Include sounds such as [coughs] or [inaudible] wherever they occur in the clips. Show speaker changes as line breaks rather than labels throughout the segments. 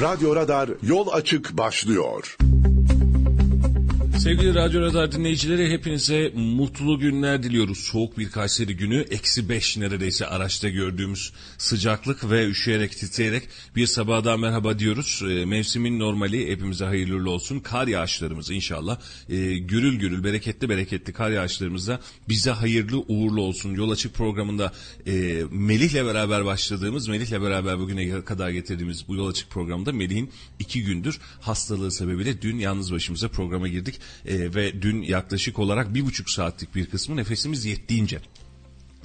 Radyo Radar Yol Açık başlıyor.
Sevgili Radyo Radar dinleyicileri hepinize mutlu günler diliyoruz. Soğuk bir Kayseri günü, eksi beş neredeyse araçta gördüğümüz sıcaklık ve üşüyerek titreyerek bir sabah merhaba diyoruz. E, mevsimin normali hepimize hayırlı olsun. Kar yağışlarımız inşallah e, gürül gürül bereketli bereketli kar yağışlarımızda bize hayırlı uğurlu olsun. Yol Açık programında e, Melih'le beraber başladığımız, Melih'le beraber bugüne kadar getirdiğimiz bu Yol Açık programında Melih'in iki gündür hastalığı sebebiyle dün yalnız başımıza programa girdik e, ve dün yaklaşık olarak bir buçuk saatlik bir kısmı nefesimiz yettiğince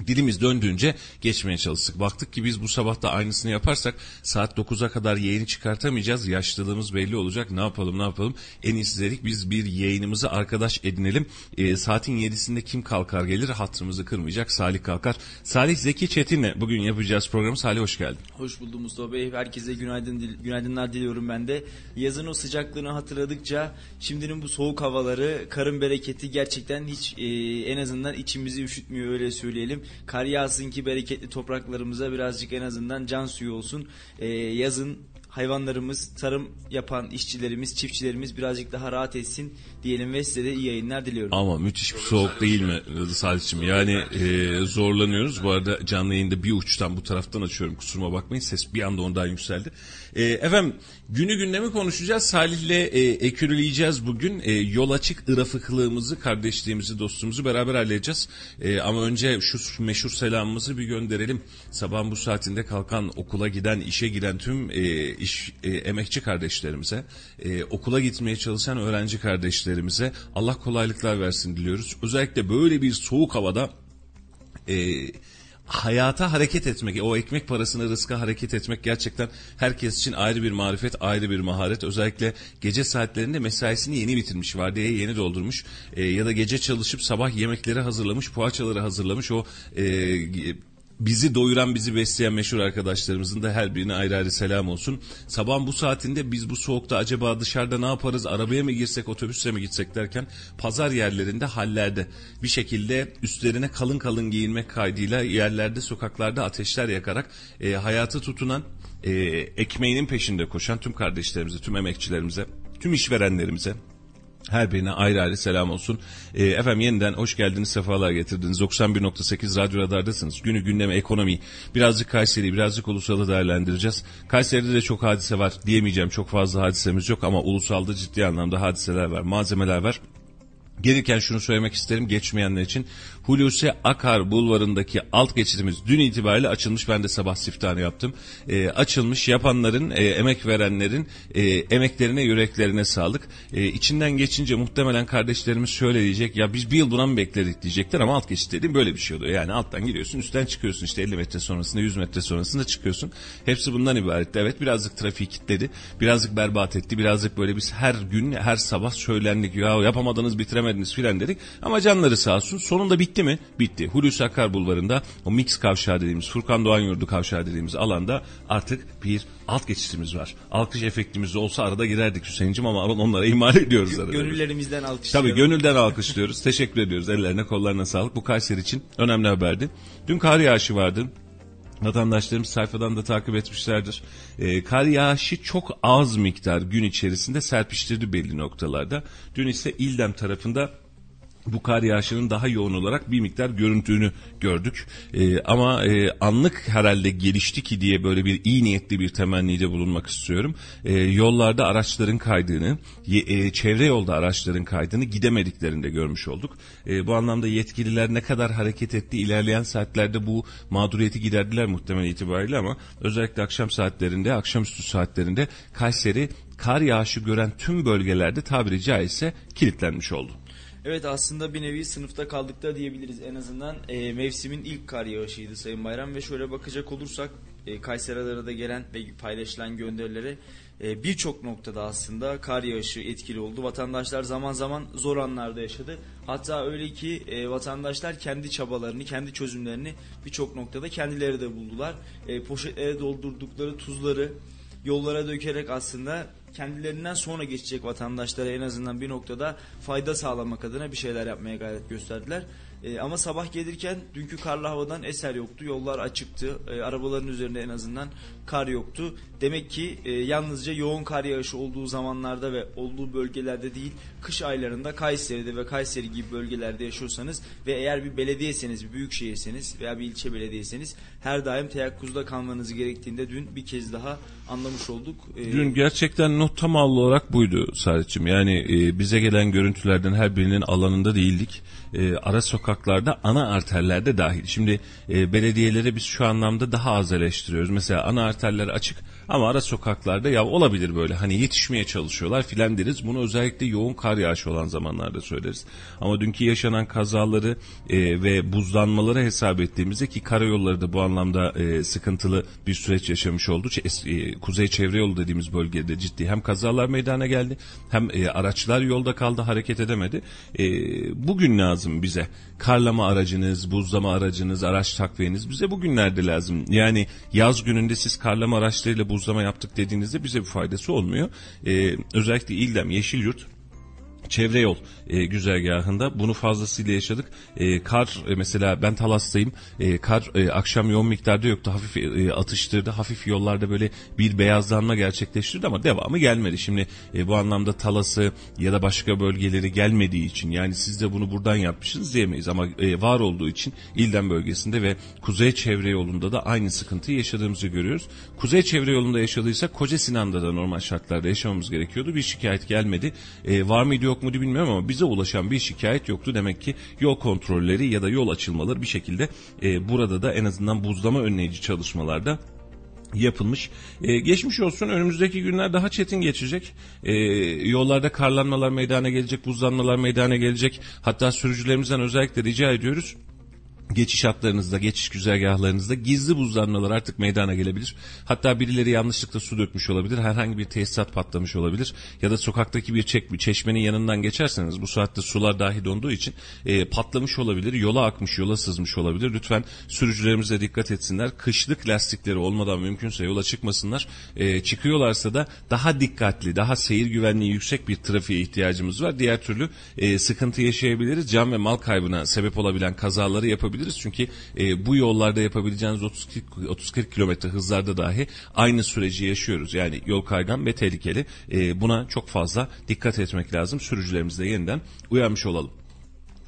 dilimiz döndüğünce geçmeye çalıştık. Baktık ki biz bu sabah da aynısını yaparsak saat 9'a kadar yayını çıkartamayacağız. Yaşlılığımız belli olacak. Ne yapalım ne yapalım? En iyisi dedik biz bir yayınımızı arkadaş edinelim. E, saatin 7'sinde kim kalkar gelir hatırımızı kırmayacak. Salih kalkar. Salih Zeki Çetin'le bugün yapacağız programı. Salih hoş geldin.
Hoş buldum Mustafa Bey. Herkese günaydın günaydınlar diliyorum ben de. Yazın o sıcaklığını hatırladıkça şimdinin bu soğuk havaları, karın bereketi gerçekten hiç e, en azından içimizi üşütmüyor öyle söyleyelim. Kar yağsın ki bereketli topraklarımıza birazcık en azından can suyu olsun. Ee, yazın hayvanlarımız, tarım yapan işçilerimiz, çiftçilerimiz birazcık daha rahat etsin diyelim ve size de iyi yayınlar diliyorum.
Ama müthiş bir soğuk değil mi Salih'cim? Yani e, zorlanıyoruz. Bu arada canlı yayında bir uçtan bu taraftan açıyorum. Kusuruma bakmayın ses bir anda ondan yükseldi. E, efendim günü gündemi konuşacağız. Salih'le e, ekürüleyeceğiz bugün. E, yol açık ırafıklığımızı, kardeşliğimizi, dostluğumuzu beraber halledeceğiz. E, ama önce şu meşhur selamımızı bir gönderelim. Sabahın bu saatinde kalkan, okula giden, işe giden tüm e, iş e, emekçi kardeşlerimize, e, okula gitmeye çalışan öğrenci kardeşlerimize Allah kolaylıklar versin diliyoruz. Özellikle böyle bir soğuk havada e, hayata hareket etmek, o ekmek parasını rızka hareket etmek gerçekten herkes için ayrı bir marifet, ayrı bir maharet. Özellikle gece saatlerinde mesaisini yeni bitirmiş, vardiyayı yeni doldurmuş e, ya da gece çalışıp sabah yemekleri hazırlamış, poğaçaları hazırlamış o e, bizi doyuran, bizi besleyen meşhur arkadaşlarımızın da her birine ayrı ayrı selam olsun. Sabahın bu saatinde biz bu soğukta acaba dışarıda ne yaparız, arabaya mı girsek, otobüse mi gitsek derken pazar yerlerinde, hallerde bir şekilde üstlerine kalın kalın giyinmek kaydıyla yerlerde, sokaklarda ateşler yakarak e, hayatı tutunan, e, ekmeğinin peşinde koşan tüm kardeşlerimize, tüm emekçilerimize, tüm işverenlerimize, her birine ayrı ayrı selam olsun. E, efendim yeniden hoş geldiniz, sefalar getirdiniz. 91.8 Radyo Radar'dasınız. Günü gündeme ekonomi, birazcık Kayseri, birazcık ulusalı değerlendireceğiz. Kayseri'de de çok hadise var diyemeyeceğim. Çok fazla hadisemiz yok ama ulusalda ciddi anlamda hadiseler var, malzemeler var. Gelirken şunu söylemek isterim geçmeyenler için. Hulusi Akar bulvarındaki alt geçidimiz dün itibariyle açılmış. Ben de sabah siftahını yaptım. E, açılmış yapanların, e, emek verenlerin e, emeklerine, yüreklerine sağlık. E, içinden geçince muhtemelen kardeşlerimiz şöyle diyecek. Ya biz bir yıl buna mı bekledik diyecekler ama alt geçit dediğim böyle bir şey oluyor. Yani alttan giriyorsun, üstten çıkıyorsun. işte 50 metre sonrasında, 100 metre sonrasında çıkıyorsun. Hepsi bundan ibaret. Evet birazcık trafiği kilitledi. Birazcık berbat etti. Birazcık böyle biz her gün, her sabah söylendik. Ya yapamadınız, bitiremediniz filan dedik. Ama canları sağ olsun. Sonunda bitti mi? Bitti. Hulusi Akar Bulvarı'nda o mix kavşağı dediğimiz, Furkan Doğan Yurdu kavşağı dediğimiz alanda artık bir alt geçitimiz var. Alkış efektimiz olsa arada girerdik Hüseyin'cim ama onlara ihmal ediyoruz arada.
Gönüllerimizden alkışlıyoruz.
Tabii gönülden alkışlıyoruz. Teşekkür ediyoruz. Ellerine kollarına sağlık. Bu Kayseri için önemli haberdi. Dün kar yağışı vardı. Vatandaşlarımız sayfadan da takip etmişlerdir. E, kar yağışı çok az miktar gün içerisinde serpiştirdi belli noktalarda. Dün ise İldem tarafında bu kar yağışının daha yoğun olarak bir miktar görüntüğünü gördük. Ee, ama e, anlık herhalde gelişti ki diye böyle bir iyi niyetli bir temennide bulunmak istiyorum. Ee, yollarda araçların kaydığını, e, çevre yolda araçların kaydığını gidemediklerinde görmüş olduk. E, bu anlamda yetkililer ne kadar hareket etti ilerleyen saatlerde bu mağduriyeti giderdiler muhtemel itibariyle ama özellikle akşam saatlerinde, akşamüstü saatlerinde Kayseri kar yağışı gören tüm bölgelerde tabiri caizse kilitlenmiş oldu.
Evet aslında bir nevi sınıfta kaldık da diyebiliriz. En azından e, mevsimin ilk kar yağışıydı Sayın Bayram ve şöyle bakacak olursak e, Kayseri'lere de gelen ve paylaşılan gönderilere e, birçok noktada aslında kar yağışı etkili oldu. Vatandaşlar zaman zaman zor anlarda yaşadı. Hatta öyle ki e, vatandaşlar kendi çabalarını, kendi çözümlerini birçok noktada kendileri de buldular. E, poşetlere doldurdukları tuzları yollara dökerek aslında kendilerinden sonra geçecek vatandaşlara en azından bir noktada fayda sağlamak adına bir şeyler yapmaya gayret gösterdiler. E, ama sabah gelirken dünkü karlı havadan eser yoktu. Yollar açıktı. E, arabaların üzerinde en azından kar yoktu. Demek ki e, yalnızca yoğun kar yağışı olduğu zamanlarda ve olduğu bölgelerde değil, kış aylarında Kayseri'de ve Kayseri gibi bölgelerde yaşıyorsanız ve eğer bir belediyeseniz, bir büyük şehirseniz veya bir ilçe belediyeseniz her daim teyakkuzda kalmanız gerektiğinde dün bir kez daha anlamış olduk. E,
Dün gerçekten not tam olarak buydu Saadet'ciğim. Yani e, bize gelen görüntülerden her birinin alanında değildik. E, ara sokaklarda, ana arterlerde dahil. Şimdi e, belediyeleri biz şu anlamda daha az eleştiriyoruz. Mesela ana arterler açık ama ara sokaklarda ya olabilir böyle hani yetişmeye çalışıyorlar filan deriz. Bunu özellikle yoğun kar yağışı olan zamanlarda söyleriz. Ama dünkü yaşanan kazaları e, ve buzlanmaları hesap ettiğimizde ki karayolları da bu anlamda e, sıkıntılı bir süreç yaşamış oldu. E, Kuzey Çevre Yolu dediğimiz bölgede ciddi hem kazalar meydana geldi hem e, araçlar yolda kaldı hareket edemedi. E, bugün lazım bize karlama aracınız, buzlama aracınız, araç takviyeniz bize bugünlerde lazım. Yani yaz gününde siz karlama araçlarıyla buzlama yaptık dediğinizde bize bir faydası olmuyor. E, özellikle İldem, Yeşilyurt çevre yol e, güzergahında bunu fazlasıyla yaşadık. E, kar e, mesela ben Talas'tayım. E, kar e, akşam yoğun miktarda yoktu. Hafif e, atıştırdı. Hafif yollarda böyle bir beyazlanma gerçekleştirdi ama devamı gelmedi. Şimdi e, bu anlamda Talas'ı ya da başka bölgeleri gelmediği için yani siz de bunu buradan yapmışsınız diyemeyiz ama e, var olduğu için İldem bölgesinde ve kuzey çevre yolunda da aynı sıkıntıyı yaşadığımızı görüyoruz. Kuzey çevre yolunda yaşadıysak Koca Sinan'da da normal şartlarda yaşamamız gerekiyordu. Bir şikayet gelmedi. E, var mıydı yok muydu bilmiyorum ama bize ulaşan bir şikayet yoktu. Demek ki yol kontrolleri ya da yol açılmaları bir şekilde e, burada da en azından buzlama önleyici çalışmalarda yapılmış. Ee, geçmiş olsun önümüzdeki günler daha çetin geçecek. Ee, yollarda karlanmalar meydana gelecek, buzlanmalar meydana gelecek. Hatta sürücülerimizden özellikle rica ediyoruz geçiş hatlarınızda, geçiş güzergahlarınızda gizli buzlanmalar artık meydana gelebilir. Hatta birileri yanlışlıkla su dökmüş olabilir, herhangi bir tesisat patlamış olabilir ya da sokaktaki bir çek, çeşmenin yanından geçerseniz bu saatte sular dahi donduğu için e, patlamış olabilir, yola akmış, yola sızmış olabilir. Lütfen sürücülerimiz de dikkat etsinler. Kışlık lastikleri olmadan mümkünse yola çıkmasınlar. E, çıkıyorlarsa da daha dikkatli, daha seyir güvenliği yüksek bir trafiğe ihtiyacımız var. Diğer türlü e, sıkıntı yaşayabiliriz. Can ve mal kaybına sebep olabilen kazaları yapabiliriz. Çünkü e, bu yollarda yapabileceğiniz 30-40 kilometre hızlarda dahi aynı süreci yaşıyoruz. Yani yol kaygan ve tehlikeli. E, buna çok fazla dikkat etmek lazım. Sürücülerimiz de yeniden uyanmış olalım.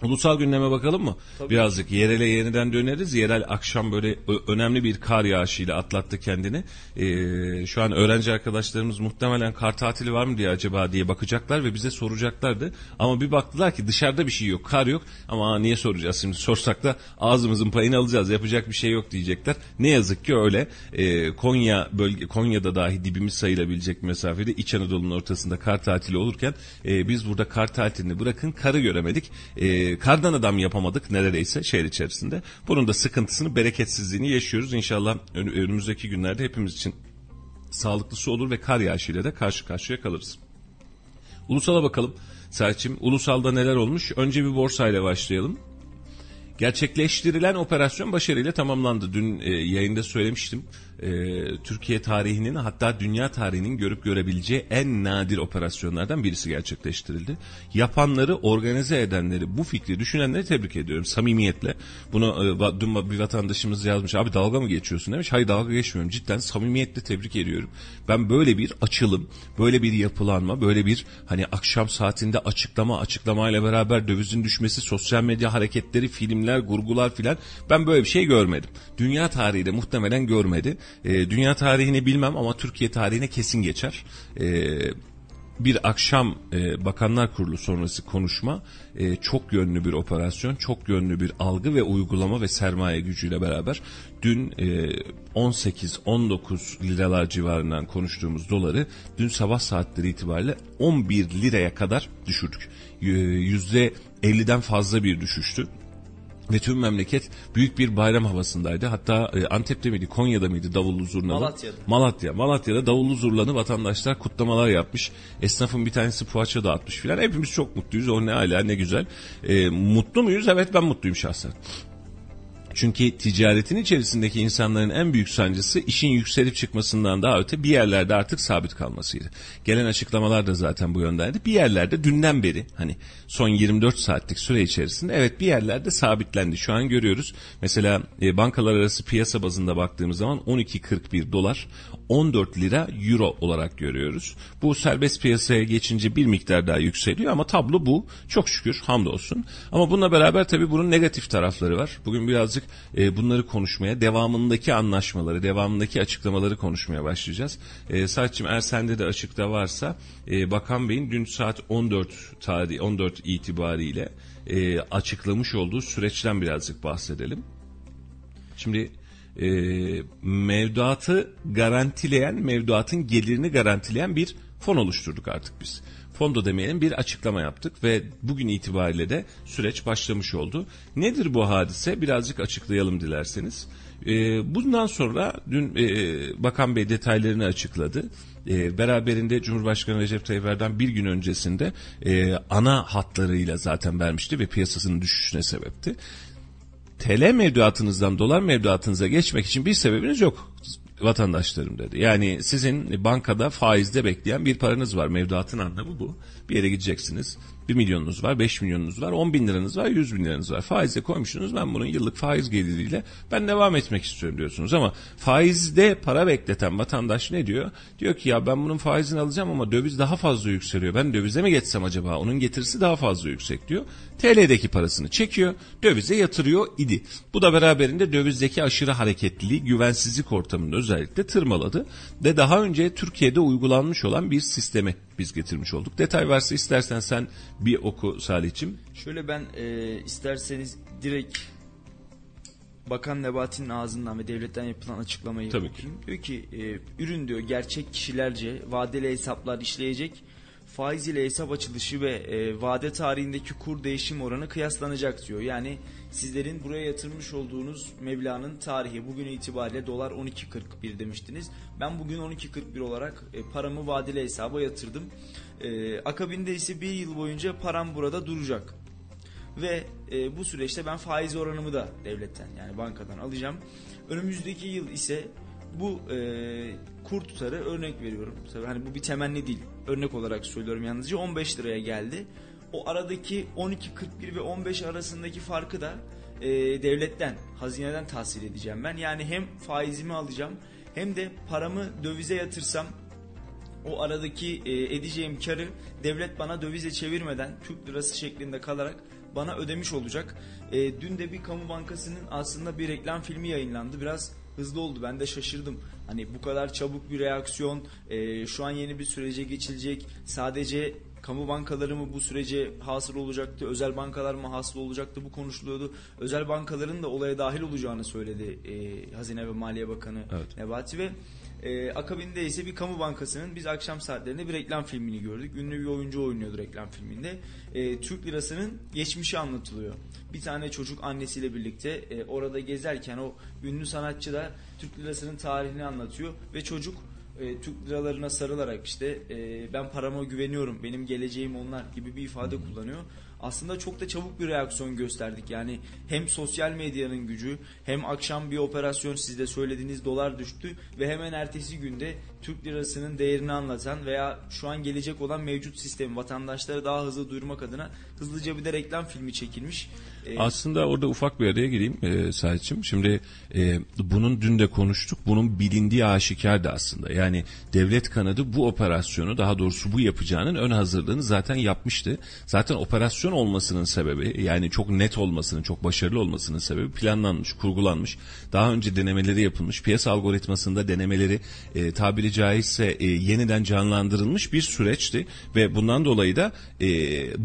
Ulusal gündeme bakalım mı?
Tabii.
Birazcık yerele yeniden döneriz. Yerel akşam böyle önemli bir kar yağışıyla atlattı kendini. Ee, şu an öğrenci arkadaşlarımız muhtemelen kar tatili var mı diye acaba diye bakacaklar ve bize soracaklardı. Ama bir baktılar ki dışarıda bir şey yok, kar yok. Ama niye soracağız şimdi? Sorsak da ağzımızın payını alacağız. Yapacak bir şey yok diyecekler. Ne yazık ki öyle. Ee, Konya bölge Konya'da dahi dibimiz sayılabilecek mesafede İç Anadolu'nun ortasında kar tatili olurken e, biz burada kar tatilini bırakın karı göremedik. E, kardan adam yapamadık neredeyse şehir içerisinde. Bunun da sıkıntısını, bereketsizliğini yaşıyoruz. İnşallah ön- önümüzdeki günlerde hepimiz için sağlıklısı olur ve kar yağışıyla da karşı karşıya kalırız. Ulusal'a bakalım. Serçim, Ulusal'da neler olmuş? Önce bir borsayla başlayalım. Gerçekleştirilen operasyon başarıyla tamamlandı. Dün e, yayında söylemiştim. E, Türkiye tarihinin hatta dünya tarihinin görüp görebileceği en nadir operasyonlardan birisi gerçekleştirildi. Yapanları, organize edenleri, bu fikri düşünenleri tebrik ediyorum samimiyetle. Bunu e, dün bir vatandaşımız yazmış. Abi dalga mı geçiyorsun demiş. Hayır dalga geçmiyorum. Cidden samimiyetle tebrik ediyorum. Ben böyle bir açılım, böyle bir yapılanma, böyle bir hani akşam saatinde açıklama, açıklamayla beraber dövizin düşmesi, sosyal medya hareketleri, filmler, gurgular filan ben böyle bir şey görmedim. Dünya tarihi de muhtemelen görmedi. E, dünya tarihini bilmem ama Türkiye tarihine kesin geçer. E, bir akşam e, Bakanlar Kurulu sonrası konuşma e, çok yönlü bir operasyon, çok yönlü bir algı ve uygulama ve sermaye gücüyle beraber dün e, 18-19 liralar civarından konuştuğumuz doları dün sabah saatleri itibariyle 11 liraya kadar düşürdük. Y- %50'den fazla bir düşüştü. Ve tüm memleket büyük bir bayram havasındaydı. Hatta e, Antep'te miydi, Konya'da mıydı davullu zurnalı?
Malatya'da.
Malatya. Malatya'da davullu zurnalı vatandaşlar kutlamalar yapmış. Esnafın bir tanesi poğaça dağıtmış filan. Hepimiz çok mutluyuz. O ne hala ne güzel. E, mutlu muyuz? Evet ben mutluyum şahsen. Çünkü ticaretin içerisindeki insanların en büyük sancısı işin yükselip çıkmasından daha öte bir yerlerde artık sabit kalmasıydı. Gelen açıklamalar da zaten bu yöndeydi. Bir yerlerde dünden beri hani son 24 saatlik süre içerisinde evet bir yerlerde sabitlendi. Şu an görüyoruz. Mesela e, bankalar arası piyasa bazında baktığımız zaman 12.41 dolar 14 lira euro olarak görüyoruz. Bu serbest piyasaya geçince bir miktar daha yükseliyor ama tablo bu. Çok şükür hamdolsun. Ama bununla beraber tabii bunun negatif tarafları var. Bugün birazcık e, bunları konuşmaya, devamındaki anlaşmaları, devamındaki açıklamaları konuşmaya başlayacağız. E, Saççım eğer sende de açıkta varsa e, Bakan Bey'in dün saat 14 tarih 14 itibariyle e, açıklamış olduğu süreçten birazcık bahsedelim. Şimdi e, mevduatı garantileyen, mevduatın gelirini garantileyen bir fon oluşturduk artık biz. Fondo demeyelim bir açıklama yaptık ve bugün itibariyle de süreç başlamış oldu. Nedir bu hadise? Birazcık açıklayalım dilerseniz. E, bundan sonra dün e, Bakan Bey detaylarını açıkladı. E, beraberinde Cumhurbaşkanı Recep Tayyip Erdoğan bir gün öncesinde e, ana hatlarıyla zaten vermişti ve piyasasının düşüşüne sebepti. TL mevduatınızdan dolar mevduatınıza geçmek için bir sebebiniz yok vatandaşlarım dedi. Yani sizin bankada faizde bekleyen bir paranız var. Mevduatın anlamı bu. Bir yere gideceksiniz. 1 milyonunuz var, 5 milyonunuz var, 10 bin liranız var, 100 bin liranız var. Faizde koymuşsunuz ben bunun yıllık faiz geliriyle ben devam etmek istiyorum diyorsunuz. Ama faizde para bekleten vatandaş ne diyor? Diyor ki ya ben bunun faizini alacağım ama döviz daha fazla yükseliyor. Ben dövize mi geçsem acaba? Onun getirisi daha fazla yüksek diyor. TL'deki parasını çekiyor, dövize yatırıyor idi. Bu da beraberinde dövizdeki aşırı hareketliliği, güvensizlik ortamını özellikle tırmaladı. Ve daha önce Türkiye'de uygulanmış olan bir sistemi biz getirmiş olduk. Detay varsa istersen sen bir oku Salih'cim.
Şöyle ben e, isterseniz direkt Bakan Nebati'nin ağzından ve devletten yapılan açıklamayı
Tabii ki.
Diyor ki e, ürün diyor gerçek kişilerce vadeli hesaplar işleyecek. Faiz ile hesap açılışı ve e, vade tarihindeki kur değişim oranı kıyaslanacak diyor. Yani sizlerin buraya yatırmış olduğunuz meblağın tarihi bugün itibariyle dolar 12.41 demiştiniz. Ben bugün 12.41 olarak e, paramı vadeli hesaba yatırdım. E, akabinde ise bir yıl boyunca param burada duracak ve e, bu süreçte ben faiz oranımı da devletten yani bankadan alacağım. Önümüzdeki yıl ise bu e, kur tutarı örnek veriyorum. Tabii hani bu bir temenni değil. Örnek olarak söylüyorum yalnızca 15 liraya geldi. O aradaki 12.41 ve 15 arasındaki farkı da e, devletten, hazineden tahsil edeceğim ben. Yani hem faizimi alacağım hem de paramı dövize yatırsam o aradaki e, edeceğim karı devlet bana dövize çevirmeden Türk lirası şeklinde kalarak bana ödemiş olacak. E, dün de bir kamu bankasının aslında bir reklam filmi yayınlandı. Biraz hızlı oldu. Ben de şaşırdım. Hani bu kadar çabuk bir reaksiyon, e, şu an yeni bir sürece geçilecek. Sadece kamu bankaları mı bu sürece hasıl olacaktı, özel bankalar mı hasıl olacaktı bu konuşuluyordu. Özel bankaların da olaya dahil olacağını söyledi e, Hazine ve Maliye Bakanı
Evet.
Nebati ve e, akabinde ise bir kamu bankasının biz akşam saatlerinde bir reklam filmini gördük. Ünlü bir oyuncu oynuyordu reklam filminde. E, Türk lirasının geçmişi anlatılıyor. Bir tane çocuk annesiyle birlikte e, orada gezerken o ünlü sanatçı da Türk lirasının tarihini anlatıyor ve çocuk e, Türk liralarına sarılarak işte e, ben parama güveniyorum benim geleceğim onlar gibi bir ifade kullanıyor. Aslında çok da çabuk bir reaksiyon gösterdik. Yani hem sosyal medyanın gücü hem akşam bir operasyon sizde söylediğiniz dolar düştü ve hemen ertesi günde Türk lirasının değerini anlatan veya şu an gelecek olan mevcut sistemi vatandaşlara daha hızlı duyurmak adına hızlıca bir de reklam filmi çekilmiş. E,
Aslında orada ufak bir araya gireyim e, Sahipçim. Şimdi e, bunun dün de konuştuk. Bunun bilindiği aşikardı aslında. Yani devlet kanadı bu operasyonu daha doğrusu bu yapacağının ön hazırlığını zaten yapmıştı. Zaten operasyon olmasının sebebi yani çok net olmasının, çok başarılı olmasının sebebi planlanmış, kurgulanmış. Daha önce denemeleri yapılmış. Piyasa algoritmasında denemeleri e, tabiri caizse e, yeniden canlandırılmış bir süreçti ve bundan dolayı da e,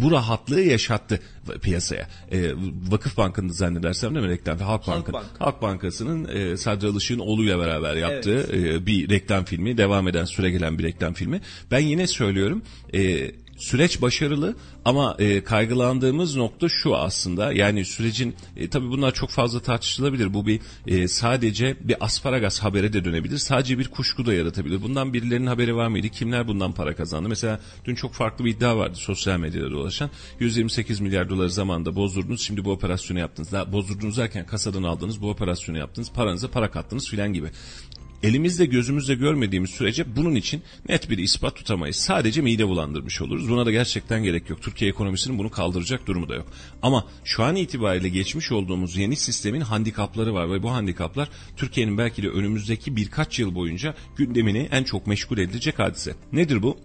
bu rahatlığı yaşattı piyasaya. E, Vakıf Bankı'nda zannedersem değil mi reklam? Halk,
Halk
Bankı.
Bank.
Halk Bankası'nın e, Sadri Alışık'ın oğluyla beraber yaptığı e, bir reklam filmi, devam eden süre gelen bir reklam filmi. Ben yine söylüyorum, e, Süreç başarılı ama e, kaygılandığımız nokta şu aslında. Yani sürecin e, tabii bunlar çok fazla tartışılabilir. Bu bir e, sadece bir asparagas habere de dönebilir. Sadece bir kuşku da yaratabilir. Bundan birilerinin haberi var mıydı? Kimler bundan para kazandı? Mesela dün çok farklı bir iddia vardı sosyal medyada dolaşan. 128 milyar doları zamanda bozdurdunuz. Şimdi bu operasyonu yaptınız. Daha bozdurdunuz derken kasadan aldınız. Bu operasyonu yaptınız. Paranıza para kattınız filan gibi elimizde gözümüzde görmediğimiz sürece bunun için net bir ispat tutamayız. Sadece mide bulandırmış oluruz. Buna da gerçekten gerek yok. Türkiye ekonomisinin bunu kaldıracak durumu da yok. Ama şu an itibariyle geçmiş olduğumuz yeni sistemin handikapları var ve bu handikaplar Türkiye'nin belki de önümüzdeki birkaç yıl boyunca gündemini en çok meşgul edecek hadise. Nedir bu?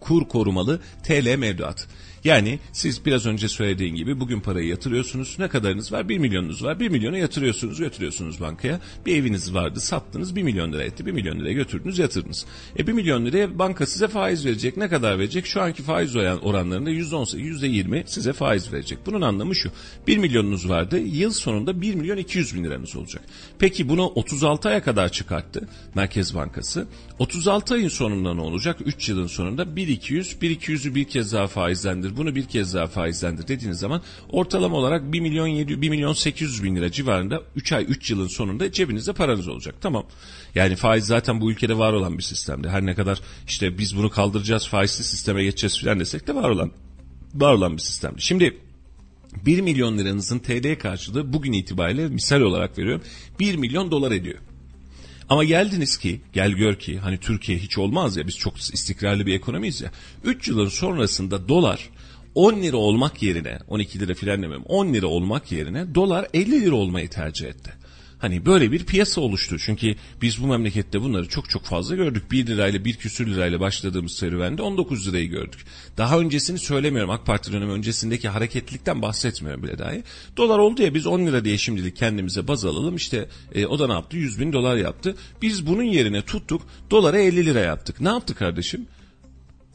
Kur korumalı TL mevduat. Yani siz biraz önce söylediğin gibi bugün parayı yatırıyorsunuz. Ne kadarınız var? 1 milyonunuz var. 1 milyonu yatırıyorsunuz, götürüyorsunuz bankaya. Bir eviniz vardı, sattınız 1 milyon lira etti. 1 milyon liraya götürdünüz, yatırdınız. E 1 milyon liraya banka size faiz verecek. Ne kadar verecek? Şu anki faiz oranlarında %18, %20 size faiz verecek. Bunun anlamı şu. 1 milyonunuz vardı. Yıl sonunda 1 milyon 200 bin liranız olacak. Peki bunu 36 aya kadar çıkarttı Merkez Bankası. 36 ayın sonunda ne olacak? 3 yılın sonunda 1 200, 1 200'ü bir kez daha faizlendir bunu bir kez daha faizlendir dediğiniz zaman ortalama olarak 1 milyon 7, 1 milyon 800 bin lira civarında 3 ay 3 yılın sonunda cebinizde paranız olacak. Tamam. Yani faiz zaten bu ülkede var olan bir sistemdi. Her ne kadar işte biz bunu kaldıracağız faizli sisteme geçeceğiz falan desek de var olan var olan bir sistemdi. Şimdi 1 milyon liranızın TL karşılığı bugün itibariyle misal olarak veriyorum 1 milyon dolar ediyor. Ama geldiniz ki gel gör ki hani Türkiye hiç olmaz ya biz çok istikrarlı bir ekonomiyiz ya. 3 yılın sonrasında dolar 10 lira olmak yerine 12 lira filan demem 10 lira olmak yerine dolar 50 lira olmayı tercih etti. Hani böyle bir piyasa oluştu. Çünkü biz bu memlekette bunları çok çok fazla gördük. 1 lirayla 1 küsür lirayla başladığımız serüvende 19 lirayı gördük. Daha öncesini söylemiyorum. AK Parti dönemi öncesindeki hareketlilikten bahsetmiyorum bile dahi. Dolar oldu ya biz 10 lira diye şimdilik kendimize baz alalım. İşte e, o da ne yaptı? 100 bin dolar yaptı. Biz bunun yerine tuttuk dolara 50 lira yaptık. Ne yaptı kardeşim?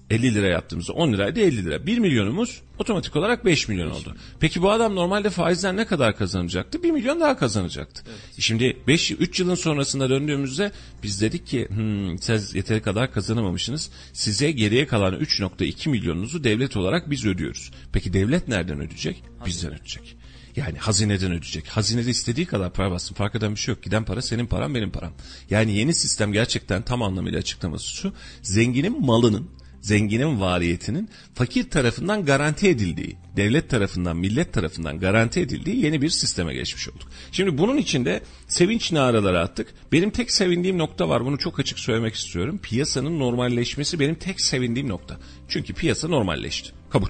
50 lira yaptığımızda 10 liraydı 50 lira. 1 milyonumuz otomatik olarak 5 milyon oldu. Peki bu adam normalde faizden ne kadar kazanacaktı? 1 milyon daha kazanacaktı. Evet. Şimdi 5 3 yılın sonrasında döndüğümüzde biz dedik ki hmm, siz yeteri kadar kazanamamışsınız. Size geriye kalan 3.2 milyonunuzu devlet olarak biz ödüyoruz. Peki devlet nereden ödeyecek? Bizden ödeyecek. Yani hazineden ödeyecek. Hazinede istediği kadar para bassın. Fark eden bir şey yok. Giden para senin param benim param. Yani yeni sistem gerçekten tam anlamıyla açıklaması şu. Zenginin malının zenginin variyetinin fakir tarafından garanti edildiği, devlet tarafından, millet tarafından garanti edildiği yeni bir sisteme geçmiş olduk. Şimdi bunun içinde sevinç naraları attık. Benim tek sevindiğim nokta var. Bunu çok açık söylemek istiyorum. Piyasanın normalleşmesi benim tek sevindiğim nokta. Çünkü piyasa normalleşti. Kabul.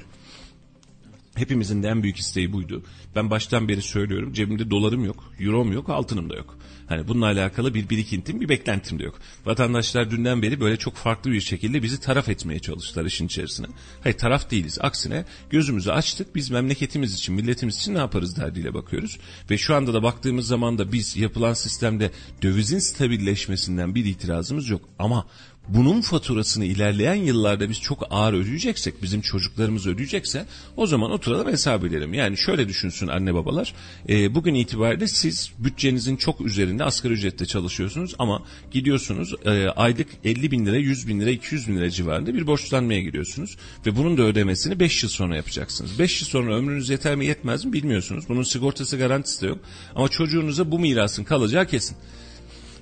Hepimizin de en büyük isteği buydu. Ben baştan beri söylüyorum. Cebimde dolarım yok, eurom yok, altınım da yok. Hani bununla alakalı bir birikintim, bir beklentim de yok. Vatandaşlar dünden beri böyle çok farklı bir şekilde bizi taraf etmeye çalıştılar işin içerisine. Hayır taraf değiliz. Aksine gözümüzü açtık. Biz memleketimiz için, milletimiz için ne yaparız derdiyle bakıyoruz. Ve şu anda da baktığımız zaman da biz yapılan sistemde dövizin stabilleşmesinden bir itirazımız yok. Ama bunun faturasını ilerleyen yıllarda biz çok ağır ödeyeceksek, bizim çocuklarımız ödeyecekse o zaman oturalım hesap edelim. Yani şöyle düşünsün anne babalar, e, bugün itibariyle siz bütçenizin çok üzerinde asgari ücrette çalışıyorsunuz ama gidiyorsunuz e, aylık 50 bin lira, 100 bin lira, 200 bin lira civarında bir borçlanmaya gidiyorsunuz ve bunun da ödemesini 5 yıl sonra yapacaksınız. 5 yıl sonra ömrünüz yeter mi yetmez mi bilmiyorsunuz. Bunun sigortası garantisi de yok ama çocuğunuza bu mirasın kalacağı kesin.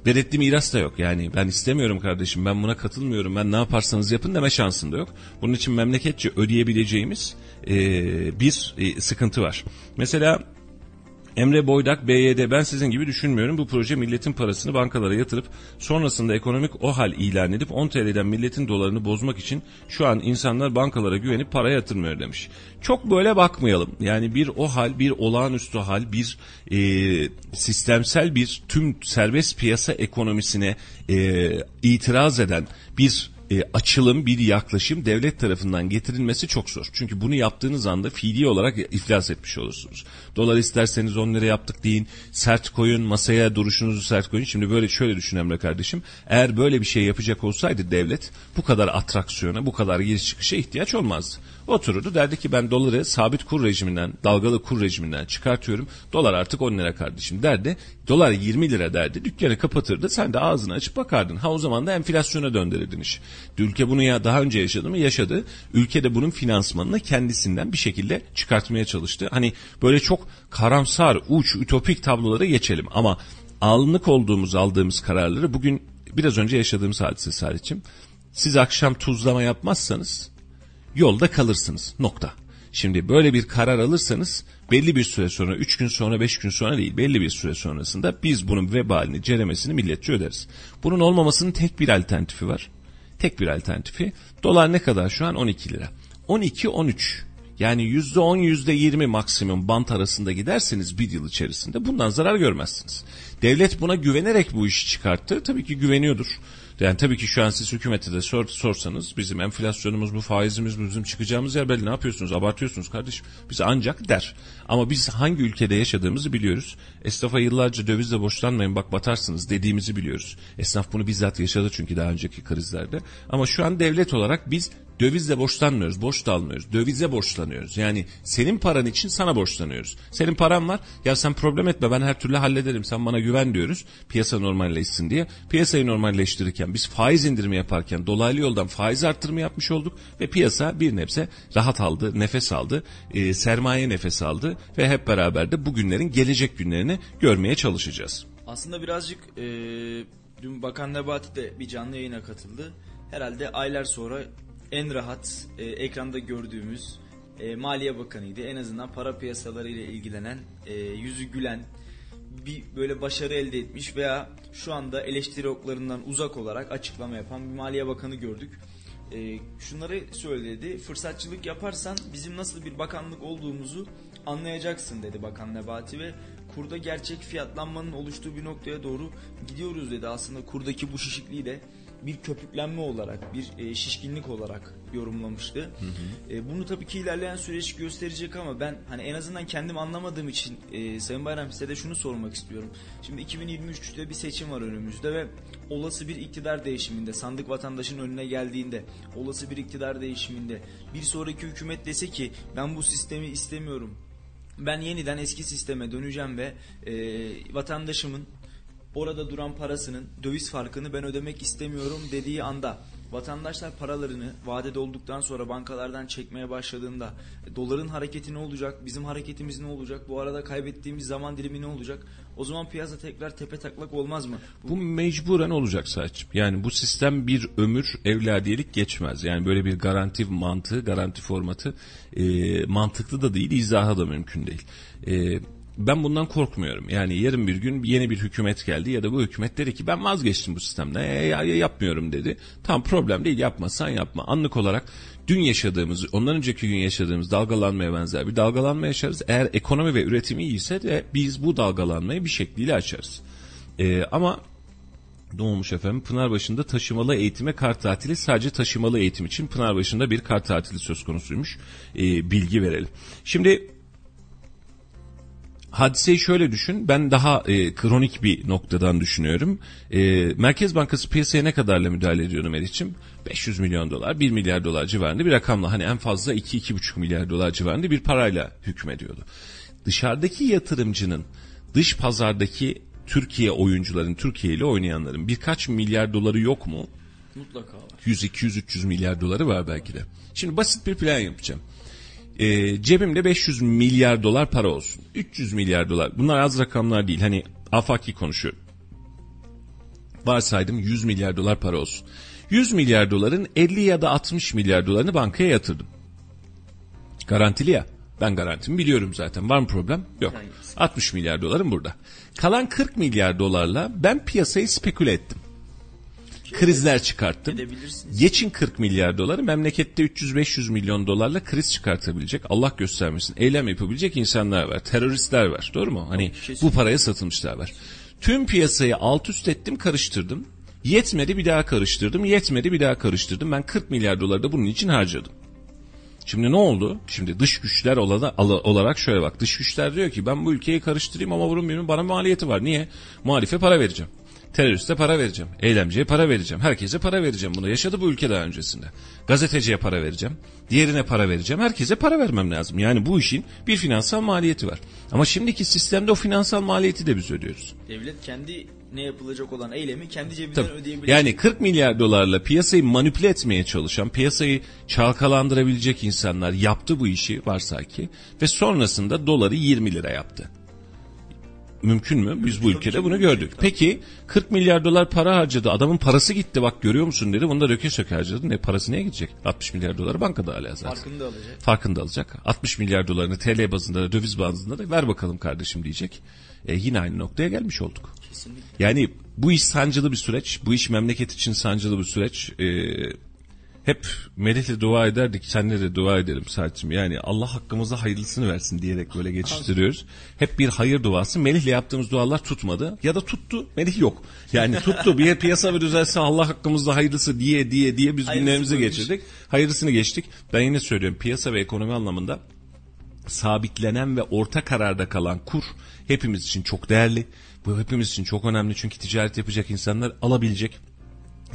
Ve miras da yok. Yani ben istemiyorum kardeşim ben buna katılmıyorum ben ne yaparsanız yapın deme şansın da yok. Bunun için memleketçe ödeyebileceğimiz e, bir e, sıkıntı var. Mesela Emre Boydak, BYD ben sizin gibi düşünmüyorum. Bu proje milletin parasını bankalara yatırıp sonrasında ekonomik o hal ilan edip 10 TL'den milletin dolarını bozmak için şu an insanlar bankalara güvenip para yatırmıyor demiş. Çok böyle bakmayalım. Yani bir o hal, bir olağanüstü hal, bir e, sistemsel bir tüm serbest piyasa ekonomisine e, itiraz eden bir e, açılım, bir yaklaşım devlet tarafından getirilmesi çok zor. Çünkü bunu yaptığınız anda fiili olarak iflas etmiş olursunuz. Dolar isterseniz 10 lira yaptık deyin, sert koyun, masaya duruşunuzu sert koyun. Şimdi böyle şöyle düşün Emre kardeşim. Eğer böyle bir şey yapacak olsaydı devlet bu kadar atraksiyona, bu kadar giriş çıkışa ihtiyaç olmazdı. Otururdu derdi ki ben doları sabit kur rejiminden, dalgalı kur rejiminden çıkartıyorum. Dolar artık 10 lira kardeşim derdi. Dolar 20 lira derdi. Dükkanı kapatırdı. Sen de ağzını açıp bakardın. Ha o zaman da enflasyona döndürürdün işi. Ülke bunu ya daha önce yaşadı mı? Yaşadı. Ülke de bunun finansmanını kendisinden bir şekilde çıkartmaya çalıştı. Hani böyle çok karamsar, uç, ütopik tablolara geçelim ama anlık olduğumuz aldığımız kararları bugün biraz önce yaşadığımız hadise Salih'cim. Siz akşam tuzlama yapmazsanız yolda kalırsınız. Nokta. Şimdi böyle bir karar alırsanız belli bir süre sonra 3 gün sonra 5 gün sonra değil belli bir süre sonrasında biz bunun vebalini ceremesini milletçe öderiz. Bunun olmamasının tek bir alternatifi var. Tek bir alternatifi dolar ne kadar şu an 12 lira. 12-13 yani %10 %20 maksimum bant arasında giderseniz bir yıl içerisinde bundan zarar görmezsiniz. Devlet buna güvenerek bu işi çıkarttı. Tabii ki güveniyordur. Yani tabii ki şu an siz hükümete de sor, sorsanız bizim enflasyonumuz bu faizimiz bu bizim çıkacağımız yer belli ne yapıyorsunuz abartıyorsunuz kardeşim biz ancak der. Ama biz hangi ülkede yaşadığımızı biliyoruz. Esnafa yıllarca dövizle borçlanmayın bak batarsınız dediğimizi biliyoruz. Esnaf bunu bizzat yaşadı çünkü daha önceki krizlerde. Ama şu an devlet olarak biz dövizle borçlanmıyoruz, borç da almıyoruz. Dövize borçlanıyoruz. Yani senin paran için sana borçlanıyoruz. Senin paran var. Ya sen problem etme ben her türlü hallederim. Sen bana güven diyoruz. Piyasa normalleşsin diye. Piyasayı normalleştirirken biz faiz indirimi yaparken dolaylı yoldan faiz arttırımı yapmış olduk ve piyasa bir nebze rahat aldı, nefes aldı, e, sermaye nefes aldı ve hep beraber de bugünlerin gelecek günlerini görmeye çalışacağız.
Aslında birazcık e, dün Bakan Nebati de bir canlı yayına katıldı. Herhalde aylar sonra en rahat e, ekranda gördüğümüz e, Maliye Bakanı'ydı. En azından para piyasaları ile ilgilenen, e, yüzü gülen, bir böyle başarı elde etmiş veya şu anda eleştiri oklarından uzak olarak açıklama yapan bir Maliye Bakanı gördük. E, şunları söyledi. Fırsatçılık yaparsan bizim nasıl bir bakanlık olduğumuzu anlayacaksın dedi Bakan Nebati ve kurda gerçek fiyatlanmanın oluştuğu bir noktaya doğru gidiyoruz dedi. Aslında kurdaki bu şişikliği de bir köpüklenme olarak, bir e, şişkinlik olarak yorumlamıştı. Hı hı. E, bunu tabii ki ilerleyen süreç gösterecek ama ben hani en azından kendim anlamadığım için e, Sayın Bayram size de şunu sormak istiyorum. Şimdi 2023'te bir seçim var önümüzde ve olası bir iktidar değişiminde, sandık vatandaşın önüne geldiğinde, olası bir iktidar değişiminde bir sonraki hükümet dese ki ben bu sistemi istemiyorum. Ben yeniden eski sisteme döneceğim ve e, vatandaşımın orada duran parasının döviz farkını ben ödemek istemiyorum dediği anda vatandaşlar paralarını vadede olduktan sonra bankalardan çekmeye başladığında e, doların hareketi ne olacak, bizim hareketimiz ne olacak, bu arada kaybettiğimiz zaman dilimi ne olacak? O zaman piyasa tekrar tepe taklak olmaz mı?
Bu, bu mecburen olacak saçım. Yani bu sistem bir ömür evladiyelik geçmez. Yani böyle bir garanti mantığı, garanti formatı e, mantıklı da değil, izaha da mümkün değil. E, ben bundan korkmuyorum. Yani yarın bir gün yeni bir hükümet geldi ya da bu hükümet dedi ki ben vazgeçtim bu sistemden e, ya, ya, yapmıyorum dedi. Tam problem değil yapmazsan yapma. Anlık olarak dün yaşadığımız ondan önceki gün yaşadığımız dalgalanmaya benzer bir dalgalanma yaşarız. Eğer ekonomi ve üretim iyiyse de biz bu dalgalanmayı bir şekliyle açarız. E, ama ne olmuş efendim? Pınarbaşı'nda taşımalı eğitime kar tatili sadece taşımalı eğitim için Pınarbaşı'nda bir kar tatili söz konusuymuş. E, bilgi verelim. Şimdi hadiseyi şöyle düşün. Ben daha e, kronik bir noktadan düşünüyorum. E, Merkez Bankası piyasaya ne kadarla müdahale ediyordu Meriç'im? 500 milyon dolar, 1 milyar dolar civarında bir rakamla hani en fazla 2-2,5 milyar dolar civarında bir parayla hükmediyordu. Dışarıdaki yatırımcının dış pazardaki Türkiye oyuncuların, Türkiye ile oynayanların birkaç milyar doları yok mu?
Mutlaka var.
100, 200, 300 milyar doları var belki de. Şimdi basit bir plan yapacağım e, cebimde 500 milyar dolar para olsun. 300 milyar dolar. Bunlar az rakamlar değil. Hani afaki konuşuyorum. Varsaydım 100 milyar dolar para olsun. 100 milyar doların 50 ya da 60 milyar dolarını bankaya yatırdım. Garantili ya. Ben garantimi biliyorum zaten. Var mı problem? Yok. 60 milyar dolarım burada. Kalan 40 milyar dolarla ben piyasayı speküle ettim krizler çıkarttım. Geçin 40 milyar doları memlekette 300-500 milyon dolarla kriz çıkartabilecek Allah göstermesin eylem yapabilecek insanlar var. Teröristler var doğru mu? Hani bu paraya satılmışlar var. Tüm piyasayı alt üst ettim karıştırdım. Yetmedi bir daha karıştırdım. Yetmedi bir daha karıştırdım. Ben 40 milyar doları da bunun için harcadım. Şimdi ne oldu? Şimdi dış güçler olarak şöyle bak. Dış güçler diyor ki ben bu ülkeyi karıştırayım ama bunun bana maliyeti var. Niye? Muhalife para vereceğim. Teröriste para vereceğim. Eylemciye para vereceğim. Herkese para vereceğim. Bunu yaşadı bu ülke daha öncesinde. Gazeteciye para vereceğim. Diğerine para vereceğim. Herkese para vermem lazım. Yani bu işin bir finansal maliyeti var. Ama şimdiki sistemde o finansal maliyeti de biz ödüyoruz.
Devlet kendi ne yapılacak olan eylemi kendi cebinden
Tabii.
ödeyebilecek.
Yani 40 milyar dolarla piyasayı manipüle etmeye çalışan, piyasayı çalkalandırabilecek insanlar yaptı bu işi varsay ki ve sonrasında doları 20 lira yaptı. Mümkün mü? Biz bu ülkede bunu gördük. Peki 40 milyar dolar para harcadı. Adamın parası gitti bak görüyor musun dedi. Bunu da röke söke harcadı. Ne parası neye gidecek? 60 milyar doları bankada hala zaten.
Farkını da alacak.
Farkında alacak. 60 milyar dolarını TL bazında da döviz bazında da ver bakalım kardeşim diyecek. E, yine aynı noktaya gelmiş olduk.
Kesinlikle.
Yani bu iş sancılı bir süreç. Bu iş memleket için sancılı bir süreç. Ee, hep Melih'le dua ederdik. Senle de dua edelim Saatçim. Yani Allah hakkımıza hayırlısını versin diyerek böyle geçiştiriyoruz. Hep bir hayır duası. Melih'le yaptığımız dualar tutmadı. Ya da tuttu. Melih yok. Yani tuttu. Bir [laughs] piyasa bir düzelse Allah hakkımızda hayırlısı diye diye diye biz
Hayırlısı
günlerimizi
buymuş.
geçirdik. Hayırlısını geçtik. Ben yine söylüyorum. Piyasa ve ekonomi anlamında sabitlenen ve orta kararda kalan kur hepimiz için çok değerli. Bu hepimiz için çok önemli çünkü ticaret yapacak insanlar alabilecek,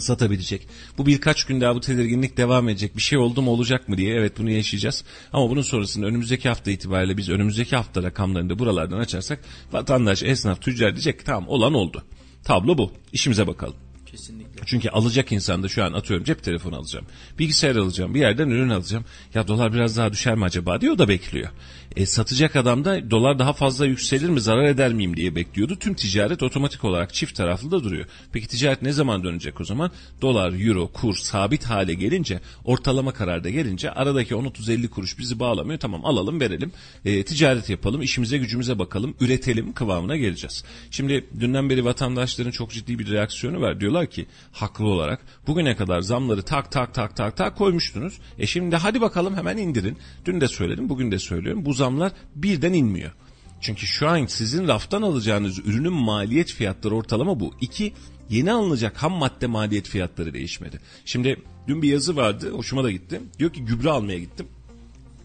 satabilecek. Bu birkaç gün daha bu tedirginlik devam edecek. Bir şey oldu mu olacak mı diye evet bunu yaşayacağız. Ama bunun sonrasında önümüzdeki hafta itibariyle biz önümüzdeki hafta rakamlarını da buralardan açarsak vatandaş, esnaf, tüccar diyecek tamam olan oldu. Tablo bu. İşimize bakalım.
Kesinlikle.
Çünkü alacak insan da şu an atıyorum cep telefonu alacağım. Bilgisayar alacağım. Bir yerden ürün alacağım. Ya dolar biraz daha düşer mi acaba diye o da bekliyor. E, satacak adam da dolar daha fazla yükselir mi zarar eder miyim diye bekliyordu. Tüm ticaret otomatik olarak çift taraflı da duruyor. Peki ticaret ne zaman dönecek o zaman? Dolar, euro, kur sabit hale gelince ortalama kararda gelince aradaki 10-30-50 kuruş bizi bağlamıyor. Tamam alalım verelim. E, ticaret yapalım. işimize gücümüze bakalım. Üretelim kıvamına geleceğiz. Şimdi dünden beri vatandaşların çok ciddi bir reaksiyonu var. Diyorlar ki haklı olarak bugüne kadar zamları tak tak tak tak tak koymuştunuz. E şimdi hadi bakalım hemen indirin. Dün de söyledim bugün de söylüyorum. Bu zamlar birden inmiyor. Çünkü şu an sizin raftan alacağınız ürünün maliyet fiyatları ortalama bu. İki, yeni alınacak ham madde maliyet fiyatları değişmedi. Şimdi dün bir yazı vardı hoşuma da gitti. Diyor ki gübre almaya gittim.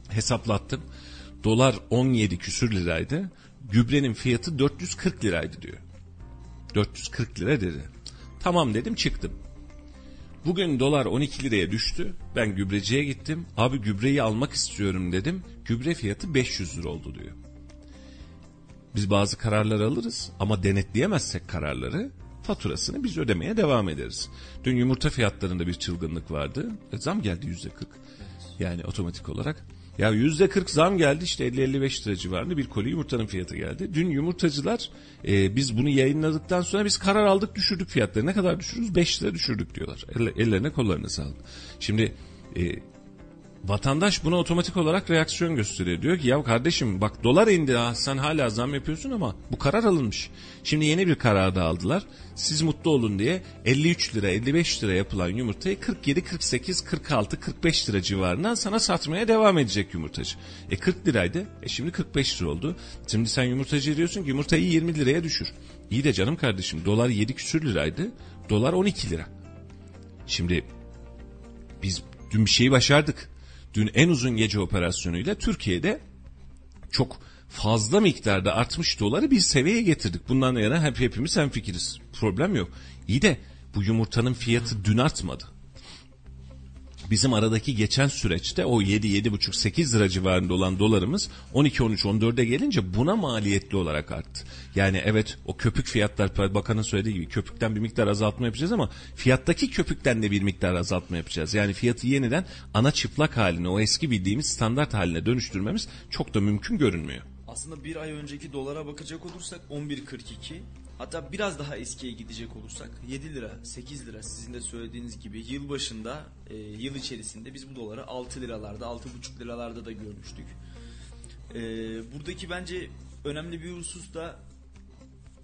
Hesaplattım. Dolar 17 küsür liraydı. Gübrenin fiyatı 440 liraydı diyor. 440 lira dedi. Tamam dedim çıktım. Bugün dolar 12 liraya düştü. Ben gübreciye gittim. Abi gübreyi almak istiyorum dedim. Gübre fiyatı 500 lira oldu diyor. Biz bazı kararlar alırız ama denetleyemezsek kararları faturasını biz ödemeye devam ederiz. Dün yumurta fiyatlarında bir çılgınlık vardı. E, zam geldi yüzde 40. Yani otomatik olarak. Ya yüzde 40 zam geldi işte 50-55 lira civarında bir koli yumurtanın fiyatı geldi. Dün yumurtacılar e, biz bunu yayınladıktan sonra biz karar aldık düşürdük fiyatları. Ne kadar düşürürüz? 5 lira düşürdük diyorlar. Elle- ellerine kollarına sağlık. Şimdi e, Vatandaş buna otomatik olarak reaksiyon gösteriyor. Diyor ki ya kardeşim bak dolar indi ha sen hala zam yapıyorsun ama bu karar alınmış. Şimdi yeni bir karar da aldılar. Siz mutlu olun diye 53 lira 55 lira yapılan yumurtayı 47, 48, 46, 45 lira civarından sana satmaya devam edecek yumurtacı. E 40 liraydı e şimdi 45 lira oldu. Şimdi sen yumurtacı diyorsun ki yumurtayı 20 liraya düşür. İyi de canım kardeşim dolar 7 küsür liraydı dolar 12 lira. Şimdi biz dün bir şeyi başardık. Dün en uzun gece operasyonuyla Türkiye'de çok fazla miktarda artmış doları bir seviyeye getirdik. Bundan yana hep hepimiz hemfikiriz. Problem yok. İyi de bu yumurtanın fiyatı dün artmadı. Bizim aradaki geçen süreçte o 7 7,5 8 lira civarında olan dolarımız 12 13 14'e gelince buna maliyetli olarak arttı. Yani evet o köpük fiyatlar bakanın söylediği gibi köpükten bir miktar azaltma yapacağız ama fiyattaki köpükten de bir miktar azaltma yapacağız. Yani fiyatı yeniden ana çıplak haline o eski bildiğimiz standart haline dönüştürmemiz çok da mümkün görünmüyor.
Aslında bir ay önceki dolara bakacak olursak 11.42 hatta biraz daha eskiye gidecek olursak 7 lira 8 lira sizin de söylediğiniz gibi yıl başında e, yıl içerisinde biz bu doları 6 liralarda 6,5 liralarda da görmüştük. E, buradaki bence önemli bir husus da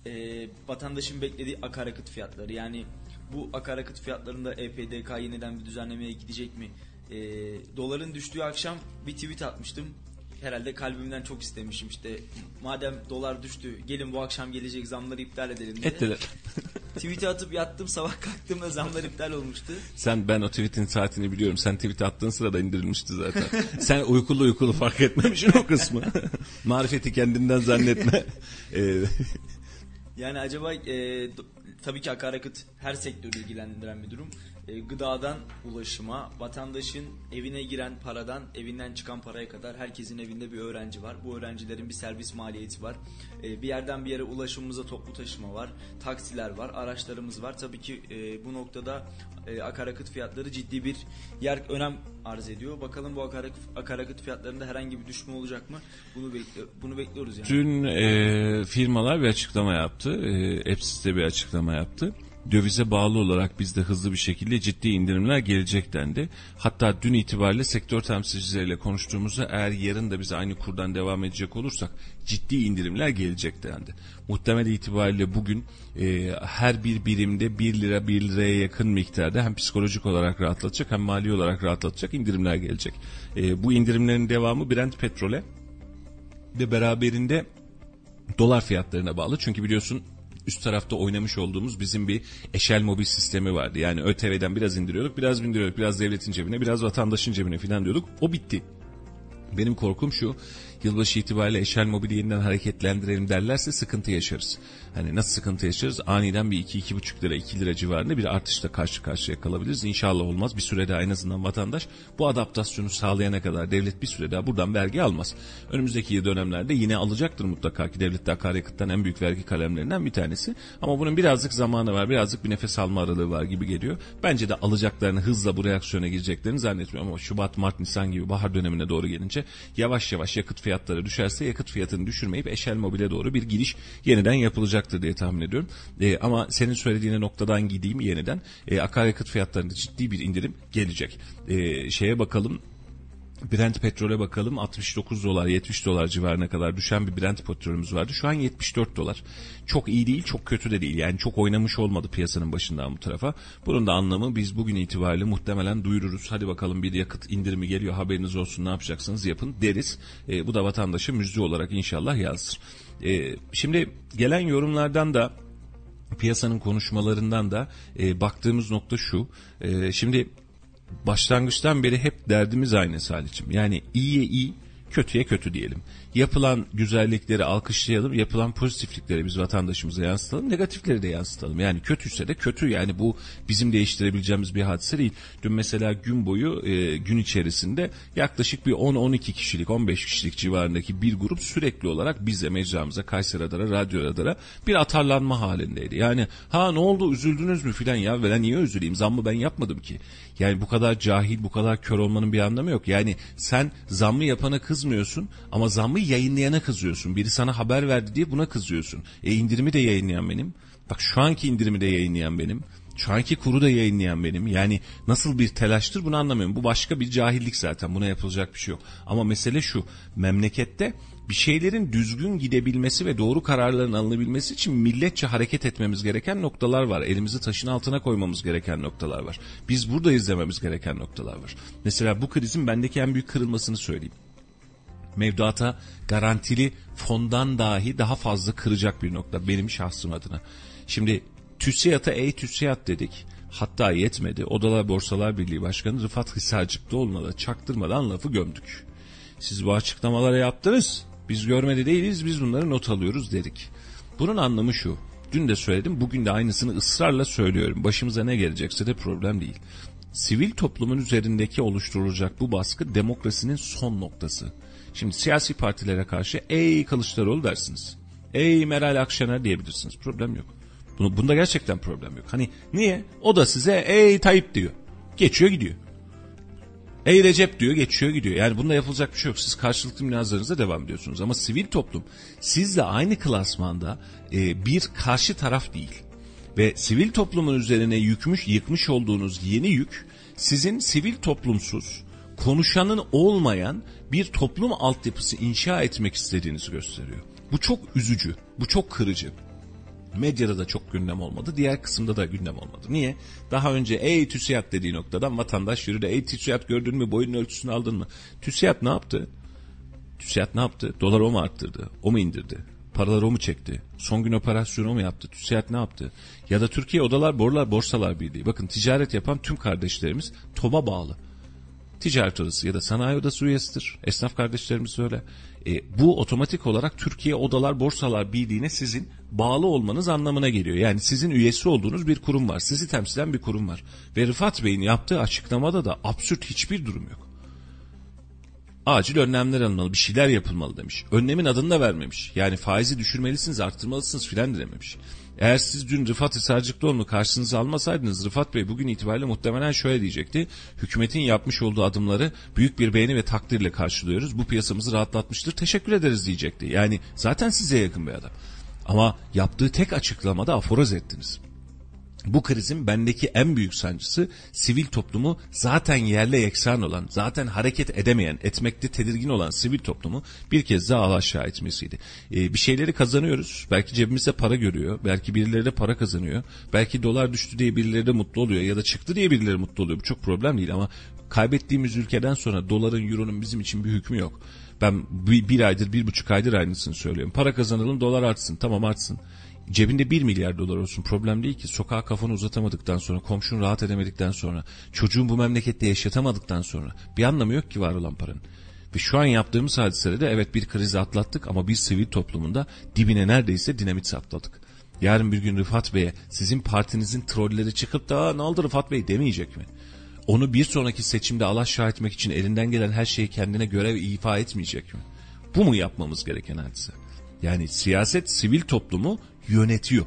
e, vatandaşın beklediği akaryakıt fiyatları yani bu akaryakıt fiyatlarında EPDK yeniden bir düzenlemeye gidecek mi? E, doların düştüğü akşam bir tweet atmıştım. Herhalde kalbimden çok istemişim işte madem dolar düştü gelin bu akşam gelecek zamları iptal edelim diye.
Ettiler. [laughs]
Tweet'i atıp yattım sabah kalktığımda zamlar iptal olmuştu.
Sen ben o tweetin saatini biliyorum. Sen tweet attığın sırada indirilmişti zaten. [laughs] Sen uykulu uykulu fark etmemişsin o kısmı. [laughs] Marifeti kendinden zannetme. Ee,
Yani acaba e, tabii ki akaryakıt her sektörü ilgilendiren bir durum. E, gıdadan ulaşıma, vatandaşın evine giren paradan evinden çıkan paraya kadar herkesin evinde bir öğrenci var. Bu öğrencilerin bir servis maliyeti var. E, bir yerden bir yere ulaşımımıza toplu taşıma var. Taksiler var, araçlarımız var. Tabii ki e, bu noktada e, akaryakıt fiyatları ciddi bir yer önem arz ediyor. Bakalım bu akaryakıt, fiyatlarında herhangi bir düşme olacak mı? Bunu bekli bunu bekliyoruz yani.
Dün e, firmalar bir açıklama yaptı. E, EPSİS de bir açıklama yaptı. Dövize bağlı olarak bizde hızlı bir şekilde ciddi indirimler gelecek dendi. Hatta dün itibariyle sektör temsilcileriyle konuştuğumuzda eğer yarın da biz aynı kurdan devam edecek olursak ciddi indirimler gelecek dendi. Muhtemel itibariyle bugün e, her bir birimde 1 lira 1 liraya yakın miktarda hem psikolojik olarak rahatlatacak hem mali olarak rahatlatacak indirimler gelecek. E, bu indirimlerin devamı Brent petrole ve beraberinde dolar fiyatlarına bağlı. Çünkü biliyorsun üst tarafta oynamış olduğumuz bizim bir eşel mobil sistemi vardı. Yani ÖTV'den biraz indiriyorduk, biraz bindiriyorduk, biraz devletin cebine, biraz vatandaşın cebine filan diyorduk. O bitti. Benim korkum şu, yılbaşı itibariyle eşel mobili yeniden hareketlendirelim derlerse sıkıntı yaşarız. Hani nasıl sıkıntı yaşarız? Aniden bir 2-2,5 lira 2 lira civarında bir artışla karşı karşıya kalabiliriz. İnşallah olmaz. Bir süre daha en azından vatandaş bu adaptasyonu sağlayana kadar devlet bir süre daha buradan vergi almaz. Önümüzdeki dönemlerde yine alacaktır mutlaka ki devlet de akaryakıttan en büyük vergi kalemlerinden bir tanesi. Ama bunun birazcık zamanı var. Birazcık bir nefes alma aralığı var gibi geliyor. Bence de alacaklarını hızla bu reaksiyona gireceklerini zannetmiyorum. Ama Şubat, Mart, Nisan gibi bahar dönemine doğru gelince yavaş yavaş yakıt fiyatları düşerse yakıt fiyatını düşürmeyip eşel mobile doğru bir giriş yeniden yapılacaktır diye tahmin ediyorum. E, ama senin söylediğine noktadan gideyim yeniden. E, akaryakıt fiyatlarında ciddi bir indirim gelecek. E, şeye bakalım Brent petrole bakalım 69 dolar 70 dolar civarına kadar düşen bir Brent petrolümüz vardı. Şu an 74 dolar. Çok iyi değil çok kötü de değil. Yani çok oynamış olmadı piyasanın başından bu tarafa. Bunun da anlamı biz bugün itibariyle muhtemelen duyururuz. Hadi bakalım bir yakıt indirimi geliyor haberiniz olsun ne yapacaksınız yapın deriz. E, bu da vatandaşa müjde olarak inşallah yazdır. E, şimdi gelen yorumlardan da piyasanın konuşmalarından da e, baktığımız nokta şu. E, şimdi başlangıçtan beri hep derdimiz aynı Salih'cim. Yani iyiye iyi, kötüye kötü diyelim. Yapılan güzellikleri alkışlayalım, yapılan pozitiflikleri biz vatandaşımıza yansıtalım, negatifleri de yansıtalım. Yani kötüyse de kötü yani bu bizim değiştirebileceğimiz bir hadise değil. Dün mesela gün boyu e, gün içerisinde yaklaşık bir 10-12 kişilik, 15 kişilik civarındaki bir grup sürekli olarak bize mecramıza, Kayseri Radar'a, Radyo Radar'a bir atarlanma halindeydi. Yani ha ne oldu üzüldünüz mü filan ya ben niye üzüleyim zammı ben yapmadım ki. Yani bu kadar cahil, bu kadar kör olmanın bir anlamı yok. Yani sen zammı yapana kızmıyorsun ama zammı yayınlayana kızıyorsun. Biri sana haber verdi diye buna kızıyorsun. E indirimi de yayınlayan benim. Bak şu anki indirimi de yayınlayan benim. Şu anki kuru da yayınlayan benim. Yani nasıl bir telaştır bunu anlamıyorum. Bu başka bir cahillik zaten. Buna yapılacak bir şey yok. Ama mesele şu. Memlekette bir şeylerin düzgün gidebilmesi ve doğru kararların alınabilmesi için milletçe hareket etmemiz gereken noktalar var. Elimizi taşın altına koymamız gereken noktalar var. Biz burada izlememiz gereken noktalar var. Mesela bu krizin bendeki en büyük kırılmasını söyleyeyim mevduata garantili fondan dahi daha fazla kıracak bir nokta benim şahsım adına. Şimdi TÜSİAD'a ey TÜSİAD dedik. Hatta yetmedi. Odalar Borsalar Birliği Başkanı Rıfat Hisarcıklıoğlu'na da çaktırmadan lafı gömdük. Siz bu açıklamaları yaptınız. Biz görmedi değiliz biz bunları not alıyoruz dedik. Bunun anlamı şu. Dün de söyledim bugün de aynısını ısrarla söylüyorum. Başımıza ne gelecekse de problem değil. Sivil toplumun üzerindeki oluşturulacak bu baskı demokrasinin son noktası. Şimdi siyasi partilere karşı ey Kılıçdaroğlu dersiniz. Ey Meral Akşener diyebilirsiniz. Problem yok. Bunu, bunda gerçekten problem yok. Hani niye? O da size ey Tayyip diyor. Geçiyor gidiyor. Ey Recep diyor geçiyor gidiyor. Yani bunda yapılacak bir şey yok. Siz karşılıklı münazarınıza devam ediyorsunuz. Ama sivil toplum sizle aynı klasmanda e, bir karşı taraf değil. Ve sivil toplumun üzerine yükmüş, yıkmış olduğunuz yeni yük sizin sivil toplumsuz, konuşanın olmayan bir toplum altyapısı inşa etmek istediğinizi gösteriyor. Bu çok üzücü, bu çok kırıcı. Medyada da çok gündem olmadı. Diğer kısımda da gündem olmadı. Niye? Daha önce ey TÜSİAD dediği noktadan vatandaş yürüdü. Ey TÜSİAD gördün mü boyunun ölçüsünü aldın mı? TÜSİAD ne yaptı? TÜSİAD ne yaptı? Dolar o mu arttırdı? O mu indirdi? Paraları o mu çekti? Son gün operasyonu mu yaptı? TÜSİAD ne yaptı? Ya da Türkiye Odalar Borlar Borsalar Birliği. Bakın ticaret yapan tüm kardeşlerimiz TOB'a bağlı. ticaret odası ya da sanayi odası üyesidir. Esnaf kardeşlerimiz öyle. E, bu otomatik olarak Türkiye Odalar Borsalar Birliği'ne sizin bağlı olmanız anlamına geliyor. Yani sizin üyesi olduğunuz bir kurum var. Sizi temsilen bir kurum var. Ve Rıfat Bey'in yaptığı açıklamada da absürt hiçbir durum yok. Acil önlemler alınmalı, bir şeyler yapılmalı demiş. Önlemin adını da vermemiş. Yani faizi düşürmelisiniz, arttırmalısınız filan dememiş. Eğer siz dün Rıfat Hisarcıklıoğlu'nu karşınıza almasaydınız Rıfat Bey bugün itibariyle muhtemelen şöyle diyecekti. Hükümetin yapmış olduğu adımları büyük bir beğeni ve takdirle karşılıyoruz. Bu piyasamızı rahatlatmıştır. Teşekkür ederiz diyecekti. Yani zaten size yakın bir adam. Ama yaptığı tek açıklamada aforoz ettiniz. Bu krizin bendeki en büyük sancısı sivil toplumu zaten yerle yeksan olan, zaten hareket edemeyen, etmekte tedirgin olan sivil toplumu bir kez daha alaşağı etmesiydi. Ee, bir şeyleri kazanıyoruz. Belki cebimizde para görüyor. Belki birileri de para kazanıyor. Belki dolar düştü diye birileri de mutlu oluyor ya da çıktı diye birileri mutlu oluyor. Bu çok problem değil ama kaybettiğimiz ülkeden sonra doların, euronun bizim için bir hükmü yok. Ben bir, bir aydır, bir buçuk aydır aynısını söylüyorum. Para kazanalım, dolar artsın. Tamam artsın. Cebinde 1 milyar dolar olsun problem değil ki. Sokağa kafanı uzatamadıktan sonra, komşun rahat edemedikten sonra, çocuğun bu memlekette yaşatamadıktan sonra bir anlamı yok ki var olan paranın. Ve şu an yaptığımız hadisede de evet bir krizi atlattık ama bir sivil toplumunda dibine neredeyse dinamit sapladık. Yarın bir gün Rıfat Bey'e sizin partinizin trolleri çıkıp da ne oldu Rıfat Bey demeyecek mi? Onu bir sonraki seçimde alaşağı etmek için elinden gelen her şeyi kendine görev ifa etmeyecek mi? Bu mu yapmamız gereken hadise? Yani siyaset sivil toplumu yönetiyor.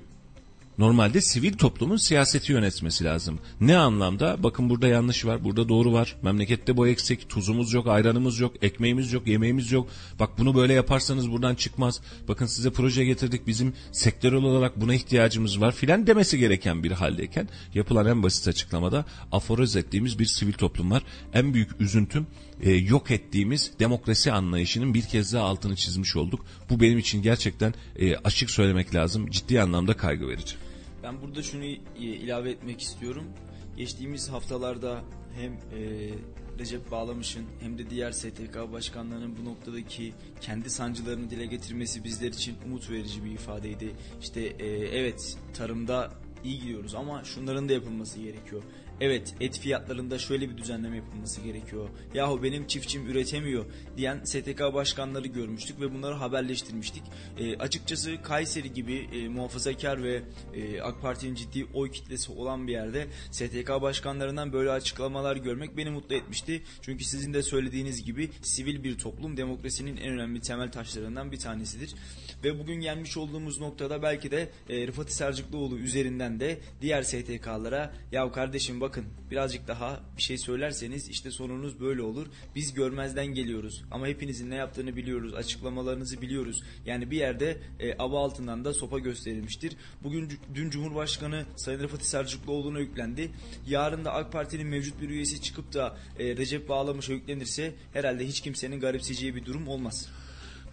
Normalde sivil toplumun siyaseti yönetmesi lazım. Ne anlamda? Bakın burada yanlış var, burada doğru var. Memlekette bu eksik, tuzumuz yok, ayranımız yok, ekmeğimiz yok, yemeğimiz yok. Bak bunu böyle yaparsanız buradan çıkmaz. Bakın size proje getirdik, bizim sektörel olarak buna ihtiyacımız var filan demesi gereken bir haldeyken yapılan en basit açıklamada aforoz ettiğimiz bir sivil toplum var. En büyük üzüntüm e, yok ettiğimiz demokrasi anlayışının bir kez daha altını çizmiş olduk. Bu benim için gerçekten e, açık söylemek lazım. Ciddi anlamda kaygı verici.
Ben burada şunu ilave etmek istiyorum. Geçtiğimiz haftalarda hem e, Recep Bağlamış'ın hem de diğer STK başkanlarının bu noktadaki kendi sancılarını dile getirmesi bizler için umut verici bir ifadeydi. İşte e, evet tarımda iyi gidiyoruz ama şunların da yapılması gerekiyor. Evet et fiyatlarında şöyle bir düzenleme yapılması gerekiyor. Yahu benim çiftçim üretemiyor diyen STK başkanları görmüştük ve bunları haberleştirmiştik. E, açıkçası Kayseri gibi e, muhafazakar ve e, AK Parti'nin ciddi oy kitlesi olan bir yerde STK başkanlarından böyle açıklamalar görmek beni mutlu etmişti. Çünkü sizin de söylediğiniz gibi sivil bir toplum demokrasinin en önemli temel taşlarından bir tanesidir. Ve bugün gelmiş olduğumuz noktada belki de e, Rıfat Hisarcıklıoğlu üzerinden de diğer STK'lara ya kardeşim bakın birazcık daha bir şey söylerseniz işte sorunuz böyle olur. Biz görmezden geliyoruz ama hepinizin ne yaptığını biliyoruz. Açıklamalarınızı biliyoruz. Yani bir yerde e, ava altından da sopa gösterilmiştir. Bugün dün Cumhurbaşkanı Sayın Rıfat Hisarcıklıoğlu'na yüklendi. Yarın da AK Parti'nin mevcut bir üyesi çıkıp da e, Recep Bağlamış'a yüklenirse herhalde hiç kimsenin garipseyeceği bir durum olmaz.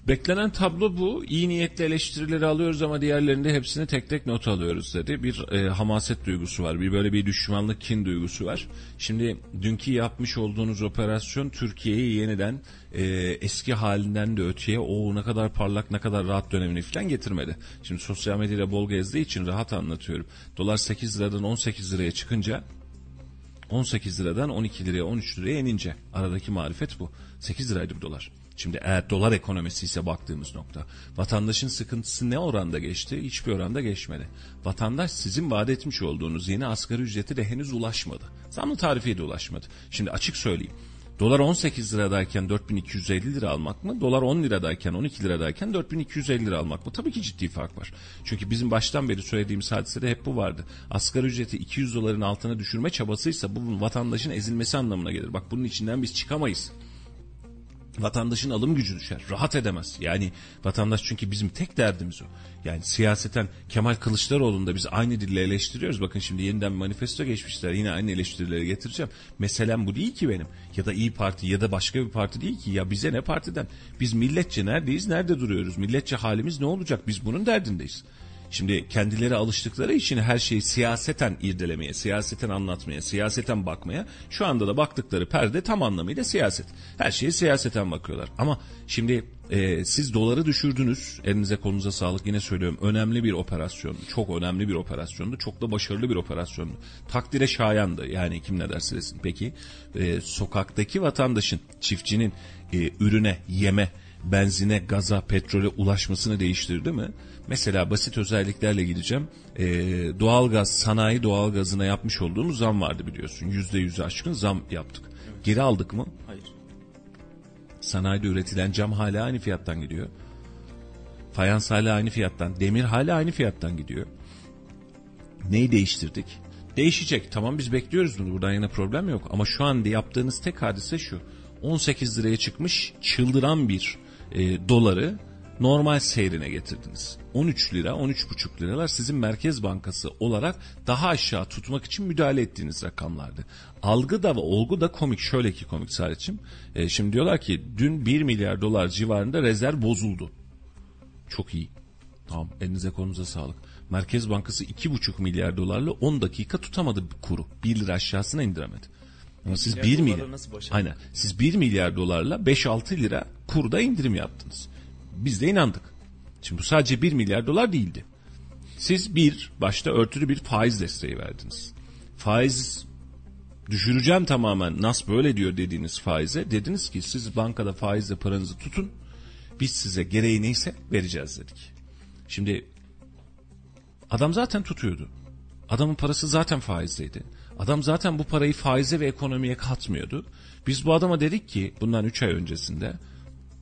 Beklenen tablo bu. İyi niyetli eleştirileri alıyoruz ama diğerlerinde hepsini tek tek not alıyoruz dedi. Bir e, hamaset duygusu var. Bir böyle bir düşmanlık, kin duygusu var. Şimdi dünkü yapmış olduğunuz operasyon Türkiye'yi yeniden e, eski halinden de öteye o ne kadar parlak, ne kadar rahat dönemini falan getirmedi. Şimdi sosyal medyada bol gezdiği için rahat anlatıyorum. Dolar 8 liradan 18 liraya çıkınca 18 liradan 12 liraya 13 liraya inince aradaki marifet bu. 8 liraydı bir dolar. Şimdi eğer dolar ekonomisi ise baktığımız nokta. Vatandaşın sıkıntısı ne oranda geçti? Hiçbir oranda geçmedi. Vatandaş sizin vaat etmiş olduğunuz yeni asgari ücreti de henüz ulaşmadı. Zamlı tarifiye de ulaşmadı. Şimdi açık söyleyeyim. Dolar 18 liradayken 4250 lira almak mı? Dolar 10 liradayken 12 liradayken 4250 lira almak mı? Tabii ki ciddi fark var. Çünkü bizim baştan beri söylediğimiz hadisede hep bu vardı. Asgari ücreti 200 doların altına düşürme çabasıysa bu vatandaşın ezilmesi anlamına gelir. Bak bunun içinden biz çıkamayız vatandaşın alım gücü düşer. Rahat edemez. Yani vatandaş çünkü bizim tek derdimiz o. Yani siyaseten Kemal Kılıçdaroğlu'nu da biz aynı dille eleştiriyoruz. Bakın şimdi yeniden manifesto geçmişler. Yine aynı eleştirileri getireceğim. Meselem bu değil ki benim. Ya da İyi Parti ya da başka bir parti değil ki. Ya bize ne partiden? Biz milletçe neredeyiz? Nerede duruyoruz? Milletçe halimiz ne olacak? Biz bunun derdindeyiz. Şimdi kendileri alıştıkları için her şeyi siyaseten irdelemeye, siyaseten anlatmaya, siyaseten bakmaya. Şu anda da baktıkları perde tam anlamıyla siyaset. Her şeyi siyaseten bakıyorlar. Ama şimdi e, siz doları düşürdünüz. Elinize kolunuza sağlık yine söylüyorum. Önemli bir operasyon. Çok önemli bir operasyondu. Çok da başarılı bir operasyondu. Takdire şayandı. Yani kim ne derse desin. Peki e, sokaktaki vatandaşın, çiftçinin e, ürüne, yeme, benzine, gaza, petrole ulaşmasını değiştirdi mi? Mesela basit özelliklerle gideceğim. Ee, doğalgaz, sanayi doğalgazına yapmış olduğumuz zam vardı biliyorsun. Yüzde yüz aşkın zam yaptık. Geri aldık mı?
Hayır.
Sanayide üretilen cam hala aynı fiyattan gidiyor. Fayans hala aynı fiyattan. Demir hala aynı fiyattan gidiyor. Neyi değiştirdik? Değişecek. Tamam biz bekliyoruz bunu. Buradan yana problem yok. Ama şu anda yaptığınız tek hadise şu. 18 liraya çıkmış çıldıran bir e, doları normal seyrine getirdiniz. 13 lira, 13,5 liralar sizin Merkez Bankası olarak daha aşağı tutmak için müdahale ettiğiniz rakamlardı. Algı da ve olgu da komik. Şöyle ki komik Saadet'ciğim. E, şimdi diyorlar ki dün 1 milyar dolar civarında rezerv bozuldu. Çok iyi. Tamam elinize kolunuza sağlık. Merkez Bankası 2,5 milyar dolarla 10 dakika tutamadı kuru. 1 lira aşağısına indiremedi. Ama siz
milyar
1
dolarla
milyar, aynen, siz 1 milyar dolarla 5-6 lira kurda indirim yaptınız. Biz de inandık. Şimdi bu sadece 1 milyar dolar değildi. Siz bir, başta örtülü bir faiz desteği verdiniz. Faiz düşüreceğim tamamen nas böyle diyor dediğiniz faize dediniz ki siz bankada faizle paranızı tutun biz size gereği neyse vereceğiz dedik. Şimdi adam zaten tutuyordu. Adamın parası zaten faizdeydi. Adam zaten bu parayı faize ve ekonomiye katmıyordu. Biz bu adama dedik ki bundan 3 ay öncesinde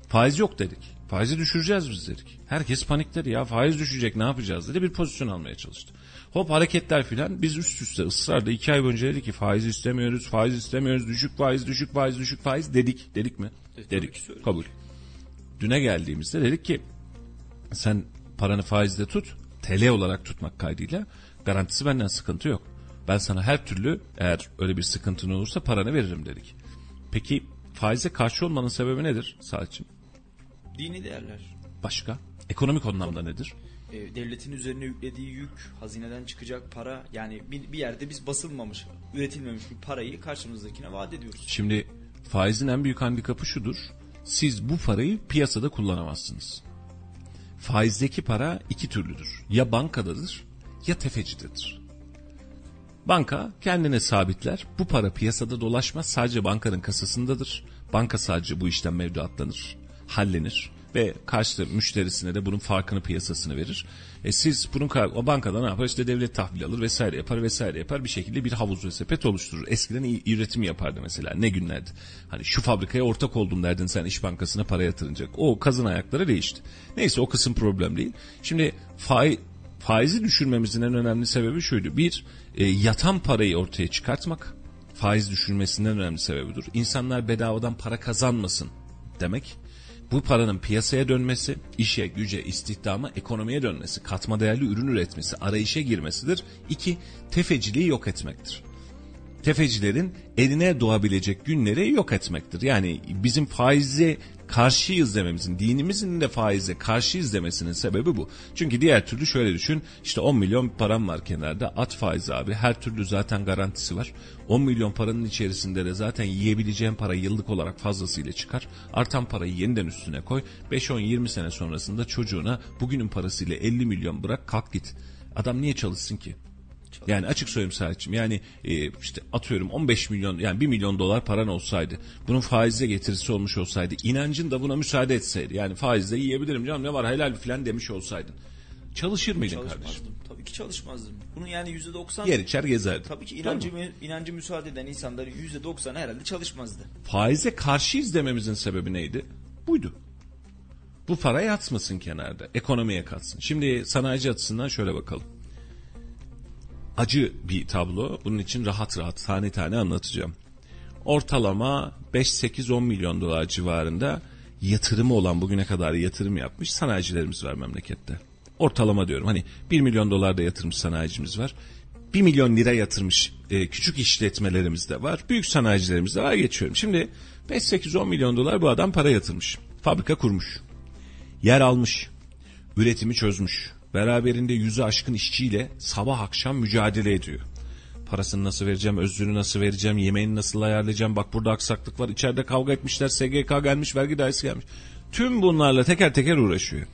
faiz yok dedik. Faizi düşüreceğiz biz dedik. Herkes panikledi ya faiz düşecek ne yapacağız dedi bir pozisyon almaya çalıştı. Hop hareketler filan biz üst üste ısrarla 2 ay önce dedik ki faiz istemiyoruz, faiz istemiyoruz, düşük faiz, düşük faiz, düşük faiz dedik. Dedik mi?
tabii
dedik. Kabul. Düne geldiğimizde dedik ki sen paranı faizde tut, TL olarak tutmak kaydıyla garantisi benden sıkıntı yok. Ben sana her türlü eğer öyle bir sıkıntın olursa paranı veririm dedik. Peki faize karşı olmanın sebebi nedir Saatçım?
Dini değerler.
Başka? Ekonomik anlamda nedir?
E, devletin üzerine yüklediği yük, hazineden çıkacak para yani bir, bir yerde biz basılmamış, üretilmemiş bir parayı karşımızdakine vaat ediyoruz.
Şimdi faizin en büyük handikapı şudur. Siz bu parayı piyasada kullanamazsınız. Faizdeki para iki türlüdür. Ya bankadadır ya tefecidedir. Banka kendine sabitler. Bu para piyasada dolaşmaz. Sadece bankanın kasasındadır. Banka sadece bu işten mevduatlanır, hallenir ve karşı müşterisine de bunun farkını piyasasını verir. E siz bunun o bankada ne yapar? İşte devlet tahvil alır vesaire yapar vesaire yapar bir şekilde bir havuz ve sepet oluşturur. Eskiden üretim yapardı mesela ne günlerdi. Hani şu fabrikaya ortak oldum derdin sen iş bankasına para yatırınacak. O kazın ayakları değişti. Neyse o kısım problem değil. Şimdi faiz faizi düşürmemizin en önemli sebebi şuydu. Bir, e, yatan parayı ortaya çıkartmak faiz düşürmesinin en önemli sebebidir. İnsanlar bedavadan para kazanmasın demek. Bu paranın piyasaya dönmesi, işe, güce, istihdama, ekonomiye dönmesi, katma değerli ürün üretmesi, arayışa girmesidir. İki, tefeciliği yok etmektir tefecilerin eline doğabilecek günleri yok etmektir. Yani bizim faize karşıyız dememizin, dinimizin de faize karşıyız demesinin sebebi bu. Çünkü diğer türlü şöyle düşün, işte 10 milyon param var kenarda, at faizi abi, her türlü zaten garantisi var. 10 milyon paranın içerisinde de zaten yiyebileceğin para yıllık olarak fazlasıyla çıkar. Artan parayı yeniden üstüne koy, 5-10-20 sene sonrasında çocuğuna bugünün parasıyla 50 milyon bırak kalk git. Adam niye çalışsın ki? Yani açık söyleyeyim Serhat'cığım yani e, işte atıyorum 15 milyon yani 1 milyon dolar paran olsaydı bunun faize getirisi olmuş olsaydı inancın da buna müsaade etseydi yani faizle yiyebilirim canım ne var helal falan demiş olsaydın çalışır mıydın kardeşim?
Tabii ki çalışmazdım. Bunun yani %90
Yer içer gezerdin.
tabii ki inancı, inancı müsaade eden insanların %90'ı herhalde çalışmazdı.
Faize karşıyız dememizin sebebi neydi? Buydu. Bu para yatmasın kenarda. Ekonomiye katsın. Şimdi sanayici açısından şöyle bakalım. Acı bir tablo. Bunun için rahat rahat tane tane anlatacağım. Ortalama 5-8-10 milyon dolar civarında yatırımı olan bugüne kadar yatırım yapmış sanayicilerimiz var memlekette. Ortalama diyorum hani 1 milyon dolar da yatırmış sanayicimiz var. 1 milyon lira yatırmış e, küçük işletmelerimiz de var. Büyük sanayicilerimiz de var geçiyorum. Şimdi 5-8-10 milyon dolar bu adam para yatırmış. Fabrika kurmuş. Yer almış. Üretimi çözmüş. Beraberinde yüzü aşkın işçiyle sabah akşam mücadele ediyor. Parasını nasıl vereceğim, özrünü nasıl vereceğim, yemeğini nasıl ayarlayacağım, bak burada aksaklık var, içeride kavga etmişler, SGK gelmiş, vergi dairesi gelmiş. Tüm bunlarla teker teker uğraşıyor.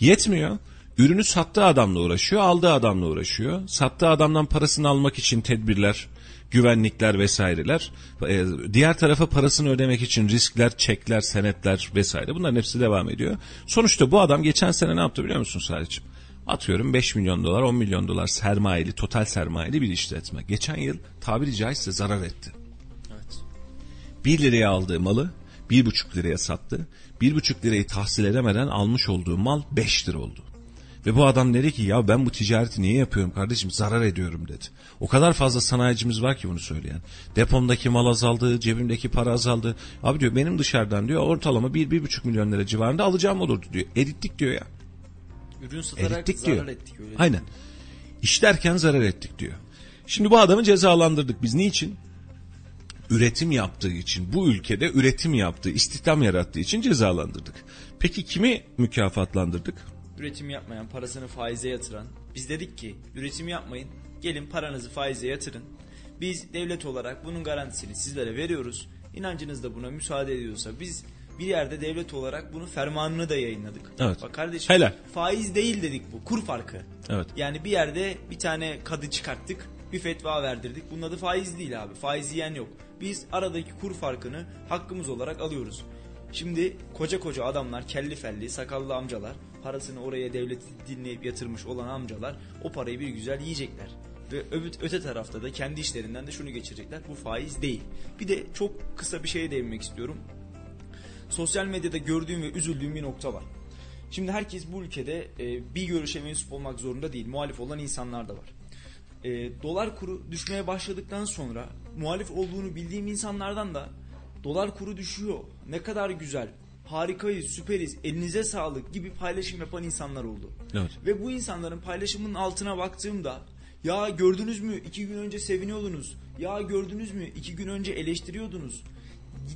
Yetmiyor. Ürünü sattığı adamla uğraşıyor, aldığı adamla uğraşıyor. Sattığı adamdan parasını almak için tedbirler, güvenlikler vesaireler. Ee, Diğer tarafa parasını ödemek için riskler, çekler, senetler vesaire. Bunların hepsi devam ediyor. Sonuçta bu adam geçen sene ne yaptı biliyor musun Salih'ciğim? Atıyorum 5 milyon dolar, 10 milyon dolar sermayeli, total sermayeli bir işletme. Geçen yıl tabiri caizse zarar etti.
Evet.
1 liraya aldığı malı 1,5 liraya sattı. 1,5 lirayı tahsil edemeden almış olduğu mal 5 lira oldu. Ve bu adam dedi ki ya ben bu ticareti niye yapıyorum kardeşim zarar ediyorum dedi. O kadar fazla sanayicimiz var ki bunu söyleyen. Depomdaki mal azaldı, cebimdeki para azaldı. Abi diyor benim dışarıdan diyor ortalama 1-1,5 milyon lira civarında alacağım olurdu diyor. Erittik diyor ya.
Ürün satarak
Erittik
zarar
diyor.
ettik öyle.
Aynen. İşlerken zarar ettik diyor. Şimdi bu adamı cezalandırdık biz. Niçin? Üretim yaptığı için, bu ülkede üretim yaptığı, istihdam yarattığı için cezalandırdık. Peki kimi mükafatlandırdık?
Üretim yapmayan, parasını faize yatıran. Biz dedik ki üretim yapmayın. Gelin paranızı faize yatırın. Biz devlet olarak bunun garantisini sizlere veriyoruz. İnancınız da buna müsaade ediyorsa biz bir yerde devlet olarak bunun fermanını da yayınladık.
Evet.
Bak kardeşim
Helal.
faiz değil dedik bu. Kur farkı.
Evet.
Yani bir yerde bir tane kadı çıkarttık. Bir fetva verdirdik. Bunun adı faiz değil abi. Faiz yiyen yok. Biz aradaki kur farkını hakkımız olarak alıyoruz. Şimdi koca koca adamlar, kelli felli, sakallı amcalar, parasını oraya devlet dinleyip yatırmış olan amcalar o parayı bir güzel yiyecekler. Ve öte tarafta da kendi işlerinden de şunu geçirecekler. Bu faiz değil. Bir de çok kısa bir şeye değinmek istiyorum. Sosyal medyada gördüğüm ve üzüldüğüm bir nokta var. Şimdi herkes bu ülkede e, bir görüşe mensup olmak zorunda değil. Muhalif olan insanlar da var. E, dolar kuru düşmeye başladıktan sonra muhalif olduğunu bildiğim insanlardan da dolar kuru düşüyor. Ne kadar güzel. Harikayız, süperiz, elinize sağlık gibi paylaşım yapan insanlar oldu.
Evet.
Ve bu insanların paylaşımının altına baktığımda ya gördünüz mü iki gün önce seviniyordunuz. Ya gördünüz mü iki gün önce eleştiriyordunuz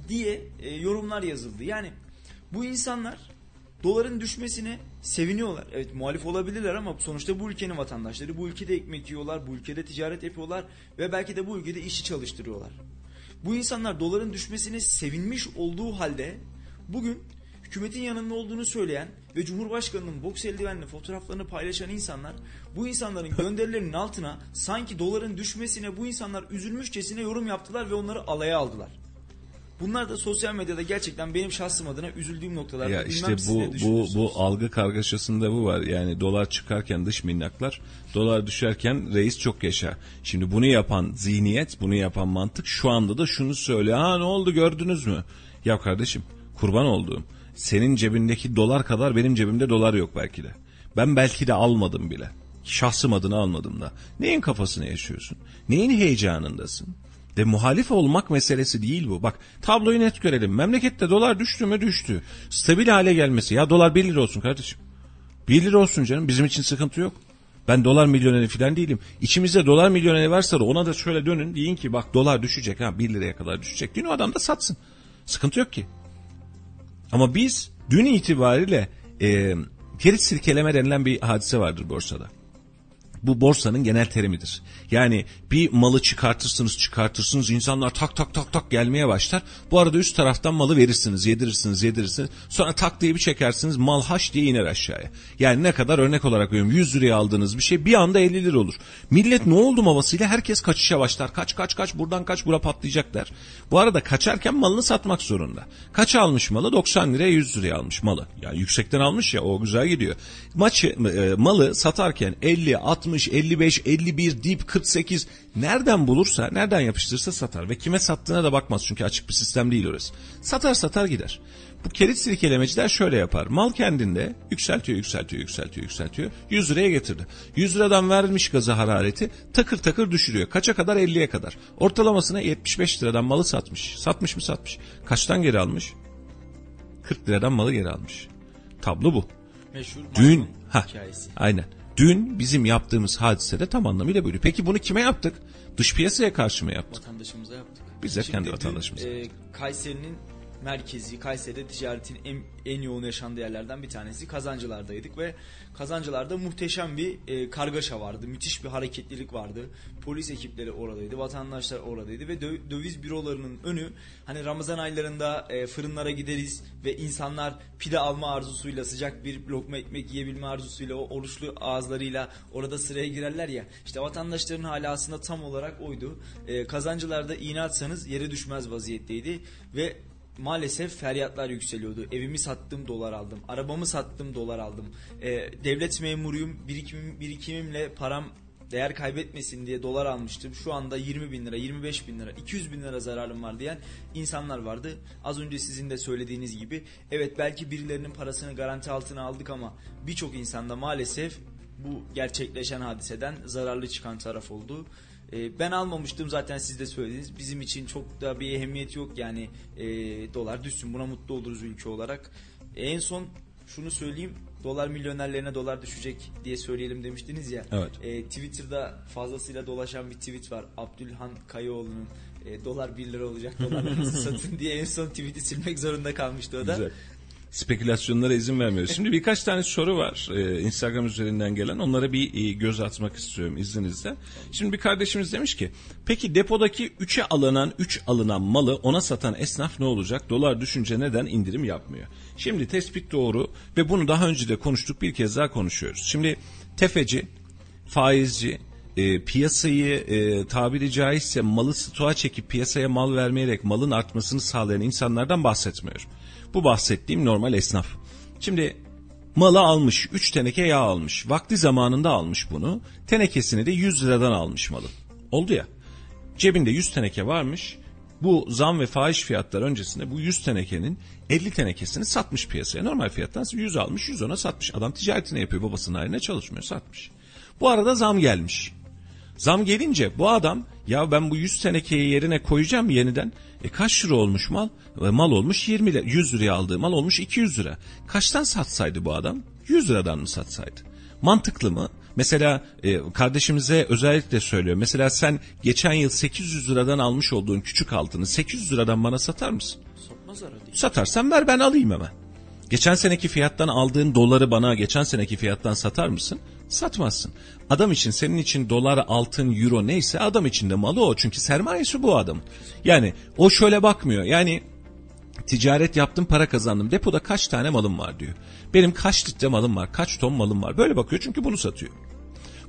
diye e, yorumlar yazıldı. Yani bu insanlar doların düşmesine seviniyorlar. Evet muhalif olabilirler ama sonuçta bu ülkenin vatandaşları. Bu ülkede ekmek yiyorlar, bu ülkede ticaret yapıyorlar ve belki de bu ülkede işçi çalıştırıyorlar. Bu insanlar doların düşmesine sevinmiş olduğu halde bugün hükümetin yanında olduğunu söyleyen ve Cumhurbaşkanı'nın boks eldivenli fotoğraflarını paylaşan insanlar bu insanların gönderilerinin altına sanki doların düşmesine bu insanlar üzülmüşçesine yorum yaptılar ve onları alaya aldılar. Bunlar da sosyal medyada gerçekten benim şahsım adına üzüldüğüm noktalar.
Ya işte bu bu bu algı kargaşasında bu var. Yani dolar çıkarken dış minnaklar, dolar düşerken reis çok yaşa. Şimdi bunu yapan zihniyet, bunu yapan mantık şu anda da şunu söylüyor. Ha ne oldu gördünüz mü? Ya kardeşim kurban olduğum. Senin cebindeki dolar kadar benim cebimde dolar yok belki de. Ben belki de almadım bile. Şahsım adına almadım da. Neyin kafasını yaşıyorsun? Neyin heyecanındasın? De muhalif olmak meselesi değil bu. Bak tabloyu net görelim. Memlekette dolar düştü mü düştü. Stabil hale gelmesi. Ya dolar 1 lira olsun kardeşim. 1 lira olsun canım. Bizim için sıkıntı yok. Ben dolar milyoneri falan değilim. İçimizde dolar milyoneri varsa da ona da şöyle dönün. Deyin ki bak dolar düşecek ha 1 liraya kadar düşecek. Deyin o adam da satsın. Sıkıntı yok ki. Ama biz dün itibariyle e, geri silkeleme denilen bir hadise vardır borsada. Bu borsanın genel terimidir. Yani bir malı çıkartırsınız çıkartırsınız insanlar tak tak tak tak gelmeye başlar. Bu arada üst taraftan malı verirsiniz yedirirsiniz yedirirsiniz. Sonra tak diye bir çekersiniz mal haş diye iner aşağıya. Yani ne kadar örnek olarak veriyorum 100 liraya aldığınız bir şey bir anda 50 lira olur. Millet ne oldu havasıyla herkes kaçışa başlar. Kaç kaç kaç buradan kaç bura patlayacak der. Bu arada kaçarken malını satmak zorunda. Kaç almış malı? 90 liraya 100 liraya almış malı. Yani yüksekten almış ya o güzel gidiyor. Maçı e, malı satarken 50, 60, 55, 51, dip 48 nereden bulursa, nereden yapıştırırsa satar ve kime sattığına da bakmaz çünkü açık bir sistem değil orası. Satar satar gider. Bu kerit silkelemeciler şöyle yapar. Mal kendinde yükseltiyor, yükseltiyor, yükseltiyor, yükseltiyor. 100 liraya getirdi. 100 liradan vermiş gazı harareti takır takır düşürüyor. Kaça kadar? 50'ye kadar. Ortalamasına 75 liradan malı satmış. Satmış mı satmış. Kaçtan geri almış? 40 liradan malı geri almış. Tablo bu.
Meşhur
Dün ha
hikayesi.
aynen. Dün bizim yaptığımız hadise de tam anlamıyla böyle. Peki bunu kime yaptık? Dış piyasaya karşı mı yaptık?
Vatandaşımıza yaptık.
Biz de
Şimdi
kendi vatandaşımıza
e, Kayseri'nin merkezi Kayseri'de ticaretin en, en yoğun yaşandığı yerlerden bir tanesi Kazancılar'daydık ve Kazancılar'da muhteşem bir e, kargaşa vardı. Müthiş bir hareketlilik vardı. Polis ekipleri oradaydı, vatandaşlar oradaydı ve dö- döviz bürolarının önü hani Ramazan aylarında e, fırınlara gideriz ve insanlar pide alma arzusuyla sıcak bir lokma ekmek yiyebilme arzusuyla o oruçlu ağızlarıyla orada sıraya girerler ya. İşte vatandaşların hali aslında tam olarak oydu. E, kazancılarda iğne atsanız yere düşmez vaziyetteydi ve maalesef feryatlar yükseliyordu. Evimi sattım dolar aldım. Arabamı sattım dolar aldım. E, devlet memuruyum birikimim, birikimimle param değer kaybetmesin diye dolar almıştım. Şu anda 20 bin lira, 25 bin lira, 200 bin lira zararım var diyen insanlar vardı. Az önce sizin de söylediğiniz gibi evet belki birilerinin parasını garanti altına aldık ama birçok insanda maalesef bu gerçekleşen hadiseden zararlı çıkan taraf oldu. Ee, ben almamıştım zaten siz de söylediniz. Bizim için çok da bir ehemmiyet yok yani e, dolar düşsün buna mutlu oluruz ülke olarak. En son şunu söyleyeyim dolar milyonerlerine dolar düşecek diye söyleyelim demiştiniz ya.
Evet.
E, Twitter'da fazlasıyla dolaşan bir tweet var. Abdülhan Kayıoğlu'nun e, dolar 1 lira olacak dolarlarınızı [laughs] satın diye en son tweet'i silmek zorunda kalmıştı o da.
Güzel. Spekülasyonlara izin vermiyoruz. Şimdi birkaç tane soru var e, Instagram üzerinden gelen. Onlara bir e, göz atmak istiyorum izninizle. Şimdi bir kardeşimiz demiş ki peki depodaki 3'e alınan 3 alınan malı ona satan esnaf ne olacak? Dolar düşünce neden indirim yapmıyor? Şimdi tespit doğru ve bunu daha önce de konuştuk bir kez daha konuşuyoruz. Şimdi tefeci, faizci, e, piyasayı e, tabiri caizse malı stoğa çekip piyasaya mal vermeyerek malın artmasını sağlayan insanlardan bahsetmiyorum. Bu bahsettiğim normal esnaf. Şimdi malı almış 3 teneke yağ almış. Vakti zamanında almış bunu. Tenekesini de 100 liradan almış malı. Oldu ya. Cebinde 100 teneke varmış. Bu zam ve fahiş fiyatlar öncesinde bu 100 tenekenin 50 tenekesini satmış piyasaya. Normal fiyattan 100 almış 100 ona satmış. Adam ticaretini yapıyor babasının haline çalışmıyor satmış. Bu arada zam gelmiş. Zam gelince bu adam ya ben bu 100 tenekeyi yerine koyacağım yeniden. E kaç lira olmuş mal? E, mal olmuş 20 lira. 100 liraya aldığı mal olmuş 200 lira. Kaçtan satsaydı bu adam? 100 liradan mı satsaydı? Mantıklı mı? Mesela e, kardeşimize özellikle söylüyor. Mesela sen geçen yıl 800 liradan almış olduğun küçük altını 800 liradan bana satar mısın?
Satmaz herhalde.
Satarsan ver ben alayım hemen. Geçen seneki fiyattan aldığın doları bana geçen seneki fiyattan satar mısın? Satmazsın. Adam için senin için dolar, altın, euro neyse adam için de malı o. Çünkü sermayesi bu adam. Yani o şöyle bakmıyor. Yani ticaret yaptım para kazandım. Depoda kaç tane malım var diyor. Benim kaç litre malım var, kaç ton malım var. Böyle bakıyor çünkü bunu satıyor.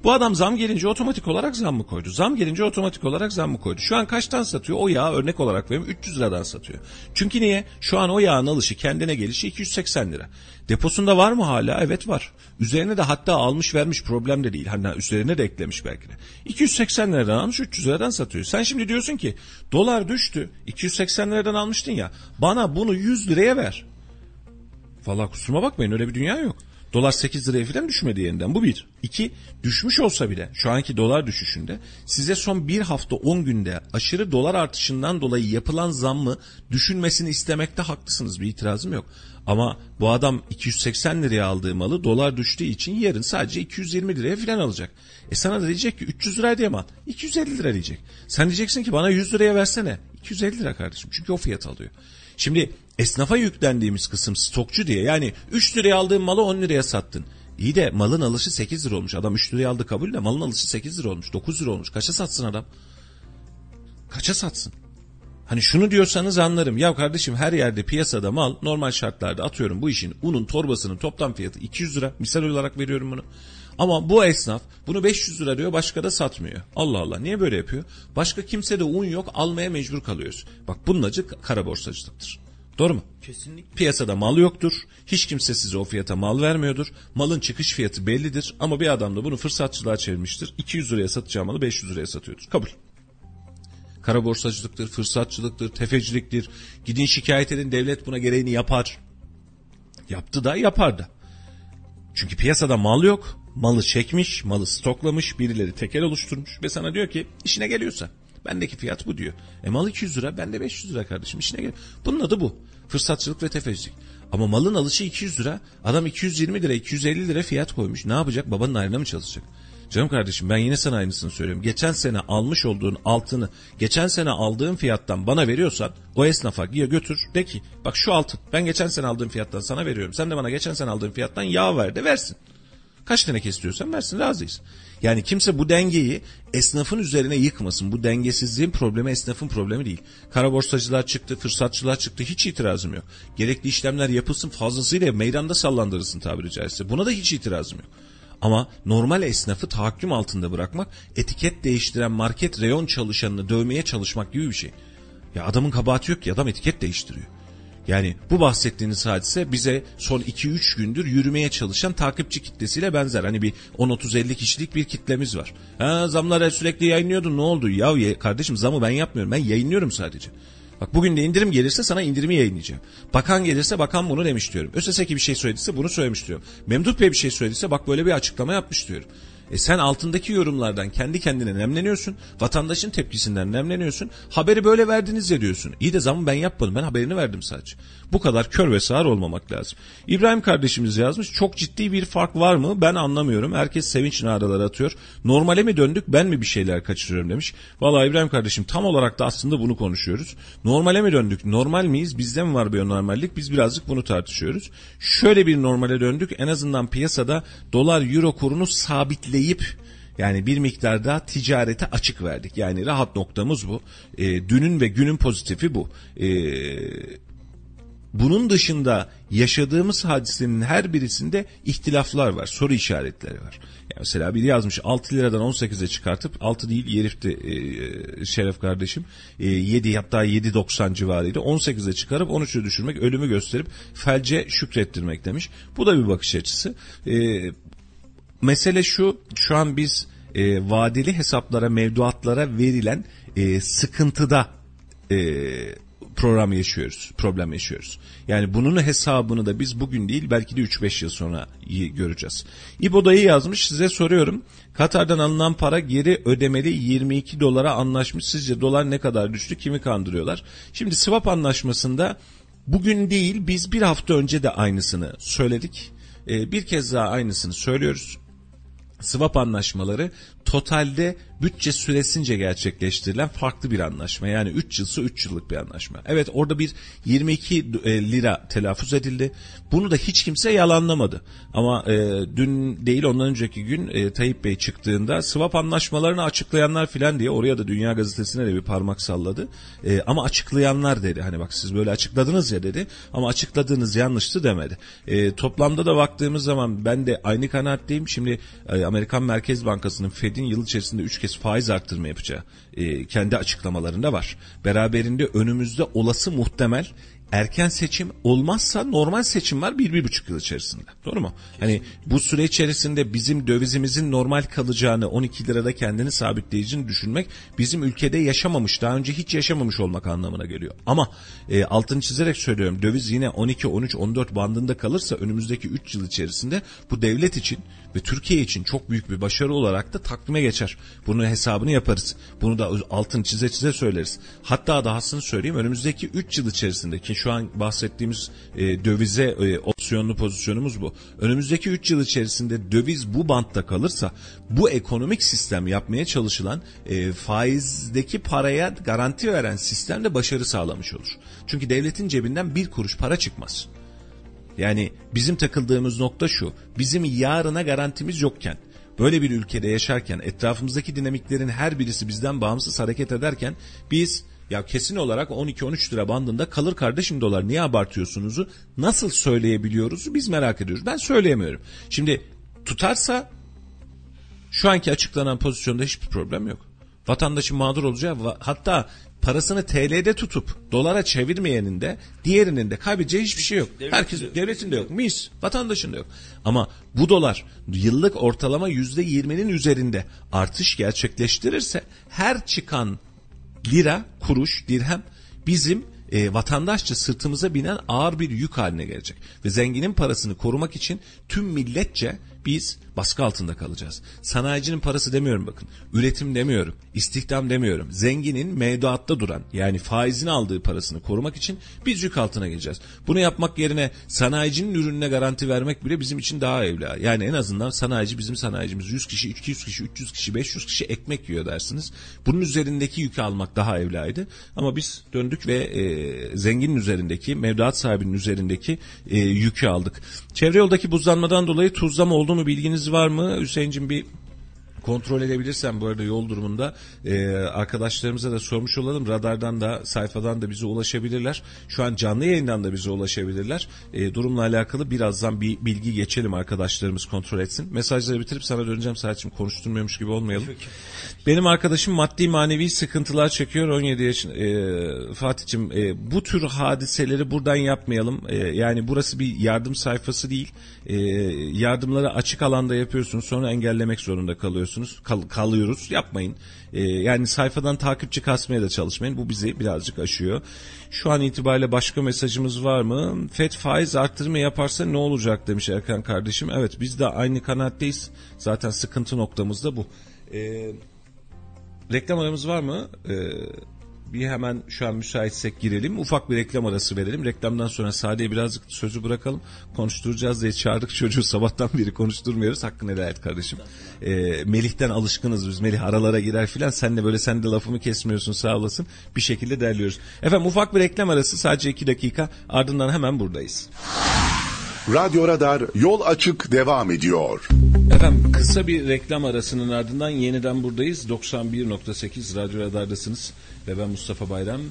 Bu adam zam gelince otomatik olarak zam mı koydu? Zam gelince otomatik olarak zam mı koydu? Şu an kaçtan satıyor? O yağı örnek olarak veriyorum 300 liradan satıyor. Çünkü niye? Şu an o yağın alışı kendine gelişi 280 lira. Deposunda var mı hala? Evet var. Üzerine de hatta almış vermiş problem de değil. Hani üzerine de eklemiş belki de. 280 liradan almış 300 liradan satıyor. Sen şimdi diyorsun ki dolar düştü 280 liradan almıştın ya bana bunu 100 liraya ver. Valla kusuruma bakmayın öyle bir dünya yok. Dolar 8 liraya falan düşmedi yeniden. Bu bir. İki, düşmüş olsa bile şu anki dolar düşüşünde size son bir hafta 10 günde aşırı dolar artışından dolayı yapılan zammı düşünmesini istemekte haklısınız. Bir itirazım yok. Ama bu adam 280 liraya aldığı malı dolar düştüğü için yarın sadece 220 liraya falan alacak. E sana da diyecek ki 300 lira diye mal. 250 lira diyecek. Sen diyeceksin ki bana 100 liraya versene. 250 lira kardeşim. Çünkü o fiyat alıyor. Şimdi esnafa yüklendiğimiz kısım stokçu diye yani 3 liraya aldığın malı 10 liraya sattın. İyi de malın alışı 8 lira olmuş. Adam 3 liraya aldı kabul de malın alışı 8 lira olmuş. 9 lira olmuş. Kaça satsın adam? Kaça satsın? Hani şunu diyorsanız anlarım. Ya kardeşim her yerde piyasada mal normal şartlarda atıyorum bu işin unun torbasının toplam fiyatı 200 lira. Misal olarak veriyorum bunu. Ama bu esnaf bunu 500 lira diyor başka da satmıyor. Allah Allah niye böyle yapıyor? Başka kimse de un yok almaya mecbur kalıyoruz. Bak bunun acı kara borsacılıktır. Doğru mu?
Kesinlikle.
Piyasada mal yoktur. Hiç kimse size o fiyata mal vermiyordur. Malın çıkış fiyatı bellidir. Ama bir adam da bunu fırsatçılığa çevirmiştir. 200 liraya satacağı malı 500 liraya satıyordur. Kabul. Kara borsacılıktır, fırsatçılıktır, tefeciliktir. Gidin şikayet edin devlet buna gereğini yapar. Yaptı da yapar da. Çünkü piyasada mal yok. Malı çekmiş, malı stoklamış, birileri tekel oluşturmuş ve sana diyor ki işine geliyorsa. Bendeki fiyat bu diyor. E mal 200 lira, bende 500 lira kardeşim işine gel. Bunun adı bu. Fırsatçılık ve tefecilik. Ama malın alışı 200 lira. Adam 220 lira, 250 lira fiyat koymuş. Ne yapacak? Babanın ayrına mı çalışacak? Canım kardeşim ben yine sana aynısını söylüyorum. Geçen sene almış olduğun altını geçen sene aldığın fiyattan bana veriyorsan o esnafa ya götür de ki bak şu altın ben geçen sene aldığım fiyattan sana veriyorum. Sen de bana geçen sene aldığın fiyattan yağ ver de versin. Kaç tane istiyorsan versin razıyız. Yani kimse bu dengeyi esnafın üzerine yıkmasın. Bu dengesizliğin problemi esnafın problemi değil. Kara borsacılar çıktı, fırsatçılar çıktı hiç itirazım yok. Gerekli işlemler yapılsın fazlasıyla meydanda sallandırılsın tabiri caizse. Buna da hiç itirazım yok. Ama normal esnafı tahakküm altında bırakmak, etiket değiştiren market reyon çalışanını dövmeye çalışmak gibi bir şey. Ya adamın kabahati yok ki adam etiket değiştiriyor. Yani bu bahsettiğiniz hadise bize son 2-3 gündür yürümeye çalışan takipçi kitlesiyle benzer. Hani bir 10-30-50 kişilik bir kitlemiz var. Ha zamları sürekli yayınlıyordun ne oldu? Ya kardeşim zamı ben yapmıyorum ben yayınlıyorum sadece. Bak bugün de indirim gelirse sana indirimi yayınlayacağım. Bakan gelirse bakan bunu demiş diyorum. ÖSSEK'i bir şey söylediyse bunu söylemiş diyorum. Memduh Bey bir şey söylediyse bak böyle bir açıklama yapmış diyorum. E sen altındaki yorumlardan kendi kendine nemleniyorsun. Vatandaşın tepkisinden nemleniyorsun. Haberi böyle verdiniz ya diyorsun. İyi de zaman ben yapmadım. Ben haberini verdim sadece. Bu kadar kör ve sağır olmamak lazım. İbrahim kardeşimiz yazmış. Çok ciddi bir fark var mı? Ben anlamıyorum. Herkes sevinç naraları atıyor. Normale mi döndük ben mi bir şeyler kaçırıyorum demiş. Valla İbrahim kardeşim tam olarak da aslında bunu konuşuyoruz. Normale mi döndük? Normal miyiz? Bizde mi var bir normallik? Biz birazcık bunu tartışıyoruz. Şöyle bir normale döndük. En azından piyasada dolar euro kurunu sabitleyip yani bir miktarda ticarete açık verdik. Yani rahat noktamız bu. E, dünün ve günün pozitifi bu. E, bunun dışında yaşadığımız hadisenin her birisinde ihtilaflar var, soru işaretleri var. Yani mesela biri yazmış 6 liradan 18'e çıkartıp 6 değil yerifti e, Şeref kardeşim e, 7 hatta 7.90 civarıydı 18'e çıkarıp 13'e düşürmek ölümü gösterip felce şükrettirmek demiş. Bu da bir bakış açısı. E, mesele şu şu an biz e, vadeli hesaplara mevduatlara verilen e, sıkıntıda e, program yaşıyoruz, problem yaşıyoruz. Yani bunun hesabını da biz bugün değil belki de 3-5 yıl sonra göreceğiz. İbo dayı yazmış size soruyorum. Katar'dan alınan para geri ödemeli 22 dolara anlaşmış. Sizce dolar ne kadar düştü? Kimi kandırıyorlar? Şimdi swap anlaşmasında bugün değil biz bir hafta önce de aynısını söyledik. Ee, bir kez daha aynısını söylüyoruz swap anlaşmaları totalde bütçe süresince gerçekleştirilen farklı bir anlaşma. Yani 3 yılsa 3 yıllık bir anlaşma. Evet orada bir 22 e, lira telaffuz edildi. Bunu da hiç kimse yalanlamadı. Ama e, dün değil ondan önceki gün e, Tayyip Bey çıktığında swap anlaşmalarını açıklayanlar filan diye oraya da Dünya Gazetesi'ne de bir parmak salladı. E, ama açıklayanlar dedi. Hani bak siz böyle açıkladınız ya dedi. Ama açıkladığınız yanlıştı demedi. E, toplamda da baktığımız zaman ben de aynı kanaatteyim. Şimdi e, Amerikan Merkez Bankası'nın Fed'in yıl içerisinde 3 kez faiz arttırma yapacağı e, kendi açıklamalarında var. Beraberinde önümüzde olası muhtemel erken seçim olmazsa normal seçim var bir, bir buçuk yıl içerisinde. Doğru mu? Hani bu süre içerisinde bizim dövizimizin normal kalacağını 12 lirada kendini sabitleyeceğini düşünmek bizim ülkede yaşamamış daha önce hiç yaşamamış olmak anlamına geliyor. Ama e, altını çizerek söylüyorum döviz yine 12, 13, 14 bandında kalırsa önümüzdeki 3 yıl içerisinde bu devlet için ve Türkiye için çok büyük bir başarı olarak da takvime geçer. Bunun hesabını yaparız. Bunu da altın çize çize söyleriz. Hatta dahasını söyleyeyim önümüzdeki 3 yıl içerisinde ki şu an bahsettiğimiz e, dövize e, opsiyonlu pozisyonumuz bu. Önümüzdeki 3 yıl içerisinde döviz bu bantta kalırsa bu ekonomik sistem yapmaya çalışılan e, faizdeki paraya garanti veren sistemde başarı sağlamış olur. Çünkü devletin cebinden bir kuruş para çıkmaz. Yani bizim takıldığımız nokta şu. Bizim yarına garantimiz yokken böyle bir ülkede yaşarken etrafımızdaki dinamiklerin her birisi bizden bağımsız hareket ederken biz ya kesin olarak 12-13 lira bandında kalır kardeşim dolar niye abartıyorsunuzu nasıl söyleyebiliyoruz biz merak ediyoruz. Ben söyleyemiyorum. Şimdi tutarsa şu anki açıklanan pozisyonda hiçbir problem yok. Vatandaşın mağdur olacağı hatta parasını TL'de tutup dolara çevirmeyenin de diğerinin de kaybedeceği hiçbir şey yok. Devletin Herkes de, devletin de yok. Mis. Vatandaşın da yok. Ama bu dolar yıllık ortalama yüzde yirminin üzerinde artış gerçekleştirirse her çıkan lira, kuruş, dirhem bizim e, vatandaşça sırtımıza binen ağır bir yük haline gelecek. Ve zenginin parasını korumak için tüm milletçe biz baskı altında kalacağız. Sanayicinin parası demiyorum bakın. Üretim demiyorum. istihdam demiyorum. Zenginin mevduatta duran yani faizini aldığı parasını korumak için biz yük altına geleceğiz. Bunu yapmak yerine sanayicinin ürününe garanti vermek bile bizim için daha evla. Yani en azından sanayici bizim sanayicimiz 100 kişi, 200 kişi, 300 kişi, 500 kişi ekmek yiyor dersiniz. Bunun üzerindeki yükü almak daha evlaydı. Ama biz döndük ve e, zenginin üzerindeki, mevduat sahibinin üzerindeki e, yükü aldık. Çevre yoldaki buzlanmadan dolayı tuzlama oldu mu bilginiz var mı? Hüseyin'cim bir kontrol edebilirsen bu arada yol durumunda e, arkadaşlarımıza da sormuş olalım. Radardan da sayfadan da bize ulaşabilirler. Şu an canlı yayından da bize ulaşabilirler. E, durumla alakalı birazdan bir bilgi geçelim arkadaşlarımız kontrol etsin. Mesajları bitirip sana döneceğim Saatçim konuşturmuyormuş gibi olmayalım. Benim arkadaşım maddi manevi sıkıntılar çekiyor 17 yaşında. E, Fatih'cim e, bu tür hadiseleri buradan yapmayalım. E, yani burası bir yardım sayfası değil. E, yardımları açık alanda yapıyorsunuz sonra engellemek zorunda kalıyorsunuz. Kal- kalıyoruz yapmayın. E, yani sayfadan takipçi kasmaya da çalışmayın. Bu bizi birazcık aşıyor. Şu an itibariyle başka mesajımız var mı? FED faiz arttırma yaparsa ne olacak demiş Erkan kardeşim. Evet biz de aynı kanaatteyiz. Zaten sıkıntı noktamız da bu. Eee Reklam aramız var mı? Ee, bir hemen şu an müsaitsek girelim. Ufak bir reklam arası verelim. Reklamdan sonra Sade'ye birazcık sözü bırakalım. Konuşturacağız diye çağırdık çocuğu [laughs] sabahtan beri konuşturmuyoruz. Hakkını helal et kardeşim. Ee, Melih'ten alışkınız biz. Melih aralara girer filan. Sen de böyle sen de lafımı kesmiyorsun sağ olasın. Bir şekilde derliyoruz. Efendim ufak bir reklam arası sadece iki dakika. Ardından hemen buradayız.
Radyo Radar yol açık devam ediyor.
Efendim kısa bir reklam arasının ardından yeniden buradayız. 91.8 Radyo Radar'dasınız. Ve ben Mustafa Bayram.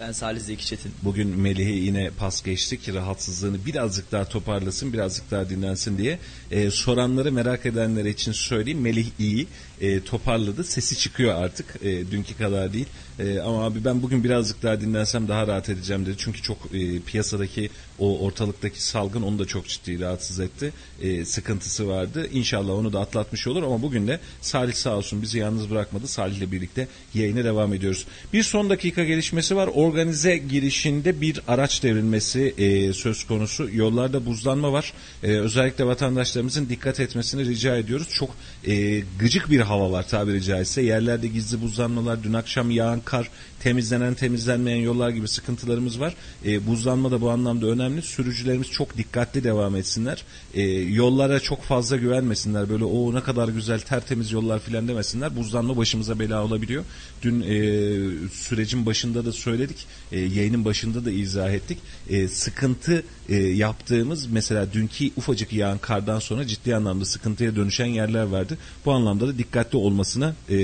Ben Salih Zeki Çetin.
Bugün Melih'e yine pas geçtik. Rahatsızlığını birazcık daha toparlasın, birazcık daha dinlensin diye. Ee, soranları merak edenler için söyleyeyim. Melih iyi, e, toparladı. Sesi çıkıyor artık. E, dünkü kadar değil. E, ama abi ben bugün birazcık daha dinlensem daha rahat edeceğim dedi. Çünkü çok e, piyasadaki o ortalıktaki salgın onu da çok ciddi rahatsız etti. E, sıkıntısı vardı. İnşallah onu da atlatmış olur ama bugün de Salih sağ olsun bizi yalnız bırakmadı. Salih'le birlikte yayına devam ediyoruz. Bir son dakika gelişmesi var. Organize girişinde bir araç devrilmesi e, söz konusu. Yollarda buzlanma var. E, özellikle vatandaşlarımızın dikkat etmesini rica ediyoruz. Çok e, gıcık bir hava var tabiri caizse. Yerlerde gizli buzlanmalar, dün akşam yağan kar, temizlenen temizlenmeyen yollar gibi sıkıntılarımız var. E, buzlanma da bu anlamda önemli. Sürücülerimiz çok dikkatli devam etsinler. E, yollara çok fazla güvenmesinler. Böyle o ne kadar güzel tertemiz yollar filan demesinler. Buzlanma başımıza bela olabiliyor. Dün e, sürecin başında da söyledik. E, yayının başında da izah ettik. E, sıkıntı e, yaptığımız mesela dünkü ufacık yağan kardan sonra ciddi anlamda sıkıntıya dönüşen yerler vardı. Bu anlamda da dikkatli olmasına e,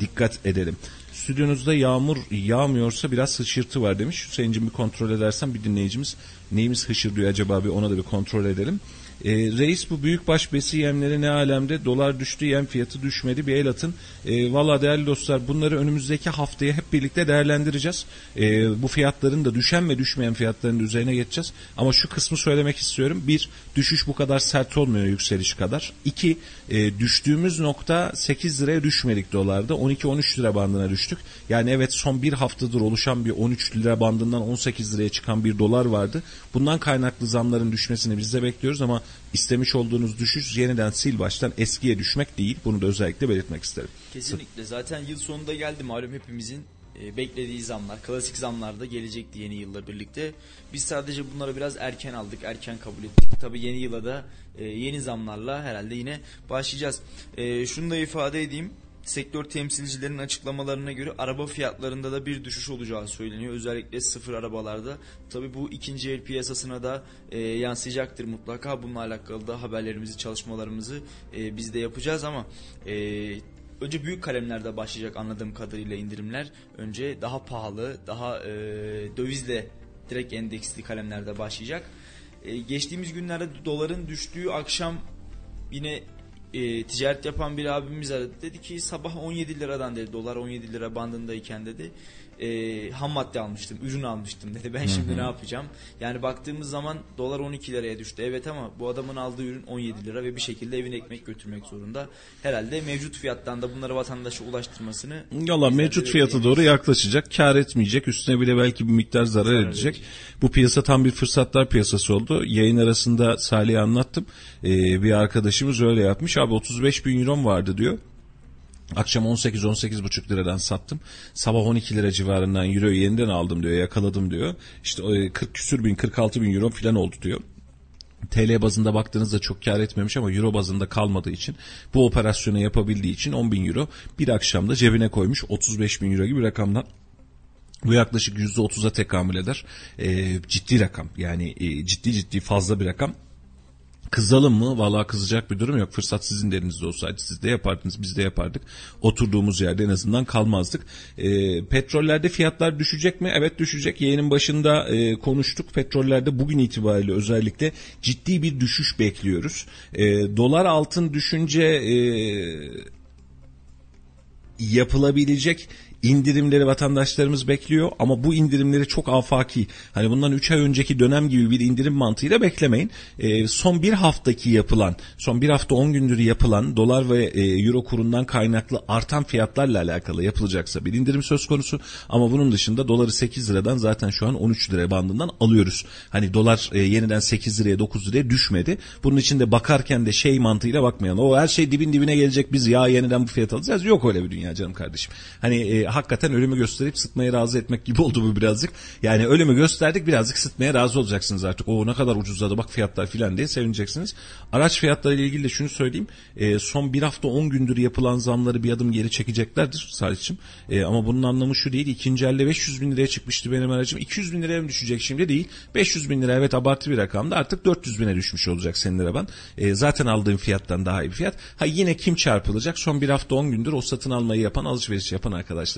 dikkat edelim. Stüdyonuzda yağmur yağmıyorsa biraz hışırtı var demiş. Hüseyin'cim bir kontrol edersen bir dinleyicimiz neyimiz hışırdıyor acaba bir ona da bir kontrol edelim. E, reis bu büyükbaş besi yemleri ne alemde? Dolar düştü yem fiyatı düşmedi bir el atın. E, Valla değerli dostlar bunları önümüzdeki haftaya hep birlikte değerlendireceğiz. E, bu fiyatların da düşen ve düşmeyen fiyatların üzerine geçeceğiz. Ama şu kısmı söylemek istiyorum. Bir, düşüş bu kadar sert olmuyor yükseliş kadar. İki, e, düştüğümüz nokta 8 liraya düşmedik dolarda. 12-13 lira bandına düştük. Yani evet son bir haftadır oluşan bir 13 lira bandından 18 liraya çıkan bir dolar vardı. Bundan kaynaklı zamların düşmesini biz de bekliyoruz ama istemiş olduğunuz düşüş yeniden sil baştan eskiye düşmek değil. Bunu da özellikle belirtmek isterim.
Kesinlikle. Zaten yıl sonunda geldi malum hepimizin e, beklediği zamlar, klasik zamlar da gelecekti yeni yılla birlikte. Biz sadece bunları biraz erken aldık, erken kabul ettik. Tabii yeni yıla da e, yeni zamlarla herhalde yine başlayacağız. E, şunu da ifade edeyim. Sektör temsilcilerinin açıklamalarına göre araba fiyatlarında da bir düşüş olacağı söyleniyor. Özellikle sıfır arabalarda. Tabi bu ikinci el piyasasına da e, yansıyacaktır mutlaka. Bununla alakalı da haberlerimizi, çalışmalarımızı e, biz de yapacağız ama e, önce büyük kalemlerde başlayacak anladığım kadarıyla indirimler. Önce daha pahalı, daha e, dövizle direkt endeksli kalemlerde başlayacak. E, geçtiğimiz günlerde doların düştüğü akşam yine e, ticaret yapan bir abimiz aradı. Dedi ki sabah 17 liradan dedi dolar 17 lira bandındayken dedi. e, ham madde almıştım, ürün almıştım dedi. Ben şimdi ne yapacağım? Yani baktığımız zaman dolar 12 liraya düştü. Evet ama bu adamın aldığı ürün 17 lira ve bir şekilde evine ekmek götürmek zorunda. Herhalde mevcut fiyattan da bunları vatandaşa ulaştırmasını
Yalla mevcut fiyata doğru yaklaşacak. Kar etmeyecek. Üstüne bile belki bir miktar zarar,
Zarar
edecek.
edecek.
Bu piyasa tam bir fırsatlar piyasası oldu. Yayın arasında Salih'e anlattım. Ee, bir arkadaşımız öyle yapmış. Abi 35 bin euro vardı diyor. Akşam 18-18,5 liradan sattım. Sabah 12 lira civarından euroyu yeniden aldım diyor. Yakaladım diyor. İşte e, 40 küsür bin 46 bin euro falan oldu diyor. TL bazında baktığınızda çok kar etmemiş ama euro bazında kalmadığı için bu operasyonu yapabildiği için 10 bin euro bir akşamda cebine koymuş 35 bin euro gibi rakamdan bu yaklaşık %30'a tekamül eder. Ee, ciddi rakam yani e, ciddi ciddi fazla bir rakam. Kızalım mı? Vallahi kızacak bir durum yok. Fırsat sizin de elinizde olsaydı siz de yapardınız, biz de yapardık. Oturduğumuz yerde en azından kalmazdık. Ee, petrollerde fiyatlar düşecek mi? Evet düşecek. Yayının başında e, konuştuk. Petrollerde bugün itibariyle özellikle ciddi bir düşüş bekliyoruz. Ee, dolar altın düşünce e, yapılabilecek indirimleri vatandaşlarımız bekliyor ama bu indirimleri çok afaki. Hani bundan 3 ay önceki dönem gibi bir indirim mantığıyla beklemeyin. Ee, son bir haftaki yapılan, son bir hafta 10 gündür yapılan dolar ve e, euro kurundan kaynaklı artan fiyatlarla alakalı yapılacaksa bir indirim söz konusu. Ama bunun dışında doları 8 liradan zaten şu an 13 lira bandından alıyoruz. Hani dolar e, yeniden 8 liraya 9 liraya düşmedi. Bunun için de bakarken de şey mantığıyla bakmayalım. O her şey dibin dibine gelecek biz ya yeniden bu fiyat alacağız. Yok öyle bir dünya canım kardeşim. Hani e, hakikaten ölümü gösterip sıtmaya razı etmek gibi oldu bu birazcık. Yani ölümü gösterdik birazcık sıtmaya razı olacaksınız artık. O ne kadar ucuzladı bak fiyatlar filan diye sevineceksiniz. Araç fiyatları ile ilgili de şunu söyleyeyim. E, son bir hafta 10 gündür yapılan zamları bir adım geri çekeceklerdir Salih'cim. E, ama bunun anlamı şu değil. İkinci elde 500 bin liraya çıkmıştı benim aracım. 200 bin liraya mı düşecek şimdi değil. 500 bin lira evet abartı bir rakamda artık 400 bine düşmüş olacak senin araban. E, zaten aldığın fiyattan daha iyi bir fiyat. Ha yine kim çarpılacak? Son bir hafta 10 gündür o satın almayı yapan alışveriş yapan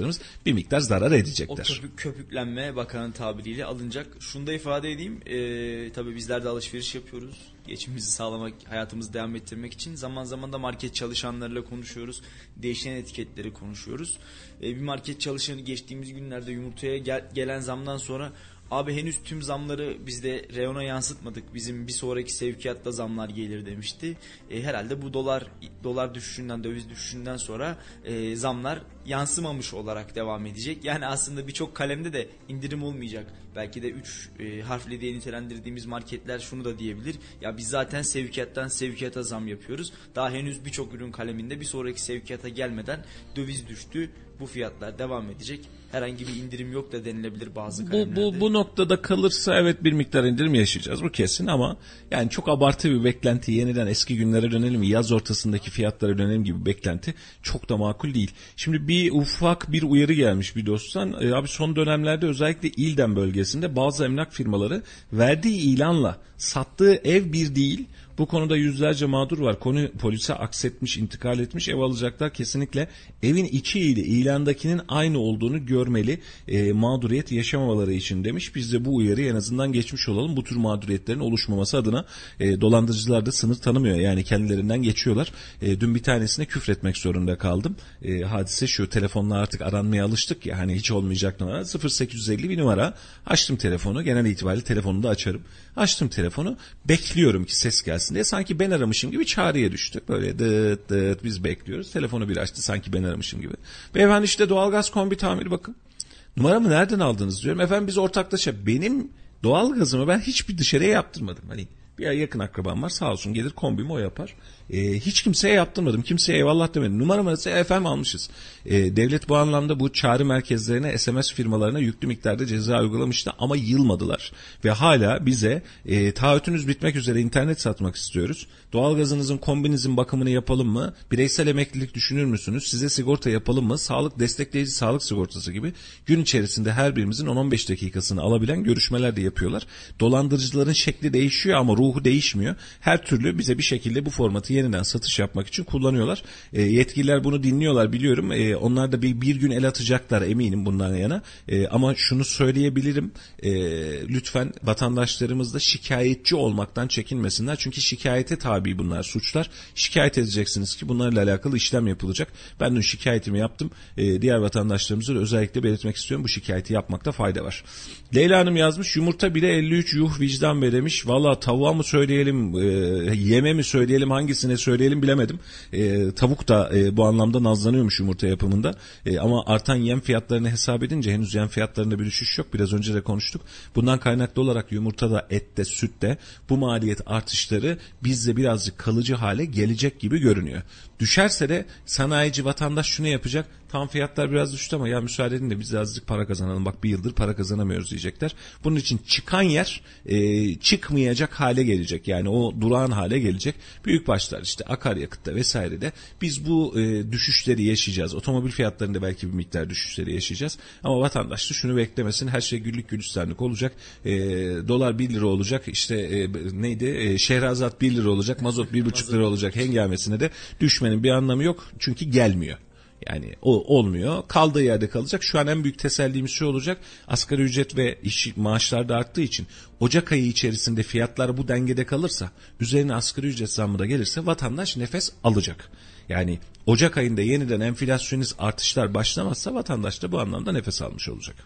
arkadaşlarımız bir miktar zarar
O
edecekler.
köpük, köpüklenme bakanın tabiriyle alınacak. Şunu da ifade edeyim. E, tabii bizler de alışveriş yapıyoruz. Geçimimizi sağlamak, hayatımızı devam ettirmek için zaman zaman da market çalışanlarıyla konuşuyoruz. Değişen etiketleri konuşuyoruz. E, bir market çalışanı geçtiğimiz günlerde yumurtaya gel- gelen zamdan sonra Abi henüz tüm zamları biz de reyona yansıtmadık. Bizim bir sonraki sevkiyatta zamlar gelir demişti. E, herhalde bu dolar dolar düşüşünden, döviz düşüşünden sonra e, zamlar yansımamış olarak devam edecek. Yani aslında birçok kalemde de indirim olmayacak. Belki de 3 e, harfli diye nitelendirdiğimiz marketler şunu da diyebilir. Ya biz zaten sevkiyattan sevkiyata zam yapıyoruz. Daha henüz birçok ürün kaleminde bir sonraki sevkiyata gelmeden döviz düştü. Bu fiyatlar devam edecek. Herhangi bir indirim yok da denilebilir bazı
Bu,
kalemlerde.
bu, bu noktada kalırsa evet bir miktar indirim yaşayacağız bu kesin ama yani çok abartı bir beklenti yeniden eski günlere dönelim yaz ortasındaki fiyatlara dönelim gibi beklenti çok da makul değil. Şimdi bir ufak bir uyarı gelmiş bir dosttan E, abi son dönemlerde özellikle İldem bölgesinde bazı emlak firmaları verdiği ilanla sattığı ev bir değil bu konuda yüzlerce mağdur var. Konu polise aksetmiş, intikal etmiş. Ev alacaklar kesinlikle evin içi ile ilandakinin aynı olduğunu görmeli. E, mağduriyet yaşamamaları için demiş. Biz de bu uyarıyı en azından geçmiş olalım. Bu tür mağduriyetlerin oluşmaması adına e, dolandırıcılar da sınır tanımıyor. Yani kendilerinden geçiyorlar. E, dün bir tanesine küfretmek zorunda kaldım. E, hadise şu telefonla artık aranmaya alıştık ya hani hiç olmayacak numara 0850 bir numara. Açtım telefonu. Genel itibariyle telefonu da açarım. Açtım telefonu. Bekliyorum ki ses gelsin diye. Sanki ben aramışım gibi çağrıya düştü. Böyle dıt dıt biz bekliyoruz. Telefonu bir açtı sanki ben aramışım gibi. Beyefendi işte doğalgaz kombi tamiri bakın. Numaramı nereden aldınız diyorum. Efendim biz ortaklaşa benim doğalgazımı ben hiçbir dışarıya yaptırmadım. Hani bir yakın akrabam var sağ olsun gelir kombimi o yapar. Ee, hiç kimseye yaptırmadım. Kimseye eyvallah demedim. Numaramı ise efendim almışız. Ee, devlet bu anlamda bu çağrı merkezlerine SMS firmalarına yüklü miktarda ceza uygulamıştı ama yılmadılar. Ve hala bize e, taahhütünüz bitmek üzere internet satmak istiyoruz. Doğalgazınızın kombinizin bakımını yapalım mı? Bireysel emeklilik düşünür müsünüz? Size sigorta yapalım mı? Sağlık destekleyici sağlık sigortası gibi gün içerisinde her birimizin 10-15 dakikasını alabilen görüşmeler de yapıyorlar. Dolandırıcıların şekli değişiyor ama ruhu değişmiyor. Her türlü bize bir şekilde bu formatı yeniden satış yapmak için kullanıyorlar. E, yetkililer bunu dinliyorlar biliyorum. E, onlar da bir, bir gün el atacaklar eminim bundan yana. E, ama şunu söyleyebilirim. E, lütfen vatandaşlarımız da şikayetçi olmaktan çekinmesinler. Çünkü şikayete tabi bunlar suçlar. Şikayet edeceksiniz ki bunlarla alakalı işlem yapılacak. Ben dün şikayetimi yaptım. E, diğer vatandaşlarımıza da özellikle belirtmek istiyorum. Bu şikayeti yapmakta fayda var. Leyla Hanım yazmış yumurta bile 53 yuh vicdan be demiş. Valla tavuğa mı söyleyelim e, yeme mi söyleyelim hangisine söyleyelim bilemedim. E, tavuk da e, bu anlamda nazlanıyormuş yumurta yapımında. E, ama artan yem fiyatlarını hesap edince henüz yem fiyatlarında bir düşüş yok. Biraz önce de konuştuk. Bundan kaynaklı olarak yumurtada, ette, sütte bu maliyet artışları bizde birazcık kalıcı hale gelecek gibi görünüyor. Düşerse de sanayici vatandaş şunu yapacak. Tam fiyatlar biraz düştü ama ya müsaade edin de biz de azıcık para kazanalım. Bak bir yıldır para kazanamıyoruz diyecekler. Bunun için çıkan yer e, çıkmayacak hale gelecek. Yani o durağan hale gelecek. Büyük başlar işte akaryakıtta vesairede biz bu e, düşüşleri yaşayacağız. Otomobil fiyatlarında belki bir miktar düşüşleri yaşayacağız. Ama vatandaş da şunu beklemesin. Her şey güllük gülistanlık olacak. E, dolar 1 lira olacak. İşte e, neydi? E, şehrazat 1 lira olacak. Mazot 1,5 lira olacak. Hengamesine de düşmenin bir anlamı yok. Çünkü gelmiyor. Yani o olmuyor. Kaldığı yerde kalacak. Şu an en büyük tesellimiz şu olacak. Asgari ücret ve iş maaşlar da arttığı için Ocak ayı içerisinde fiyatlar bu dengede kalırsa, üzerine asgari ücret zammı da gelirse vatandaş nefes alacak. Yani Ocak ayında yeniden enflasyonist artışlar başlamazsa vatandaş da bu anlamda nefes almış olacak.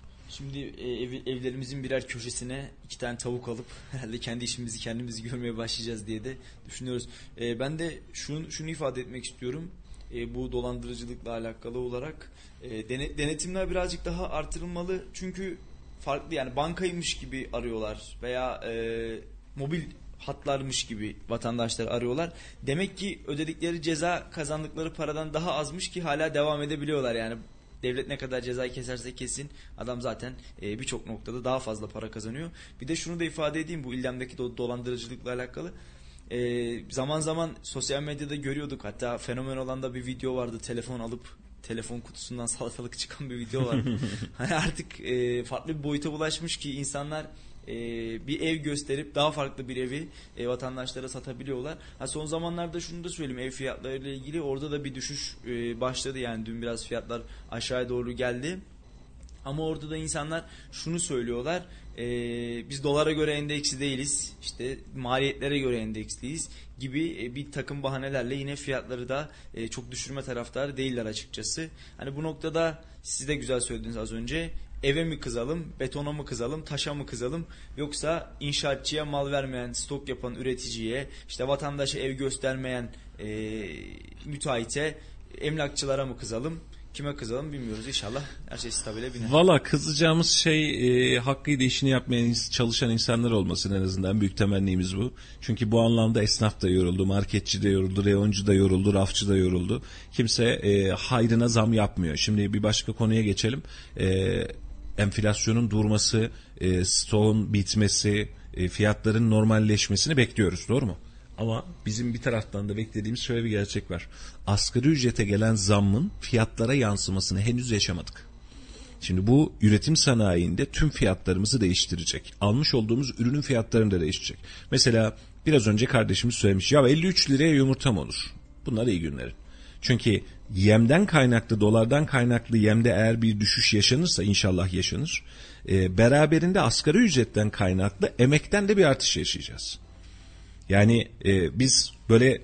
Şimdi e, ev, evlerimizin birer köşesine iki tane tavuk alıp [laughs] herhalde kendi işimizi kendimizi görmeye başlayacağız diye de düşünüyoruz. E, ben de şunu, şunu ifade etmek istiyorum e, bu dolandırıcılıkla alakalı olarak e, denetimler birazcık daha artırılmalı. Çünkü farklı yani bankaymış gibi arıyorlar veya e, mobil hatlarmış gibi vatandaşlar arıyorlar. Demek ki ödedikleri ceza kazandıkları paradan daha azmış ki hala devam edebiliyorlar yani. Devlet ne kadar cezayı keserse kesin adam zaten e, birçok noktada daha fazla para kazanıyor. Bir de şunu da ifade edeyim bu illemdeki do dolandırıcılıkla alakalı e, zaman zaman sosyal medyada görüyorduk. Hatta fenomen olan da bir video vardı. Telefon alıp telefon kutusundan [laughs] salatalık çıkan bir video var. [laughs] hani artık e, farklı bir boyuta ulaşmış ki insanlar e, bir ev gösterip daha farklı bir evi e, vatandaşlara satabiliyorlar. Ha, son zamanlarda şunu da söyleyeyim ev fiyatlarıyla ilgili orada da bir düşüş e, başladı yani dün biraz fiyatlar aşağıya doğru geldi. Ama orada da insanlar şunu söylüyorlar e, biz dolara göre endeksli değiliz işte maliyetlere göre endeksliyiz gibi bir takım bahanelerle yine fiyatları da çok düşürme taraftarı değiller açıkçası. Hani bu noktada siz de güzel söylediniz az önce eve mi kızalım, betona mı kızalım, taşa mı kızalım yoksa inşaatçıya mal vermeyen, stok yapan üreticiye, işte vatandaşa ev göstermeyen e, müteahhite, emlakçılara mı kızalım? Kime kızalım bilmiyoruz inşallah her şey stabile biner.
Valla kızacağımız şey e, hakkıyla işini yapmayan çalışan insanlar olmasın en azından büyük temennimiz bu. Çünkü bu anlamda esnaf da yoruldu, marketçi de yoruldu, reyoncu da yoruldu, rafçı da yoruldu. Kimse e, hayrına zam yapmıyor. Şimdi bir başka konuya geçelim. E, enflasyonun durması, e, stoğun bitmesi, e, fiyatların normalleşmesini bekliyoruz doğru mu? Ama bizim bir taraftan da beklediğimiz şöyle bir gerçek var. Asgari ücrete gelen zammın fiyatlara yansımasını henüz yaşamadık. Şimdi bu üretim sanayinde tüm fiyatlarımızı değiştirecek. Almış olduğumuz ürünün fiyatlarını da değiştirecek. Mesela biraz önce kardeşimiz söylemiş. Ya 53 liraya yumurta mı olur? Bunlar iyi günlerin. Çünkü yemden kaynaklı, dolardan kaynaklı yemde eğer bir düşüş yaşanırsa inşallah yaşanır. E, beraberinde asgari ücretten kaynaklı emekten de bir artış yaşayacağız. Yani e, biz böyle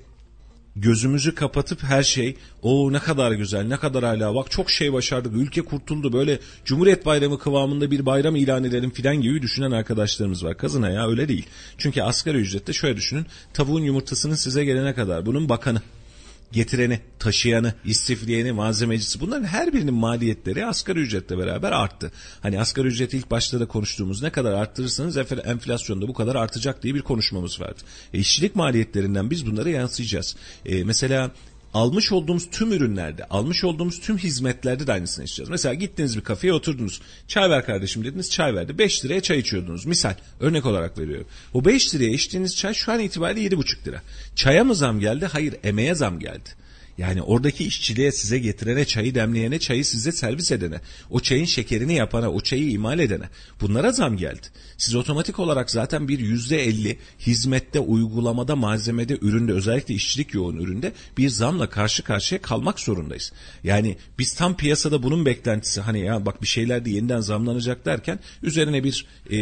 gözümüzü kapatıp her şey o ne kadar güzel ne kadar hala bak çok şey başardık ülke kurtuldu böyle Cumhuriyet Bayramı kıvamında bir bayram ilan edelim filan gibi düşünen arkadaşlarımız var. Kazına ya öyle değil. Çünkü asgari ücrette şöyle düşünün tavuğun yumurtasının size gelene kadar bunun bakanı getireni, taşıyanı, istifleyeni, malzemecisi bunların her birinin maliyetleri asgari ücretle beraber arttı. Hani asgari ücreti ilk başta da konuştuğumuz ne kadar arttırırsanız enflasyonda bu kadar artacak diye bir konuşmamız vardı. E, işçilik maliyetlerinden biz bunları yansıyacağız. E, mesela almış olduğumuz tüm ürünlerde, almış olduğumuz tüm hizmetlerde de aynısını yaşayacağız. Mesela gittiniz bir kafeye oturdunuz. Çay ver kardeşim dediniz çay verdi. 5 liraya çay içiyordunuz. Misal örnek olarak veriyorum. O 5 liraya içtiğiniz çay şu an itibariyle 7,5 lira. Çaya mı zam geldi? Hayır emeğe zam geldi. Yani oradaki işçiliğe size getirene, çayı demleyene, çayı size servis edene, o çayın şekerini yapana, o çayı imal edene. Bunlara zam geldi. Siz otomatik olarak zaten bir yüzde elli hizmette, uygulamada, malzemede, üründe özellikle işçilik yoğun üründe bir zamla karşı karşıya kalmak zorundayız. Yani biz tam piyasada bunun beklentisi hani ya bak bir şeyler de yeniden zamlanacak derken üzerine bir e,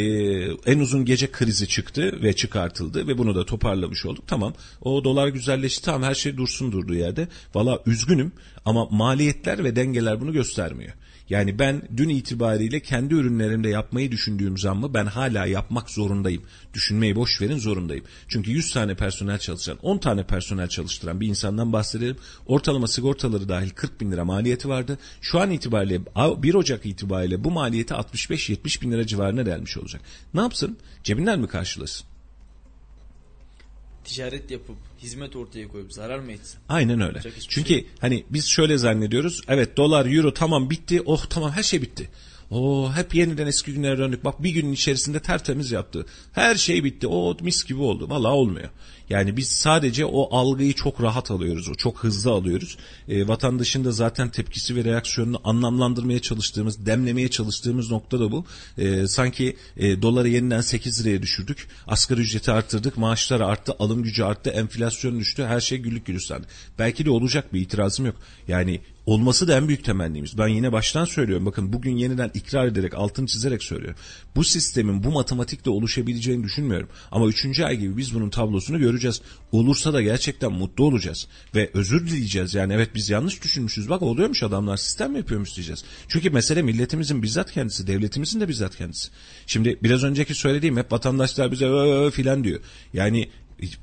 en uzun gece krizi çıktı ve çıkartıldı ve bunu da toparlamış olduk. Tamam o dolar güzelleşti tamam her şey dursun durduğu yerde. Valla üzgünüm ama maliyetler ve dengeler bunu göstermiyor. Yani ben dün itibariyle kendi ürünlerimde yapmayı düşündüğüm zammı ben hala yapmak zorundayım. Düşünmeyi boş verin zorundayım. Çünkü 100 tane personel çalışan, 10 tane personel çalıştıran bir insandan bahsedelim. Ortalama sigortaları dahil 40 bin lira maliyeti vardı. Şu an itibariyle 1 Ocak itibariyle bu maliyeti 65-70 bin lira civarına gelmiş olacak. Ne yapsın? Cebinden mi karşılasın?
Ticaret yapıp hizmet ortaya koyup zarar mı etsin?
Aynen öyle. Çünkü şey. hani biz şöyle zannediyoruz. Evet dolar, euro tamam bitti. Oh tamam her şey bitti. O hep yeniden eski günlere döndük. Bak bir günün içerisinde tertemiz yaptı. Her şey bitti. O mis gibi oldu. Vallahi olmuyor. Yani biz sadece o algıyı çok rahat alıyoruz. O çok hızlı alıyoruz. E, vatandaşın da zaten tepkisi ve reaksiyonunu anlamlandırmaya çalıştığımız, demlemeye çalıştığımız nokta da bu. E, sanki e, doları yeniden 8 liraya düşürdük. Asgari ücreti arttırdık. Maaşlar arttı. Alım gücü arttı. Enflasyon düştü. Her şey güllük gülistanlık. Belki de olacak bir itirazım yok. Yani olması da en büyük temennimiz. Ben yine baştan söylüyorum. Bakın bugün yeniden ikrar ederek, altını çizerek söylüyorum. Bu sistemin bu matematikle oluşabileceğini düşünmüyorum. Ama üçüncü ay gibi biz bunun tablosunu göreceğiz. Olursa da gerçekten mutlu olacağız. Ve özür dileyeceğiz. Yani evet biz yanlış düşünmüşüz. Bak oluyormuş adamlar sistem mi yapıyormuş diyeceğiz. Çünkü mesele milletimizin bizzat kendisi, devletimizin de bizzat kendisi. Şimdi biraz önceki söylediğim hep vatandaşlar bize filan diyor. Yani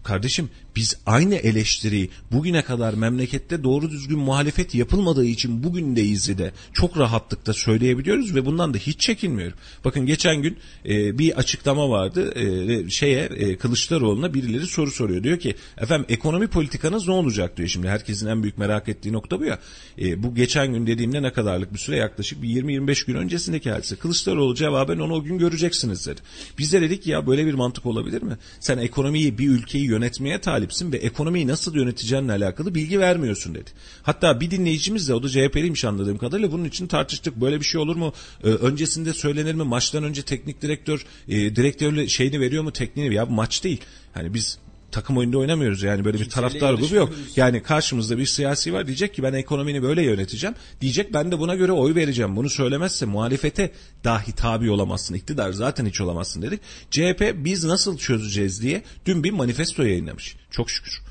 kardeşim biz aynı eleştiriyi bugüne kadar memlekette doğru düzgün muhalefet yapılmadığı için bugün de de çok rahatlıkla söyleyebiliyoruz ve bundan da hiç çekinmiyorum. Bakın geçen gün e, bir açıklama vardı e, şeye e, Kılıçdaroğlu'na birileri soru soruyor. Diyor ki efendim ekonomi politikanız ne olacak diyor şimdi herkesin en büyük merak ettiği nokta bu ya. E, bu geçen gün dediğimde ne kadarlık bir süre yaklaşık bir 20-25 gün öncesindeki hadise. Kılıçdaroğlu cevaben onu o gün göreceksiniz dedi. Biz de dedik ya böyle bir mantık olabilir mi? Sen ekonomiyi bir ülkeyi yönetmeye talip talipsin ve ekonomiyi nasıl yöneteceğinle alakalı bilgi vermiyorsun dedi. Hatta bir dinleyicimiz de o da CHP'liymiş anladığım kadarıyla bunun için tartıştık. Böyle bir şey olur mu? Ee, öncesinde söylenir mi? Maçtan önce teknik direktör e, direktörle şeyini veriyor mu tekniğini? Ya bu maç değil. Hani biz takım oyunda oynamıyoruz yani böyle bir taraftar grubu yok. Yani karşımızda bir siyasi var diyecek ki ben ekonomini böyle yöneteceğim. Diyecek ben de buna göre oy vereceğim. Bunu söylemezse muhalefete dahi tabi olamazsın. İktidar zaten hiç olamazsın dedik. CHP biz nasıl çözeceğiz diye dün bir manifesto yayınlamış. Çok şükür.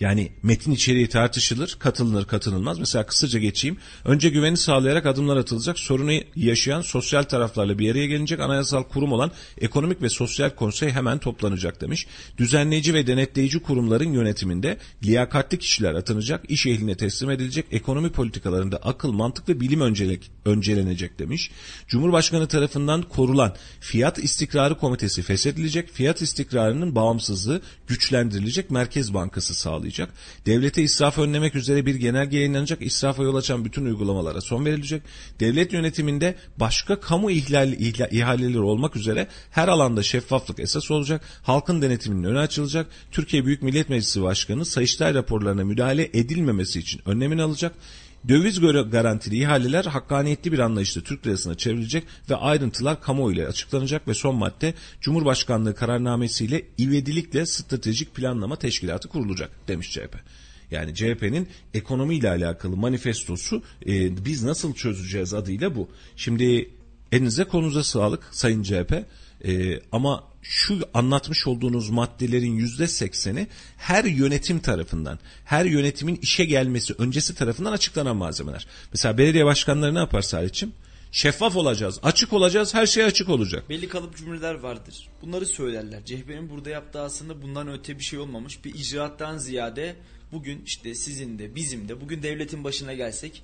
Yani metin içeriği tartışılır, katılınır, katılınmaz. Mesela kısaca geçeyim. Önce güveni sağlayarak adımlar atılacak. Sorunu yaşayan sosyal taraflarla bir araya gelinecek. Anayasal kurum olan Ekonomik ve Sosyal Konsey hemen toplanacak demiş. Düzenleyici ve denetleyici kurumların yönetiminde liyakatli kişiler atanacak, iş ehline teslim edilecek, ekonomi politikalarında akıl, mantık ve bilim öncelik, öncelenecek demiş. Cumhurbaşkanı tarafından korulan Fiyat İstikrarı Komitesi feshedilecek. Fiyat istikrarının bağımsızlığı güçlendirilecek. Merkez Bankası sağlayacak sağlayacak. Devlete israf önlemek üzere bir genelge yayınlanacak. İsrafa yol açan bütün uygulamalara son verilecek. Devlet yönetiminde başka kamu ihlal, ihlal, ihaleleri olmak üzere her alanda şeffaflık esas olacak. Halkın denetiminin önü açılacak. Türkiye Büyük Millet Meclisi Başkanı Sayıştay raporlarına müdahale edilmemesi için önlemini alacak. Döviz garantili ihaleler hakkaniyetli bir anlayışla Türk lirasına çevrilecek ve ayrıntılar kamuoyu ile açıklanacak ve son madde Cumhurbaşkanlığı kararnamesiyle ivedilikle stratejik planlama teşkilatı kurulacak demiş CHP. Yani CHP'nin ekonomiyle alakalı manifestosu e, biz nasıl çözeceğiz adıyla bu. Şimdi elinize konuza sağlık Sayın CHP. E, ama şu anlatmış olduğunuz maddelerin yüzde sekseni her yönetim tarafından, her yönetimin işe gelmesi öncesi tarafından açıklanan malzemeler. Mesela belediye başkanları ne yapar Salih'ciğim? Şeffaf olacağız, açık olacağız, her şey açık olacak.
Belli kalıp cümleler vardır. Bunları söylerler. CHP'nin burada yaptığı aslında bundan öte bir şey olmamış. Bir icraattan ziyade bugün işte sizin de bizim de bugün devletin başına gelsek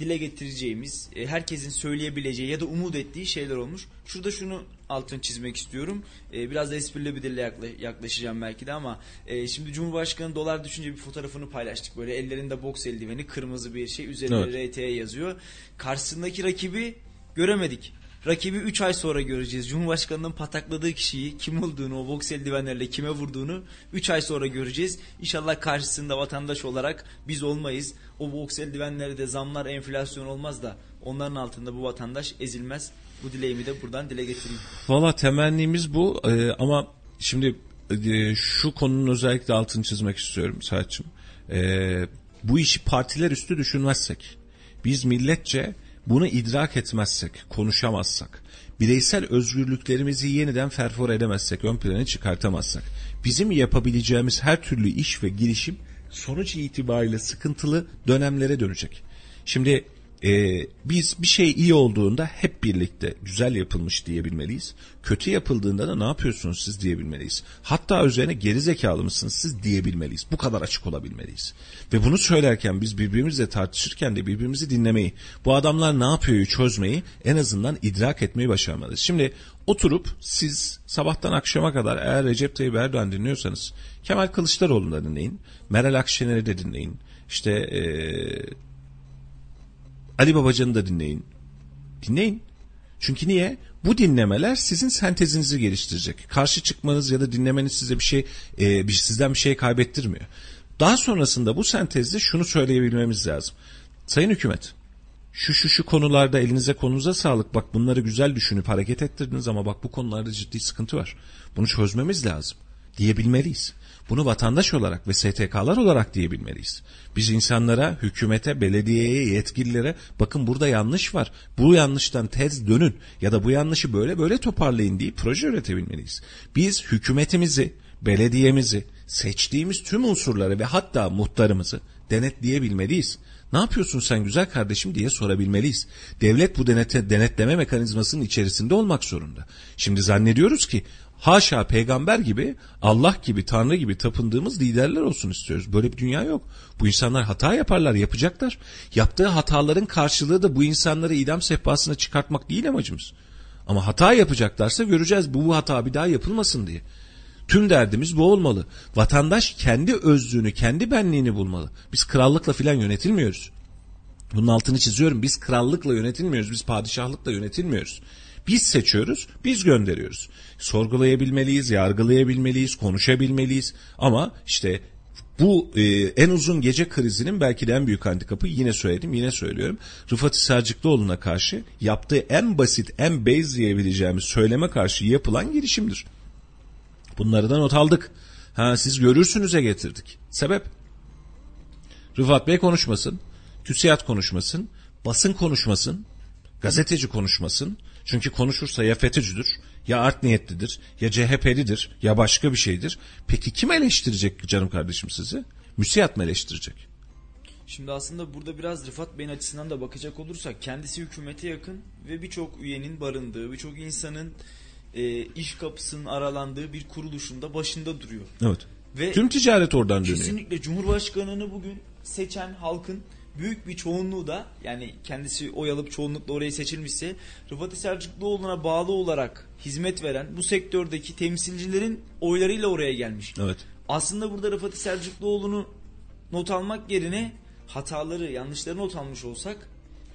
dile getireceğimiz, e, herkesin söyleyebileceği ya da umut ettiği şeyler olmuş. Şurada şunu altını çizmek istiyorum. E, biraz da esprili bir dille yaklaşacağım belki de ama e, şimdi Cumhurbaşkanı dolar düşünce bir fotoğrafını paylaştık. Böyle ellerinde boks eldiveni, kırmızı bir şey, üzerinde evet. RT yazıyor. Karşısındaki rakibi göremedik. Rakibi 3 ay sonra göreceğiz. Cumhurbaşkanının patakladığı kişiyi kim olduğunu, o boks eldivenlerle kime vurduğunu 3 ay sonra göreceğiz. İnşallah karşısında vatandaş olarak biz olmayız. O boks eldivenleri de zamlar enflasyon olmaz da onların altında bu vatandaş ezilmez. Bu dileğimi de buradan dile getireyim.
Valla temennimiz bu ee, ama şimdi e, şu konunun özellikle altını çizmek istiyorum Saatçım. Ee, bu işi partiler üstü düşünmezsek, biz milletçe bunu idrak etmezsek, konuşamazsak, bireysel özgürlüklerimizi yeniden ferfor edemezsek, ön plana çıkartamazsak, bizim yapabileceğimiz her türlü iş ve girişim sonuç itibariyle sıkıntılı dönemlere dönecek. Şimdi e, biz bir şey iyi olduğunda hep birlikte güzel yapılmış diyebilmeliyiz. Kötü yapıldığında da ne yapıyorsunuz siz diyebilmeliyiz. Hatta üzerine geri zekalı mısınız siz diyebilmeliyiz. Bu kadar açık olabilmeliyiz. Ve bunu söylerken biz birbirimizle tartışırken de birbirimizi dinlemeyi, bu adamlar ne yapıyoryu çözmeyi en azından idrak etmeyi başarmalıyız. Şimdi oturup siz sabahtan akşama kadar eğer Recep Tayyip Erdoğan dinliyorsanız Kemal Kılıçdaroğlu'nu da dinleyin. Meral Akşener'i de dinleyin. İşte eee Ali Babacan'ı da dinleyin. Dinleyin. Çünkü niye? Bu dinlemeler sizin sentezinizi geliştirecek. Karşı çıkmanız ya da dinlemeniz size bir şey, e, bir, sizden bir şey kaybettirmiyor. Daha sonrasında bu sentezde şunu söyleyebilmemiz lazım. Sayın hükümet, şu şu şu konularda elinize konunuza sağlık. Bak bunları güzel düşünüp hareket ettirdiniz ama bak bu konularda ciddi sıkıntı var. Bunu çözmemiz lazım diyebilmeliyiz. Bunu vatandaş olarak ve STK'lar olarak diyebilmeliyiz. Biz insanlara, hükümete, belediyeye, yetkililere bakın burada yanlış var. Bu yanlıştan tez dönün ya da bu yanlışı böyle böyle toparlayın diye proje üretebilmeliyiz. Biz hükümetimizi, belediyemizi, seçtiğimiz tüm unsurları ve hatta muhtarımızı denetleyebilmeliyiz. Ne yapıyorsun sen güzel kardeşim diye sorabilmeliyiz. Devlet bu denete, denetleme mekanizmasının içerisinde olmak zorunda. Şimdi zannediyoruz ki haşa peygamber gibi, Allah gibi, Tanrı gibi tapındığımız liderler olsun istiyoruz. Böyle bir dünya yok. Bu insanlar hata yaparlar, yapacaklar. Yaptığı hataların karşılığı da bu insanları idam sehpasına çıkartmak değil amacımız. Ama hata yapacaklarsa göreceğiz bu, bu hata bir daha yapılmasın diye. Tüm derdimiz bu olmalı. Vatandaş kendi özlüğünü, kendi benliğini bulmalı. Biz krallıkla filan yönetilmiyoruz. Bunun altını çiziyorum. Biz krallıkla yönetilmiyoruz. Biz padişahlıkla yönetilmiyoruz. Biz seçiyoruz, biz gönderiyoruz. Sorgulayabilmeliyiz, yargılayabilmeliyiz, konuşabilmeliyiz. Ama işte bu e, en uzun gece krizinin belki de en büyük handikapı yine söyledim yine söylüyorum. Rıfat Sarcıklıoğlu'na karşı yaptığı en basit en base diyebileceğimiz söyleme karşı yapılan girişimdir. Bunları da not aldık. Ha, siz görürsünüze getirdik. Sebep? Rıfat Bey konuşmasın, TÜSİAD konuşmasın, basın konuşmasın, gazeteci konuşmasın. Çünkü konuşursa ya FETÖ'cüdür, ya art niyetlidir, ya CHP'lidir, ya başka bir şeydir. Peki kim eleştirecek canım kardeşim sizi? Müsiyat mı eleştirecek?
Şimdi aslında burada biraz Rıfat Bey'in açısından da bakacak olursak kendisi hükümete yakın ve birçok üyenin barındığı, birçok insanın e, iş kapısının aralandığı bir kuruluşunda başında duruyor.
Evet.
Ve
Tüm ticaret oradan dönüyor.
kesinlikle Cumhurbaşkanını bugün seçen halkın büyük bir çoğunluğu da yani kendisi oy alıp çoğunlukla oraya seçilmişse Rıfat Selçukluoğlu'na bağlı olarak hizmet veren bu sektördeki temsilcilerin oylarıyla oraya gelmiş.
Evet.
Aslında burada Rıfat Selçukluoğlu'nu not almak yerine hataları, yanlışları not almış olsak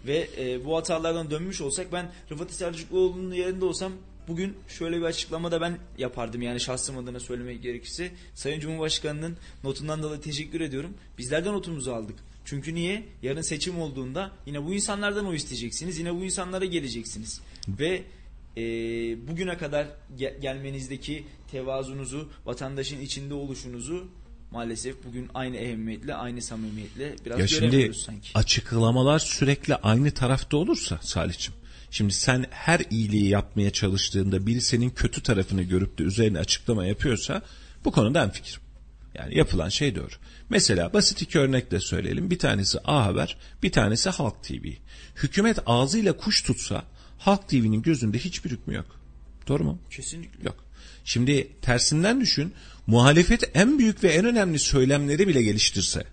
ve e, bu hatalardan dönmüş olsak ben Rıfat Selçukluoğlu'nun yerinde olsam bugün şöyle bir açıklama da ben yapardım yani şahsım adına söylemek gerekirse. Sayın Cumhurbaşkanı'nın notundan dolayı teşekkür ediyorum. Bizler de notumuzu aldık. Çünkü niye? Yarın seçim olduğunda yine bu insanlardan oy isteyeceksiniz. Yine bu insanlara geleceksiniz. Ve e, bugüne kadar ge- gelmenizdeki tevazunuzu, vatandaşın içinde oluşunuzu maalesef bugün aynı ehemmiyetle, aynı samimiyetle biraz
Ya
göremiyoruz
şimdi
sanki.
açıklamalar sürekli aynı tarafta olursa Salih'cim. Şimdi sen her iyiliği yapmaya çalıştığında biri senin kötü tarafını görüp de üzerine açıklama yapıyorsa bu konuda en fikir. Yani yapılan şey doğru. Mesela basit iki örnek de söyleyelim. Bir tanesi A Haber, bir tanesi Halk TV. Hükümet ağzıyla kuş tutsa Halk TV'nin gözünde hiçbir hükmü yok. Doğru mu?
Kesinlikle.
Yok. Şimdi tersinden düşün. Muhalefet en büyük ve en önemli söylemleri bile geliştirse,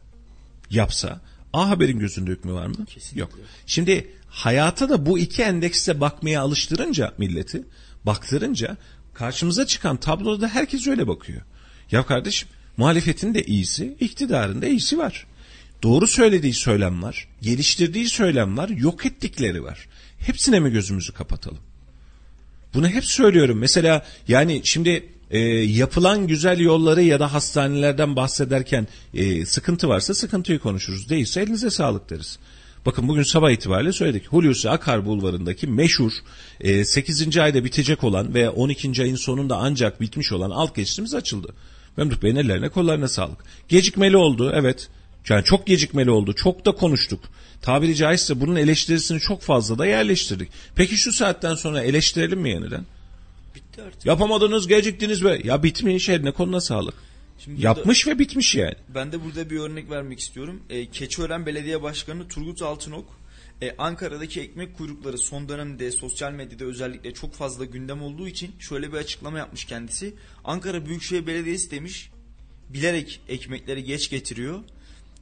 yapsa A Haber'in gözünde hükmü var mı?
Kesinlikle.
Yok. Şimdi hayata da bu iki endekse bakmaya alıştırınca milleti, baktırınca karşımıza çıkan tabloda herkes öyle bakıyor. Ya kardeşim muhalefetin de iyisi, iktidarın da iyisi var. Doğru söylediği söylem var, geliştirdiği söylem var, yok ettikleri var. Hepsine mi gözümüzü kapatalım? Bunu hep söylüyorum. Mesela yani şimdi e, yapılan güzel yolları ya da hastanelerden bahsederken e, sıkıntı varsa sıkıntıyı konuşuruz. Değilse elinize sağlık deriz. Bakın bugün sabah itibariyle söyledik. Hulusi Akar Bulvarı'ndaki meşhur e, 8. ayda bitecek olan ve 12. ayın sonunda ancak bitmiş olan alt geçitimiz açıldı. Memduh Bey'in ellerine kollarına sağlık. Gecikmeli oldu evet. Yani çok gecikmeli oldu. Çok da konuştuk. Tabiri caizse bunun eleştirisini çok fazla da yerleştirdik. Peki şu saatten sonra eleştirelim mi yeniden?
Bitti artık.
Yapamadınız, geciktiniz ve ya bitmiş eline koluna sağlık.
Şimdi burada-
Yapmış ve bitmiş yani.
Ben de burada bir örnek vermek istiyorum. E, Keçiören Belediye Başkanı Turgut Altınok e, Ankara'daki ekmek kuyrukları son dönemde sosyal medyada özellikle çok fazla gündem olduğu için şöyle bir açıklama yapmış kendisi. Ankara Büyükşehir Belediyesi demiş bilerek ekmekleri geç getiriyor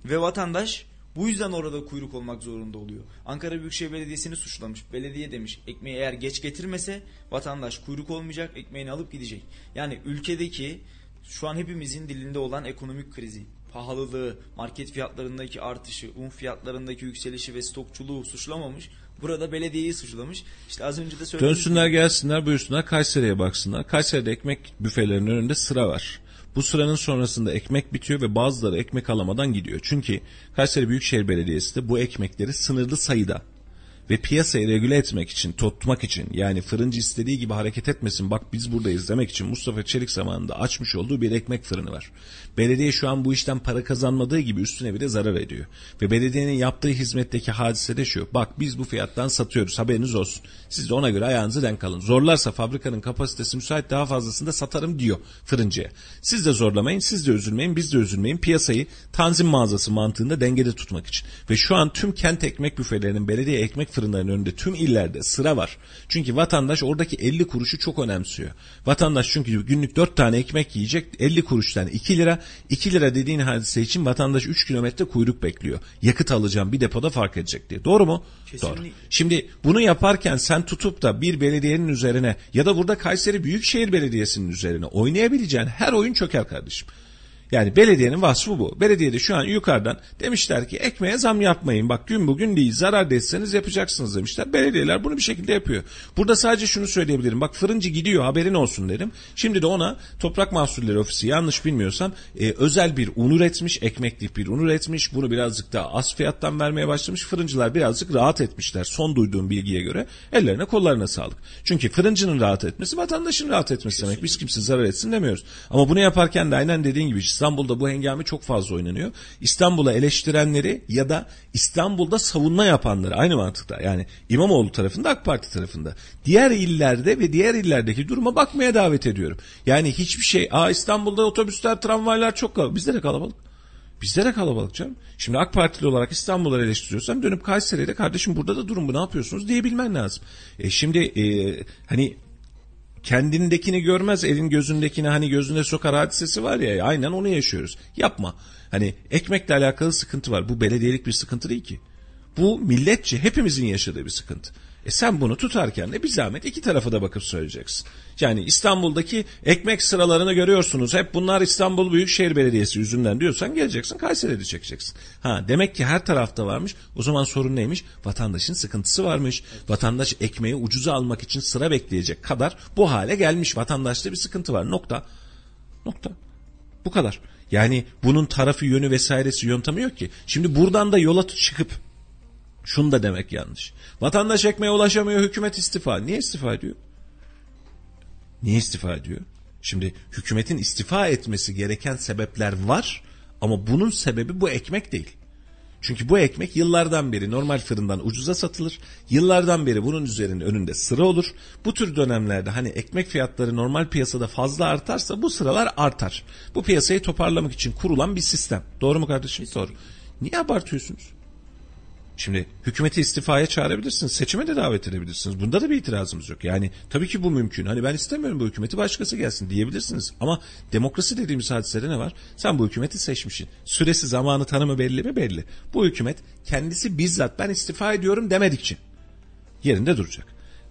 ve vatandaş bu yüzden orada kuyruk olmak zorunda oluyor. Ankara Büyükşehir Belediyesi'ni suçlamış. Belediye demiş ekmeği eğer geç getirmese vatandaş kuyruk olmayacak ekmeğini alıp gidecek. Yani ülkedeki şu an hepimizin dilinde olan ekonomik krizi, pahalılığı, market fiyatlarındaki artışı, un fiyatlarındaki yükselişi ve stokçuluğu suçlamamış. Burada belediyeyi suçlamış. İşte az önce de söyledim.
Dönsünler gelsinler buyursunlar Kayseri'ye baksınlar. Kayseri'de ekmek büfelerinin önünde sıra var. Bu sıranın sonrasında ekmek bitiyor ve bazıları ekmek alamadan gidiyor. Çünkü Kayseri Büyükşehir Belediyesi de bu ekmekleri sınırlı sayıda ve piyasayı regüle etmek için, tutmak için yani fırıncı istediği gibi hareket etmesin bak biz buradayız demek için Mustafa Çelik zamanında açmış olduğu bir ekmek fırını var. Belediye şu an bu işten para kazanmadığı gibi üstüne bir de zarar ediyor. Ve belediyenin yaptığı hizmetteki hadise de şu. Bak biz bu fiyattan satıyoruz haberiniz olsun. Siz de ona göre ayağınızı denk alın. Zorlarsa fabrikanın kapasitesi müsait daha fazlasını da satarım diyor fırıncıya. Siz de zorlamayın, siz de üzülmeyin, biz de üzülmeyin. Piyasayı tanzim mağazası mantığında dengede tutmak için. Ve şu an tüm kent ekmek büfelerinin belediye ekmek fırınlarının önünde tüm illerde sıra var. Çünkü vatandaş oradaki 50 kuruşu çok önemsiyor. Vatandaş çünkü günlük 4 tane ekmek yiyecek 50 kuruştan 2 lira. 2 lira dediğin hadise için vatandaş 3 kilometre kuyruk bekliyor. Yakıt alacağım bir depoda fark edecek diye. Doğru mu?
Kesinlikle.
Doğru. Şimdi bunu yaparken sen tutup da bir belediyenin üzerine ya da burada Kayseri Büyükşehir Belediyesi'nin üzerine oynayabileceğin her oyun çöker kardeşim. Yani belediyenin vasfı bu. Belediyede şu an yukarıdan demişler ki ekmeğe zam yapmayın. Bak gün bugün değil zarar etseniz yapacaksınız demişler. Belediyeler bunu bir şekilde yapıyor. Burada sadece şunu söyleyebilirim. Bak fırıncı gidiyor haberin olsun derim. Şimdi de ona Toprak Mahsulleri Ofisi yanlış bilmiyorsam e, özel bir un üretmiş. Ekmeklik bir un üretmiş. Bunu birazcık daha az fiyattan vermeye başlamış. Fırıncılar birazcık rahat etmişler. Son duyduğum bilgiye göre ellerine kollarına sağlık. Çünkü fırıncının rahat etmesi vatandaşın rahat etmesi demek. Biz kimse zarar etsin demiyoruz. Ama bunu yaparken de aynen dediğin gibi İstanbul'da bu hengame çok fazla oynanıyor. İstanbul'a eleştirenleri ya da İstanbul'da savunma yapanları aynı mantıkta. Yani İmamoğlu tarafında AK Parti tarafında. Diğer illerde ve diğer illerdeki duruma bakmaya davet ediyorum. Yani hiçbir şey Aa İstanbul'da otobüsler tramvaylar çok kalabalık. Bizde de kalabalık. Bizde de kalabalık canım. Şimdi AK Partili olarak İstanbul'u eleştiriyorsan dönüp Kayseri'de kardeşim burada da durum bu ne yapıyorsunuz diyebilmen lazım. E şimdi e, hani kendindekini görmez elin gözündekini hani gözüne sokar hadisesi var ya aynen onu yaşıyoruz. Yapma. Hani ekmekle alakalı sıkıntı var. Bu belediyelik bir sıkıntı değil ki. Bu milletçe hepimizin yaşadığı bir sıkıntı. E sen bunu tutarken de bir zahmet iki tarafa da bakıp söyleyeceksin. Yani İstanbul'daki ekmek sıralarını görüyorsunuz. Hep bunlar İstanbul Büyükşehir Belediyesi yüzünden diyorsan geleceksin Kayseri'de çekeceksin. Ha demek ki her tarafta varmış. O zaman sorun neymiş? Vatandaşın sıkıntısı varmış. Vatandaş ekmeği ucuza almak için sıra bekleyecek kadar bu hale gelmiş. Vatandaşta bir sıkıntı var. Nokta. Nokta. Bu kadar. Yani bunun tarafı yönü vesairesi yöntemi yok ki. Şimdi buradan da yola çıkıp şunu da demek yanlış. Vatandaş ekmeğe ulaşamıyor hükümet istifa. Niye istifa ediyor? Niye istifa ediyor? Şimdi hükümetin istifa etmesi gereken sebepler var ama bunun sebebi bu ekmek değil. Çünkü bu ekmek yıllardan beri normal fırından ucuza satılır. Yıllardan beri bunun üzerinde önünde sıra olur. Bu tür dönemlerde hani ekmek fiyatları normal piyasada fazla artarsa bu sıralar artar. Bu piyasayı toparlamak için kurulan bir sistem. Doğru mu kardeşim? Doğru. Niye abartıyorsunuz? Şimdi hükümeti istifaya çağırabilirsiniz. Seçime de davet edebilirsiniz. Bunda da bir itirazımız yok. Yani tabii ki bu mümkün. Hani ben istemiyorum bu hükümeti başkası gelsin diyebilirsiniz. Ama demokrasi dediğimiz hadisede ne var? Sen bu hükümeti seçmişsin. Süresi zamanı tanımı belli mi? Belli. Bu hükümet kendisi bizzat ben istifa ediyorum demedikçe yerinde duracak.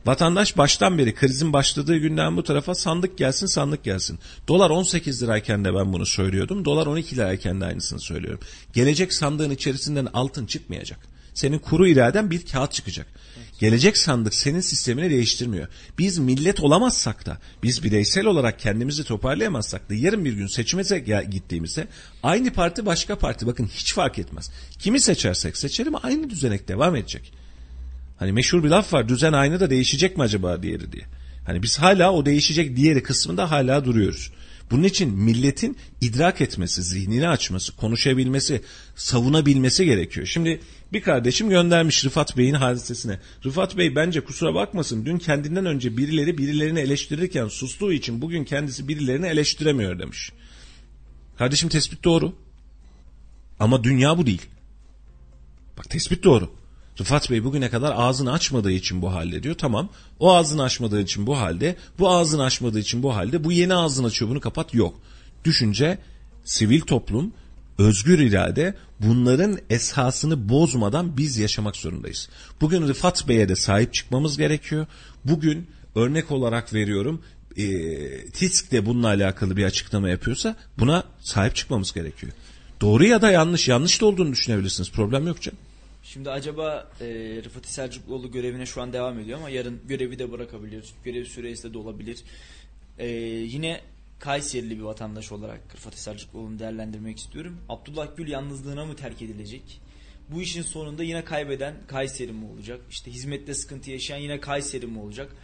Vatandaş baştan beri krizin başladığı günden bu tarafa sandık gelsin sandık gelsin. Dolar 18 lirayken de ben bunu söylüyordum. Dolar 12 lirayken de aynısını söylüyorum. Gelecek sandığın içerisinden altın çıkmayacak. Senin kuru iraden bir kağıt çıkacak. Gelecek sandık senin sistemini değiştirmiyor. Biz millet olamazsak da, biz bireysel olarak kendimizi toparlayamazsak da yarın bir gün seçime gittiğimizde aynı parti başka parti bakın hiç fark etmez. Kimi seçersek seçelim aynı düzenek devam edecek. Hani meşhur bir laf var düzen aynı da değişecek mi acaba diğeri diye. Hani biz hala o değişecek diğeri kısmında hala duruyoruz. Bunun için milletin idrak etmesi, zihnini açması, konuşabilmesi, savunabilmesi gerekiyor. Şimdi bir kardeşim göndermiş Rıfat Bey'in hadisesine. Rıfat Bey bence kusura bakmasın dün kendinden önce birileri birilerini eleştirirken sustuğu için bugün kendisi birilerini eleştiremiyor demiş. Kardeşim tespit doğru. Ama dünya bu değil. Bak tespit doğru. Rıfat Bey bugüne kadar ağzını açmadığı için bu halde diyor. Tamam o ağzını açmadığı için bu halde. Bu ağzını açmadığı için bu halde. Bu yeni ağzını açıyor bunu kapat yok. Düşünce, sivil toplum, özgür irade bunların esasını bozmadan biz yaşamak zorundayız. Bugün Rıfat Bey'e de sahip çıkmamız gerekiyor. Bugün örnek olarak veriyorum e, TİSK de bununla alakalı bir açıklama yapıyorsa buna sahip çıkmamız gerekiyor. Doğru ya da yanlış, yanlış da olduğunu düşünebilirsiniz. Problem yok canım.
Şimdi acaba e, Rıfat Selçukluoğlu görevine şu an devam ediyor ama yarın görevi de bırakabilir. Görev süresi de olabilir. E, yine Kayserili bir vatandaş olarak Rıfat Selçukluoğlu'nu değerlendirmek istiyorum. Abdullah Gül yalnızlığına mı terk edilecek? Bu işin sonunda yine kaybeden Kayseri mi olacak? İşte hizmette sıkıntı yaşayan yine Kayseri mi olacak?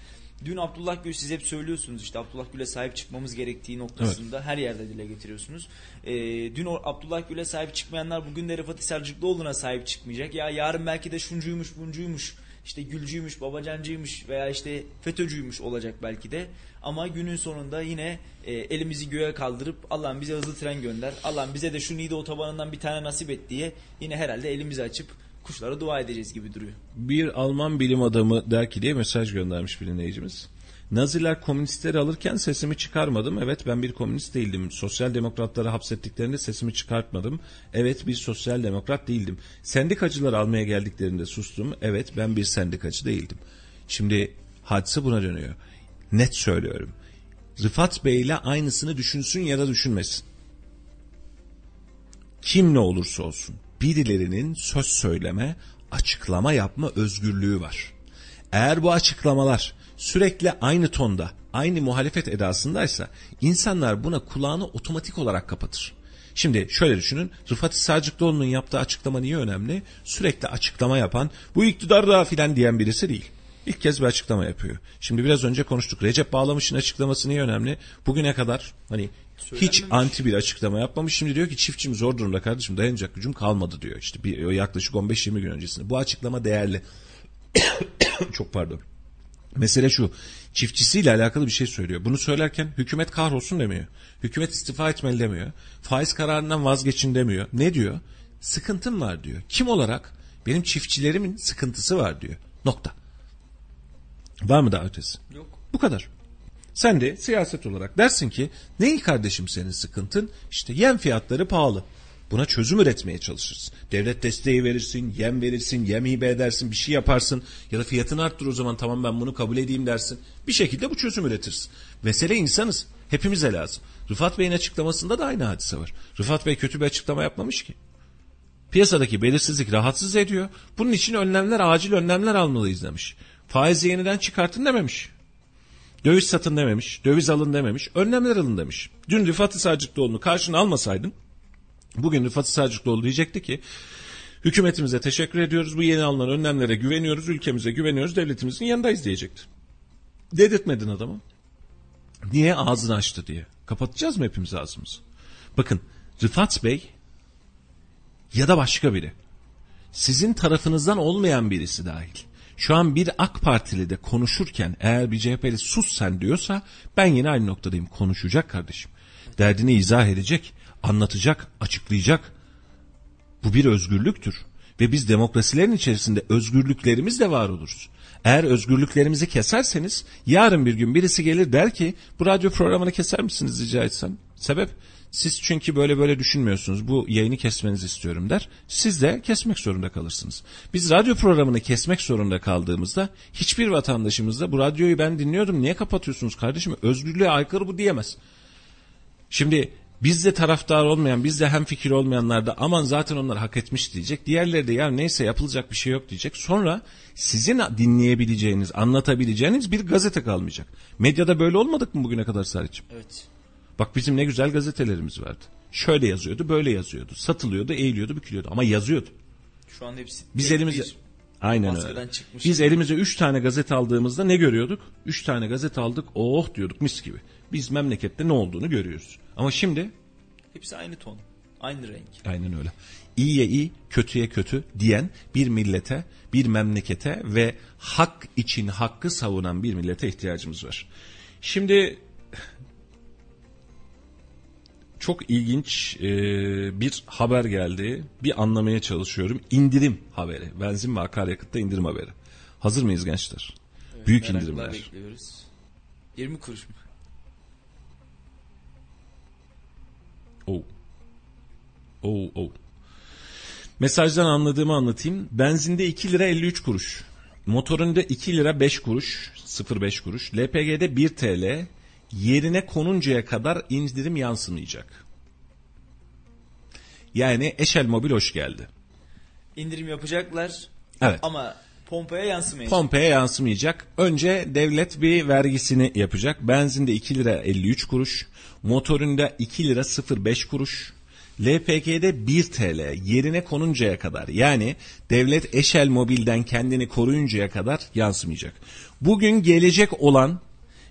Dün Abdullah Gül siz hep söylüyorsunuz işte Abdullah Gül'e sahip çıkmamız gerektiği noktasında evet. her yerde dile getiriyorsunuz. Ee, dün Abdullah Gül'e sahip çıkmayanlar bugün de Rıfat Selçukluoğlu'na sahip çıkmayacak. Ya yarın belki de şuncuymuş buncuymuş işte Gülcüymüş, Babacancıymış veya işte FETÖ'cüymüş olacak belki de. Ama günün sonunda yine e, elimizi göğe kaldırıp Allah'ım bize hızlı tren gönder. Allah'ım bize de şu Niğde otobanından bir tane nasip et diye yine herhalde elimizi açıp kuşlara dua edeceğiz gibi duruyor.
Bir Alman bilim adamı der ki diye mesaj göndermiş bir dinleyicimiz. Naziler komünistleri alırken sesimi çıkarmadım. Evet ben bir komünist değildim. Sosyal demokratları hapsettiklerinde sesimi çıkartmadım. Evet bir sosyal demokrat değildim. Sendikacılar almaya geldiklerinde sustum. Evet ben bir sendikacı değildim. Şimdi hadise buna dönüyor. Net söylüyorum. Rıfat Bey ile aynısını düşünsün ya da düşünmesin. Kim ne olursa olsun birilerinin söz söyleme, açıklama yapma özgürlüğü var. Eğer bu açıklamalar sürekli aynı tonda, aynı muhalefet edasındaysa insanlar buna kulağını otomatik olarak kapatır. Şimdi şöyle düşünün Rıfat Sacıklıoğlu'nun yaptığı açıklama niye önemli? Sürekli açıklama yapan bu iktidar da filan diyen birisi değil. İlk kez bir açıklama yapıyor. Şimdi biraz önce konuştuk. Recep Bağlamış'ın açıklaması niye önemli? Bugüne kadar hani hiç anti bir açıklama yapmamış. Şimdi diyor ki çiftçim zor durumda kardeşim dayanacak gücüm kalmadı diyor. İşte bir, yaklaşık 15-20 gün öncesinde. Bu açıklama değerli. [coughs] Çok pardon. Mesele şu. Çiftçisiyle alakalı bir şey söylüyor. Bunu söylerken hükümet kahrolsun demiyor. Hükümet istifa etmeli demiyor. Faiz kararından vazgeçin demiyor. Ne diyor? Sıkıntım var diyor. Kim olarak? Benim çiftçilerimin sıkıntısı var diyor. Nokta. Var mı daha ötesi?
Yok.
Bu kadar. Sen de siyaset olarak dersin ki neyi kardeşim senin sıkıntın? İşte yem fiyatları pahalı. Buna çözüm üretmeye çalışırsın. Devlet desteği verirsin, yem verirsin, yem hibe edersin, bir şey yaparsın. Ya da fiyatını arttır o zaman tamam ben bunu kabul edeyim dersin. Bir şekilde bu çözüm üretirsin. Mesele insanız. Hepimize lazım. Rıfat Bey'in açıklamasında da aynı hadise var. Rıfat Bey kötü bir açıklama yapmamış ki. Piyasadaki belirsizlik rahatsız ediyor. Bunun için önlemler, acil önlemler almalıyız demiş. Faizi yeniden çıkartın dememiş. Döviz satın dememiş. Döviz alın dememiş. Önlemler alın demiş. Dün Rıfat Sacıklıoğlu'nu karşına almasaydın Bugün Rıfat Selçukluoğlu diyecekti ki hükümetimize teşekkür ediyoruz. Bu yeni alınan önlemlere güveniyoruz. Ülkemize güveniyoruz. Devletimizin yanındayız diyecekti. Dedirtmedin adamı. Niye ağzını açtı diye. Kapatacağız mı hepimiz ağzımızı? Bakın Rıfat Bey ya da başka biri. Sizin tarafınızdan olmayan birisi dahil. Şu an bir AK Partili de konuşurken eğer bir CHP'li sus sen diyorsa ben yine aynı noktadayım. Konuşacak kardeşim. Derdini izah edecek anlatacak, açıklayacak. Bu bir özgürlüktür. Ve biz demokrasilerin içerisinde özgürlüklerimizle var oluruz. Eğer özgürlüklerimizi keserseniz yarın bir gün birisi gelir der ki bu radyo programını keser misiniz rica etsem? Sebep? Siz çünkü böyle böyle düşünmüyorsunuz. Bu yayını kesmenizi istiyorum der. Siz de kesmek zorunda kalırsınız. Biz radyo programını kesmek zorunda kaldığımızda hiçbir vatandaşımız da bu radyoyu ben dinliyordum niye kapatıyorsunuz kardeşim? Özgürlüğe aykırı bu diyemez. Şimdi Bizde taraftar olmayan, bizde hem fikir olmayanlar da aman zaten onlar hak etmiş diyecek. Diğerleri de ya neyse yapılacak bir şey yok diyecek. Sonra sizin dinleyebileceğiniz, anlatabileceğiniz bir gazete kalmayacak. Medyada böyle olmadık mı bugüne kadar Sarıç'ım?
Evet.
Bak bizim ne güzel gazetelerimiz vardı. Şöyle yazıyordu, böyle yazıyordu. Satılıyordu, eğiliyordu, bükülüyordu ama yazıyordu.
Şu an hepsi
Biz elimize
bir
Aynen
maskeden
öyle.
çıkmış.
Biz elimize 3 tane gazete aldığımızda ne görüyorduk? 3 tane gazete aldık. Oh diyorduk mis gibi. Biz memlekette ne olduğunu görüyoruz. Ama şimdi
Hepsi aynı ton. Aynı renk.
aynen öyle. İyiye iyi, kötüye kötü diyen bir millete, bir memlekete ve hak için hakkı savunan bir millete ihtiyacımız var. Şimdi çok ilginç e, bir haber geldi. Bir anlamaya çalışıyorum. İndirim haberi. Benzin ve akaryakıtta indirim haberi. Hazır mıyız gençler? Büyük
Merakla
indirimler.
bekliyoruz. 20 kuruş mu?
Oh. Oh oh. Mesajdan anladığımı anlatayım. Benzinde 2 lira 53 kuruş. Motorunda 2 lira 5 kuruş. 0,5 kuruş. LPG'de 1 TL. Yerine konuncaya kadar indirim yansımayacak. Yani Eşel Mobil hoş geldi.
İndirim yapacaklar
Evet.
ama pompaya yansımayacak.
Pompaya yansımayacak. Önce devlet bir vergisini yapacak. Benzinde 2 lira 53 kuruş. Motorunda 2 lira 05 kuruş. LPG'de 1 TL yerine konuncaya kadar yani devlet Eşel Mobil'den kendini koruyuncaya kadar yansımayacak. Bugün gelecek olan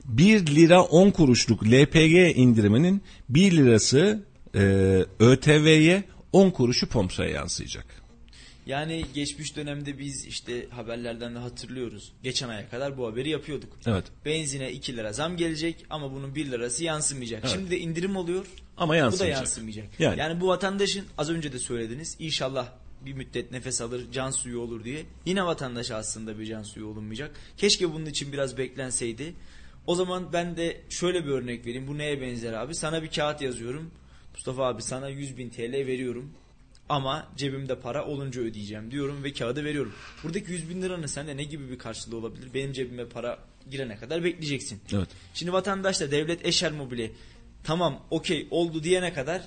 1 lira 10 kuruşluk LPG indiriminin 1 lirası e, ÖTV'ye 10 kuruşu pompaya yansıyacak.
Yani geçmiş dönemde biz işte haberlerden de hatırlıyoruz. Geçen aya kadar bu haberi yapıyorduk.
Evet.
Benzine 2 lira zam gelecek ama bunun 1 lirası yansımayacak. Şimdi de indirim oluyor.
Ama
Bu da
yansımayacak.
yansımayacak.
Yani.
Yani. bu vatandaşın az önce de söylediniz. İnşallah bir müddet nefes alır, can suyu olur diye. Yine vatandaş aslında bir can suyu olunmayacak. Keşke bunun için biraz beklenseydi. O zaman ben de şöyle bir örnek vereyim. Bu neye benzer abi? Sana bir kağıt yazıyorum. Mustafa abi sana 100 bin TL veriyorum. Ama cebimde para olunca ödeyeceğim diyorum ve kağıdı veriyorum. Buradaki 100 bin liranın sende ne gibi bir karşılığı olabilir? Benim cebime para girene kadar bekleyeceksin.
Evet.
Şimdi vatandaş da devlet eşer mobili tamam okey oldu diyene kadar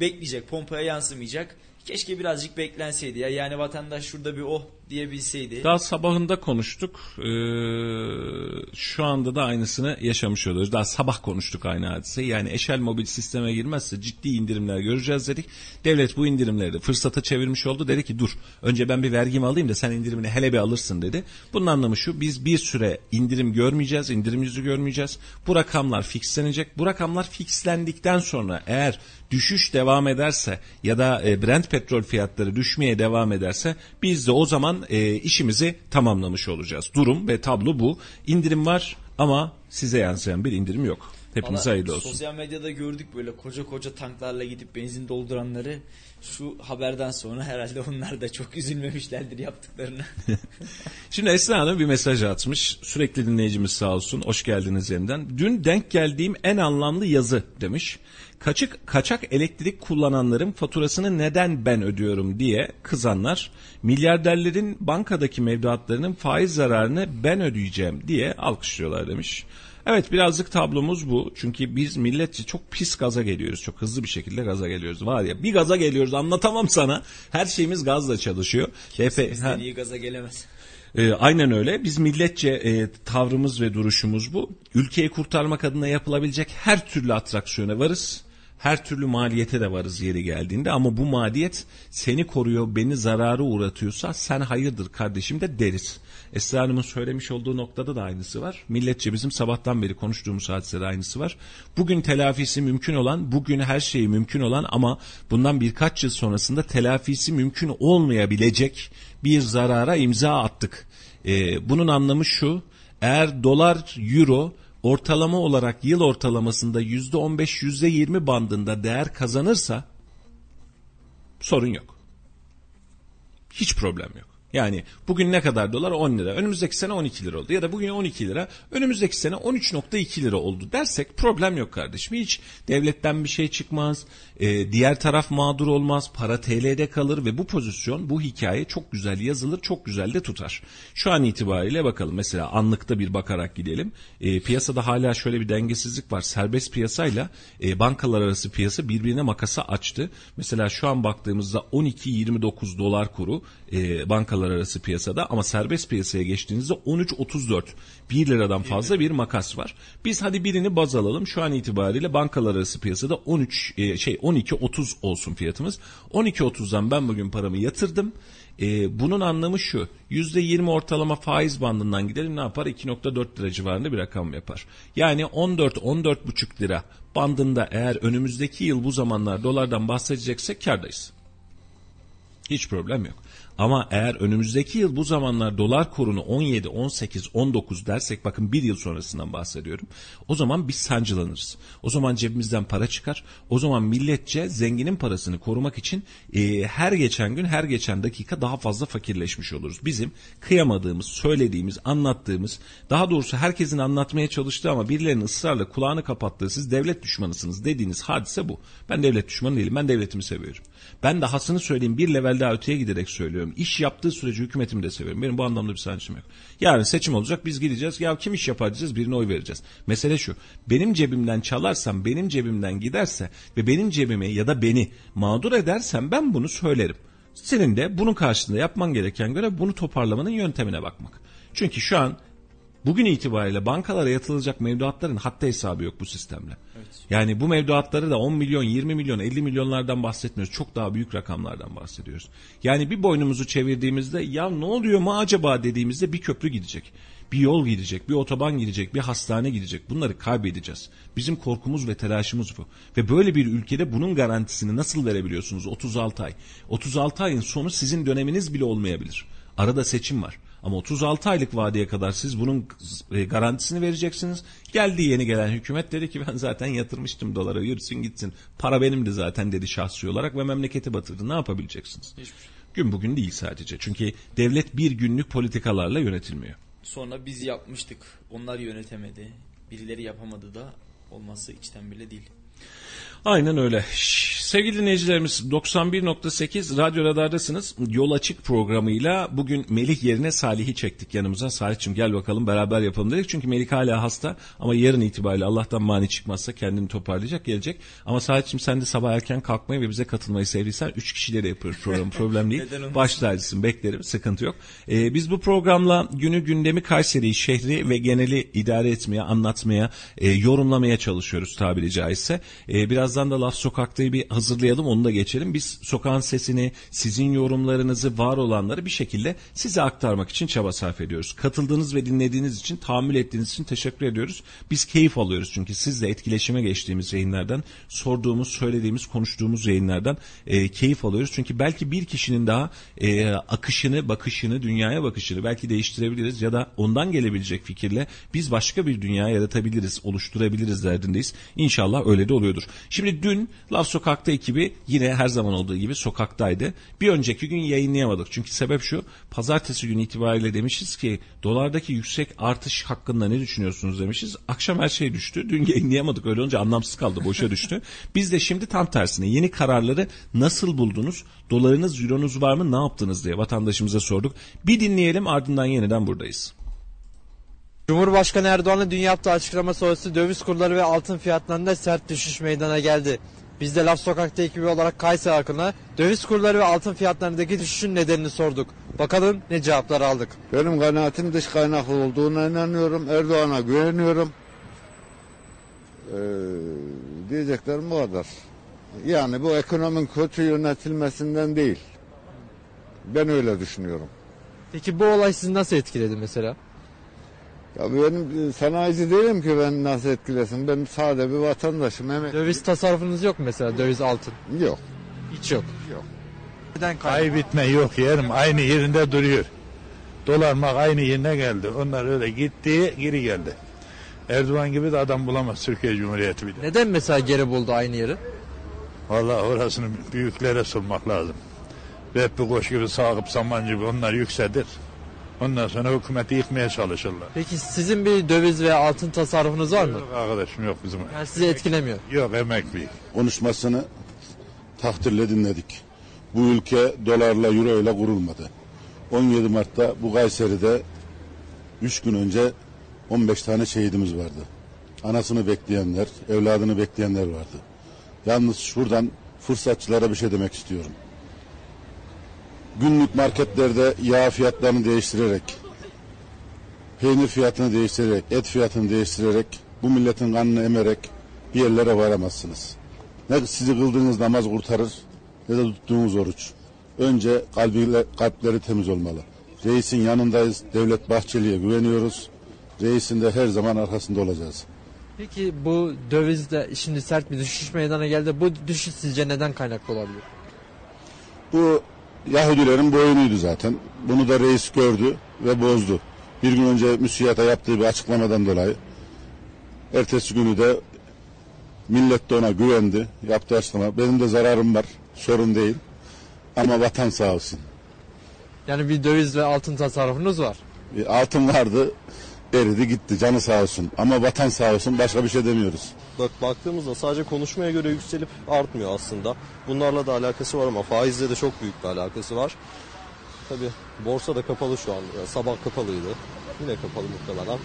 bekleyecek pompaya yansımayacak. Keşke birazcık beklenseydi ya yani vatandaş şurada bir oh diyebilseydi.
Daha sabahında konuştuk. Ee, şu anda da aynısını yaşamış oluyoruz. Daha sabah konuştuk aynı hadise. Yani eşel mobil sisteme girmezse ciddi indirimler göreceğiz dedik. Devlet bu indirimleri de fırsata çevirmiş oldu. Dedi ki dur önce ben bir vergimi alayım da sen indirimini hele bir alırsın dedi. Bunun anlamı şu biz bir süre indirim görmeyeceğiz. indirim yüzü görmeyeceğiz. Bu rakamlar fixlenecek. Bu rakamlar fixlendikten sonra eğer düşüş devam ederse ya da e, Brent petrol fiyatları düşmeye devam ederse biz de o zaman e, işimizi tamamlamış olacağız. Durum ve tablo bu. İndirim var ama size yansıyan bir indirim yok. Hepinize hayırlı olsun.
Sosyal medyada gördük böyle koca koca tanklarla gidip benzin dolduranları. Şu haberden sonra herhalde onlar da çok üzülmemişlerdir yaptıklarına. [laughs]
Şimdi Esra Hanım bir mesaj atmış. Sürekli dinleyicimiz sağ olsun. Hoş geldiniz yeniden. Dün denk geldiğim en anlamlı yazı demiş. Kaçık, kaçak elektrik kullananların faturasını neden ben ödüyorum diye kızanlar, milyarderlerin bankadaki mevduatlarının faiz zararını ben ödeyeceğim diye alkışlıyorlar demiş. Evet birazcık tablomuz bu. Çünkü biz milletçe çok pis gaza geliyoruz. Çok hızlı bir şekilde gaza geliyoruz. Var ya bir gaza geliyoruz anlatamam sana. Her şeyimiz gazla çalışıyor.
Bizden iyi gaza gelemez.
e, aynen öyle. Biz milletçe e, tavrımız ve duruşumuz bu. Ülkeyi kurtarmak adına yapılabilecek her türlü atraksiyona varız. Her türlü maliyete de varız yeri geldiğinde ama bu maliyet seni koruyor, beni zarara uğratıyorsa sen hayırdır kardeşim de deriz. Esra Hanım'ın söylemiş olduğu noktada da aynısı var. Milletçe bizim sabahtan beri konuştuğumuz hadisede aynısı var. Bugün telafisi mümkün olan, bugün her şeyi mümkün olan ama bundan birkaç yıl sonrasında telafisi mümkün olmayabilecek bir zarara imza attık. Ee, bunun anlamı şu, eğer dolar, euro ortalama olarak yıl ortalamasında %15, %20 bandında değer kazanırsa sorun yok. Hiç problem yok. Yani bugün ne kadar dolar? 10 lira. Önümüzdeki sene 12 lira oldu. Ya da bugün 12 lira. Önümüzdeki sene 13.2 lira oldu dersek problem yok kardeşim. Hiç devletten bir şey çıkmaz. Ee, diğer taraf mağdur olmaz. Para TL'de kalır ve bu pozisyon, bu hikaye çok güzel yazılır, çok güzel de tutar. Şu an itibariyle bakalım. Mesela anlıkta bir bakarak gidelim. Ee, piyasada hala şöyle bir dengesizlik var. Serbest piyasayla e, bankalar arası piyasa birbirine makasa açtı. Mesela şu an baktığımızda 12.29 dolar kuru e, bankalar arası piyasada ama serbest piyasaya geçtiğinizde 13.34 1 liradan fazla bir makas var. Biz hadi birini baz alalım. Şu an itibariyle bankalar arası piyasada 13 e, şey 12.30 olsun fiyatımız. 12.30'dan ben bugün paramı yatırdım. E, bunun anlamı şu. %20 ortalama faiz bandından gidelim ne yapar? 2.4 lira civarında bir rakam yapar. Yani 14-14.5 lira bandında eğer önümüzdeki yıl bu zamanlar dolardan bahsedeceksek kardayız. Hiç problem yok. Ama eğer önümüzdeki yıl bu zamanlar dolar kurunu 17, 18, 19 dersek bakın bir yıl sonrasından bahsediyorum. O zaman biz sancılanırız. O zaman cebimizden para çıkar. O zaman milletçe zenginin parasını korumak için e, her geçen gün her geçen dakika daha fazla fakirleşmiş oluruz. Bizim kıyamadığımız, söylediğimiz, anlattığımız daha doğrusu herkesin anlatmaya çalıştığı ama birilerinin ısrarla kulağını kapattığı siz devlet düşmanısınız dediğiniz hadise bu. Ben devlet düşmanı değilim. Ben devletimi seviyorum. Ben dahasını söyleyeyim bir level daha öteye giderek söylüyorum. İş yaptığı sürece hükümetimi de seviyorum. Benim bu anlamda bir sancım yok. Yarın seçim olacak biz gideceğiz. Ya kim iş yapar diyeceğiz birine oy vereceğiz. Mesele şu. Benim cebimden çalarsam benim cebimden giderse ve benim cebimi ya da beni mağdur edersem ben bunu söylerim. Senin de bunun karşılığında yapman gereken göre bunu toparlamanın yöntemine bakmak. Çünkü şu an Bugün itibariyle bankalara yatılacak mevduatların hatta hesabı yok bu sistemle. Evet. Yani bu mevduatları da 10 milyon, 20 milyon, 50 milyonlardan bahsetmiyoruz. Çok daha büyük rakamlardan bahsediyoruz. Yani bir boynumuzu çevirdiğimizde ya ne oluyor mu acaba dediğimizde bir köprü gidecek. Bir yol gidecek, bir otoban gidecek, bir hastane gidecek. Bunları kaybedeceğiz. Bizim korkumuz ve telaşımız bu. Ve böyle bir ülkede bunun garantisini nasıl verebiliyorsunuz? 36 ay. 36 ayın sonu sizin döneminiz bile olmayabilir. Arada seçim var. Ama 36 aylık vadeye kadar siz bunun e, garantisini vereceksiniz. Geldi yeni gelen hükümet dedi ki ben zaten yatırmıştım dolara yürüsün gitsin. Para benimdi zaten dedi şahsi olarak ve memleketi batırdı. Ne yapabileceksiniz? Hiçbir şey. Gün bugün değil sadece. Çünkü devlet bir günlük politikalarla yönetilmiyor.
Sonra biz yapmıştık. Onlar yönetemedi. Birileri yapamadı da olması içten bile değil.
Aynen öyle. Sevgili dinleyicilerimiz 91.8 Radyo Radar'dasınız. Yol Açık programıyla bugün Melih yerine Salih'i çektik yanımıza. Salih'cim gel bakalım beraber yapalım dedik. Çünkü Melih hala hasta ama yarın itibariyle Allah'tan mani çıkmazsa kendini toparlayacak gelecek. Ama Salih'cim sen de sabah erken kalkmayı ve bize katılmayı sevdiysen 3 kişiyle de yapıyoruz programı. Problem değil. [laughs] Baş tacısın beklerim sıkıntı yok. Ee, biz bu programla günü gündemi Kayseri şehri ve geneli idare etmeye, anlatmaya, e, yorumlamaya çalışıyoruz tabiri caizse. E, birazdan da Laf Sokak'tayı bir hazırlayalım onu da geçelim. Biz sokağın sesini, sizin yorumlarınızı, var olanları bir şekilde size aktarmak için çaba sarf ediyoruz. Katıldığınız ve dinlediğiniz için, tahammül ettiğiniz için teşekkür ediyoruz. Biz keyif alıyoruz çünkü sizle etkileşime geçtiğimiz yayınlardan, sorduğumuz, söylediğimiz, konuştuğumuz yayınlardan e, keyif alıyoruz. Çünkü belki bir kişinin daha e, akışını, bakışını, dünyaya bakışını belki değiştirebiliriz ya da ondan gelebilecek fikirle biz başka bir dünya yaratabiliriz, oluşturabiliriz derdindeyiz. İnşallah öyle de oluyordur. Şimdi dün Laf Sokak'ta ekibi yine her zaman olduğu gibi sokaktaydı. Bir önceki gün yayınlayamadık. Çünkü sebep şu. Pazartesi günü itibariyle demişiz ki dolardaki yüksek artış hakkında ne düşünüyorsunuz demişiz. Akşam her şey düştü. Dün yayınlayamadık. Öyle olunca anlamsız kaldı. Boşa düştü. [laughs] Biz de şimdi tam tersine yeni kararları nasıl buldunuz? Dolarınız, euronuz var mı? Ne yaptınız diye vatandaşımıza sorduk. Bir dinleyelim ardından yeniden buradayız.
Cumhurbaşkanı Erdoğan'ın dün yaptığı açıklama sonrası döviz kurları ve altın fiyatlarında sert düşüş meydana geldi. Biz de Laf Sokak'ta ekibi olarak Kayseri halkına döviz kurları ve altın fiyatlarındaki düşüşün nedenini sorduk. Bakalım ne cevaplar aldık.
Benim kanaatim dış kaynaklı olduğuna inanıyorum. Erdoğan'a güveniyorum. Ee, diyeceklerim bu kadar. Yani bu ekonominin kötü yönetilmesinden değil. Ben öyle düşünüyorum.
Peki bu olay sizi nasıl etkiledi mesela?
Ya benim sanayici değilim ki ben nasıl etkilesin. Ben sade bir vatandaşım. Emek...
Döviz tasarrufunuz yok mu mesela döviz altın?
Yok.
Hiç yok.
Yok.
Neden
Kaybetme yok yerim aynı yerinde duruyor. Dolar mak aynı yerine geldi. Onlar öyle gitti geri geldi. Erdoğan gibi de adam bulamaz Türkiye Cumhuriyeti bile.
Neden mesela geri buldu aynı yeri?
Vallahi orasını büyüklere sormak lazım. Vehbi Koç gibi, Sakıp Saman gibi onlar yükselir. Ondan sonra hükümeti yıkmaya çalışırlar.
Peki sizin bir döviz veya altın tasarrufunuz var mı?
Yok arkadaşım yok bizim.
Yani sizi etkilemiyor.
Yok emekli.
konuşmasını takdirle dinledik. Bu ülke dolarla, euro ile kurulmadı. 17 Mart'ta bu Kayseri'de 3 gün önce 15 tane şehidimiz vardı. Anasını bekleyenler, evladını bekleyenler vardı. Yalnız şuradan fırsatçılara bir şey demek istiyorum. Günlük marketlerde yağ fiyatlarını değiştirerek, peynir fiyatını değiştirerek, et fiyatını değiştirerek, bu milletin kanını emerek bir yerlere varamazsınız. Ne sizi kıldığınız namaz kurtarır ne de tuttuğunuz oruç. Önce kalbiyle, kalpleri temiz olmalı. Reisin yanındayız. Devlet Bahçeli'ye güveniyoruz. Reisin de her zaman arkasında olacağız.
Peki bu dövizde şimdi sert bir düşüş meydana geldi. Bu düşüş sizce neden kaynaklı olabilir?
Bu Yahudilerin boyunuydu zaten. Bunu da reis gördü ve bozdu. Bir gün önce müsiyata yaptığı bir açıklamadan dolayı ertesi günü de millet de ona güvendi. Yaptığı açıklama. Benim de zararım var. Sorun değil. Ama vatan sağ olsun.
Yani bir döviz ve altın tasarrufunuz var.
Bir altın vardı. Eridi gitti. Canı sağ olsun. Ama vatan sağ olsun. Başka bir şey demiyoruz.
Bak baktığımızda sadece konuşmaya göre yükselip artmıyor aslında. Bunlarla da alakası var ama faizle de çok büyük bir alakası var. Tabi borsa da kapalı şu an. Yani sabah kapalıydı. Yine kapalı muhtemelen.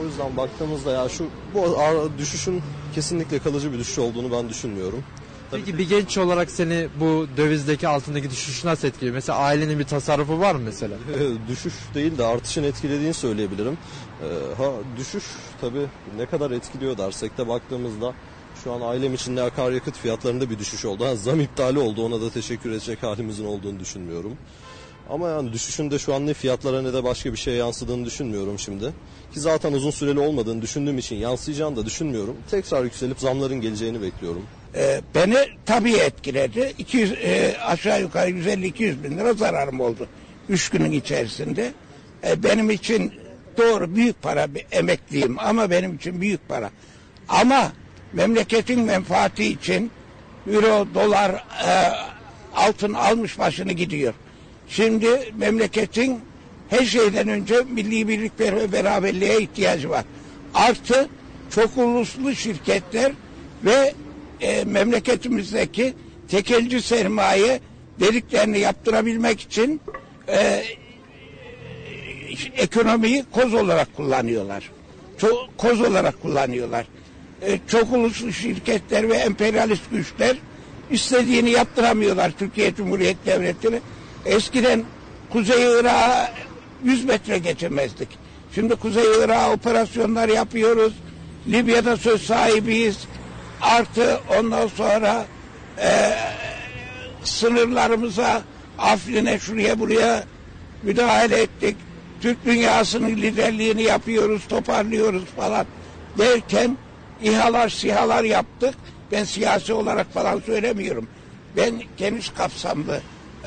O yüzden baktığımızda ya şu bu düşüşün kesinlikle kalıcı bir düşüş olduğunu ben düşünmüyorum.
Peki bir genç olarak seni bu dövizdeki altındaki düşüş nasıl etkiliyor? Mesela ailenin bir tasarrufu var mı mesela? [laughs]
düşüş değil de artışın etkilediğini söyleyebilirim. Ee, ha düşüş tabii ne kadar etkiliyor dersek de baktığımızda şu an ailem için de akaryakıt fiyatlarında bir düşüş oldu. Ha, zam iptali oldu ona da teşekkür edecek halimizin olduğunu düşünmüyorum. Ama yani düşüşün de şu an ne fiyatlara ne de başka bir şeye yansıdığını düşünmüyorum şimdi. Ki zaten uzun süreli olmadığını düşündüğüm için yansıyacağını da düşünmüyorum. Tekrar yükselip zamların geleceğini bekliyorum.
Ee, beni tabii etkiledi. 200, e, aşağı yukarı 150-200 bin lira zararım oldu. Üç günün içerisinde. E, benim için doğru büyük para bir emekliyim ama benim için büyük para. Ama memleketin menfaati için euro, dolar, e, altın almış başını gidiyor. Şimdi memleketin her şeyden önce milli birlik ve beraberliğe ihtiyacı var. Artı çok uluslu şirketler ve e, memleketimizdeki tekelci sermaye dediklerini yaptırabilmek için e, ekonomiyi koz olarak kullanıyorlar. Çok, koz olarak kullanıyorlar. E, çok uluslu şirketler ve emperyalist güçler istediğini yaptıramıyorlar Türkiye Cumhuriyeti Devleti'ni. Eskiden Kuzey Irak'a 100 metre geçemezdik. Şimdi Kuzey Irak'a operasyonlar yapıyoruz. Libya'da söz sahibiyiz. Artı ondan sonra e, sınırlarımıza Afrin'e şuraya buraya müdahale ettik. Türk dünyasının liderliğini yapıyoruz, toparlıyoruz falan derken İHA'lar, SİHA'lar yaptık. Ben siyasi olarak falan söylemiyorum. Ben geniş kapsamlı,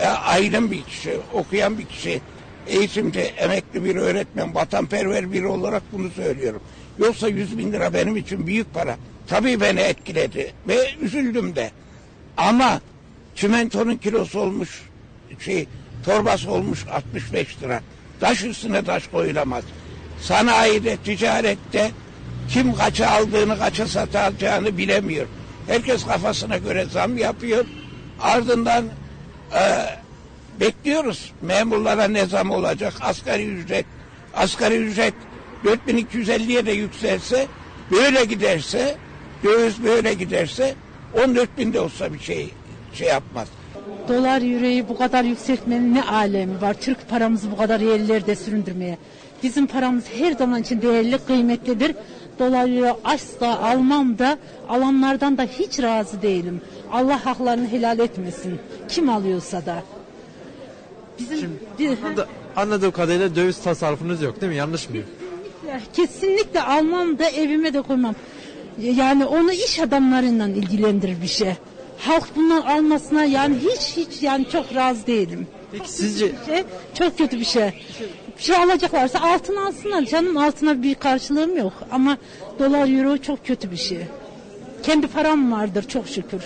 aydın bir kişi, okuyan bir kişi, eğitimci, emekli bir öğretmen, vatanperver biri olarak bunu söylüyorum. Yoksa 100 bin lira benim için büyük para. Tabii beni etkiledi ve üzüldüm de. Ama çimentonun kilosu olmuş, şey, torbası olmuş 65 lira. Taş üstüne taş koyulamaz. Sanayide, ticarette kim kaça aldığını, kaça satacağını bilemiyor. Herkes kafasına göre zam yapıyor. Ardından e, bekliyoruz. Memurlara ne zam olacak? Asgari ücret. Asgari ücret 4250'ye de yükselse, böyle giderse, döviz böyle giderse 14 binde olsa bir şey şey yapmaz.
Dolar yüreği bu kadar yükseltmenin ne alemi var? Türk paramızı bu kadar yerlerde süründürmeye. Bizim paramız her zaman için değerli, kıymetlidir. Euro asla almam da alanlardan da hiç razı değilim. Allah haklarını helal etmesin. Kim alıyorsa da. Bizim bir-
Anladı- Anladığım kadarıyla döviz tasarrufunuz yok değil mi? Yanlış mıyım?
kesinlikle almam da evime de koymam. Yani onu iş adamlarından ilgilendirir bir şey. Halk bundan almasına yani hiç hiç yani çok razı değilim.
Peki sizce
şey, çok kötü bir şey. Bir şey alacaklarsa altın alsınlar. Canım altına bir karşılığım yok. Ama dolar euro çok kötü bir şey. Kendi param vardır çok şükür.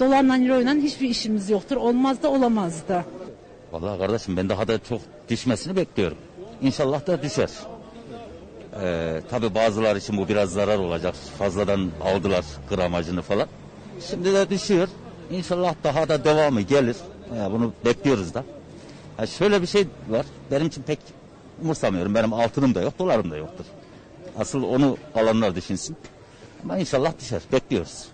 Dolarla euroyla hiçbir işimiz yoktur. Olmaz da olamaz da.
Vallahi kardeşim ben daha da çok düşmesini bekliyorum. İnşallah da düşer. Ee, tabii bazılar için bu biraz zarar olacak. Fazladan aldılar gramajını falan. Şimdi de düşüyor. İnşallah daha da devamı gelir. Ya bunu bekliyoruz da. Ha şöyle bir şey var. Benim için pek umursamıyorum. Benim altınım da yok, dolarım da yoktur. Asıl onu alanlar düşünsün. Ama inşallah düşer. Bekliyoruz.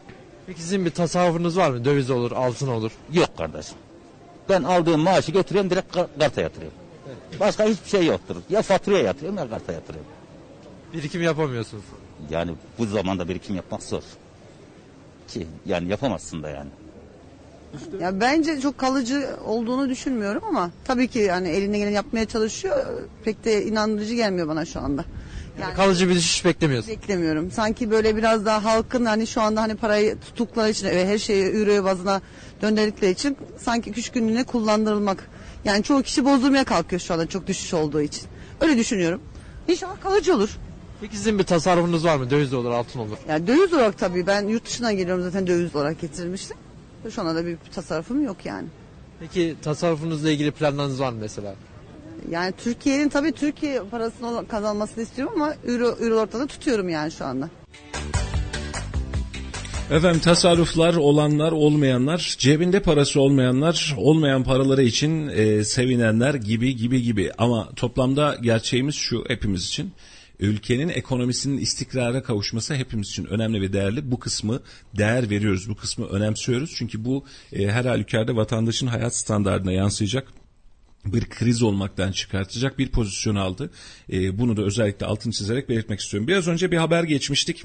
Peki sizin bir tasarrufunuz var mı? Döviz olur, altın olur.
Yok kardeşim. Ben aldığım maaşı götürüyorum direkt kar- karta yatırıyorum. Başka hiçbir şey yoktur. Ya faturaya yatırıyorum ya karta yatırıyorum.
Birikim yapamıyorsunuz.
Yani bu zamanda birikim yapmak zor. Ki yani yapamazsın da yani.
Ya bence çok kalıcı olduğunu düşünmüyorum ama tabii ki yani eline gelen yapmaya çalışıyor. Pek de inandırıcı gelmiyor bana şu anda. Yani
Kalıcı bir düşüş beklemiyorsunuz.
beklemiyorum. Sanki böyle biraz daha halkın hani şu anda hani parayı tuttukları için ve her şeyi euro bazına döndürdükleri için sanki küçük günlüğüne kullandırılmak. Yani çoğu kişi bozdurmaya kalkıyor şu anda çok düşüş olduğu için. Öyle düşünüyorum. İnşallah kalıcı olur.
Peki sizin bir tasarrufunuz var mı? Döviz olur, altın olur.
Yani döviz olarak tabii ben yurt dışından geliyorum zaten döviz olarak getirmiştim. Şu anda da bir tasarrufum yok yani.
Peki tasarrufunuzla ilgili planlarınız var mı mesela?
Yani Türkiye'nin tabii Türkiye parasını kazanmasını istiyorum ama euro, euro ortada tutuyorum yani şu anda.
Efendim tasarruflar olanlar olmayanlar cebinde parası olmayanlar olmayan paraları için e, sevinenler gibi gibi gibi ama toplamda gerçeğimiz şu hepimiz için ülkenin ekonomisinin istikrara kavuşması hepimiz için önemli ve değerli bu kısmı değer veriyoruz bu kısmı önemsiyoruz çünkü bu e, her halükarda vatandaşın hayat standartına yansıyacak bir kriz olmaktan çıkartacak bir pozisyon aldı. E, bunu da özellikle altını çizerek belirtmek istiyorum. Biraz önce bir haber geçmiştik.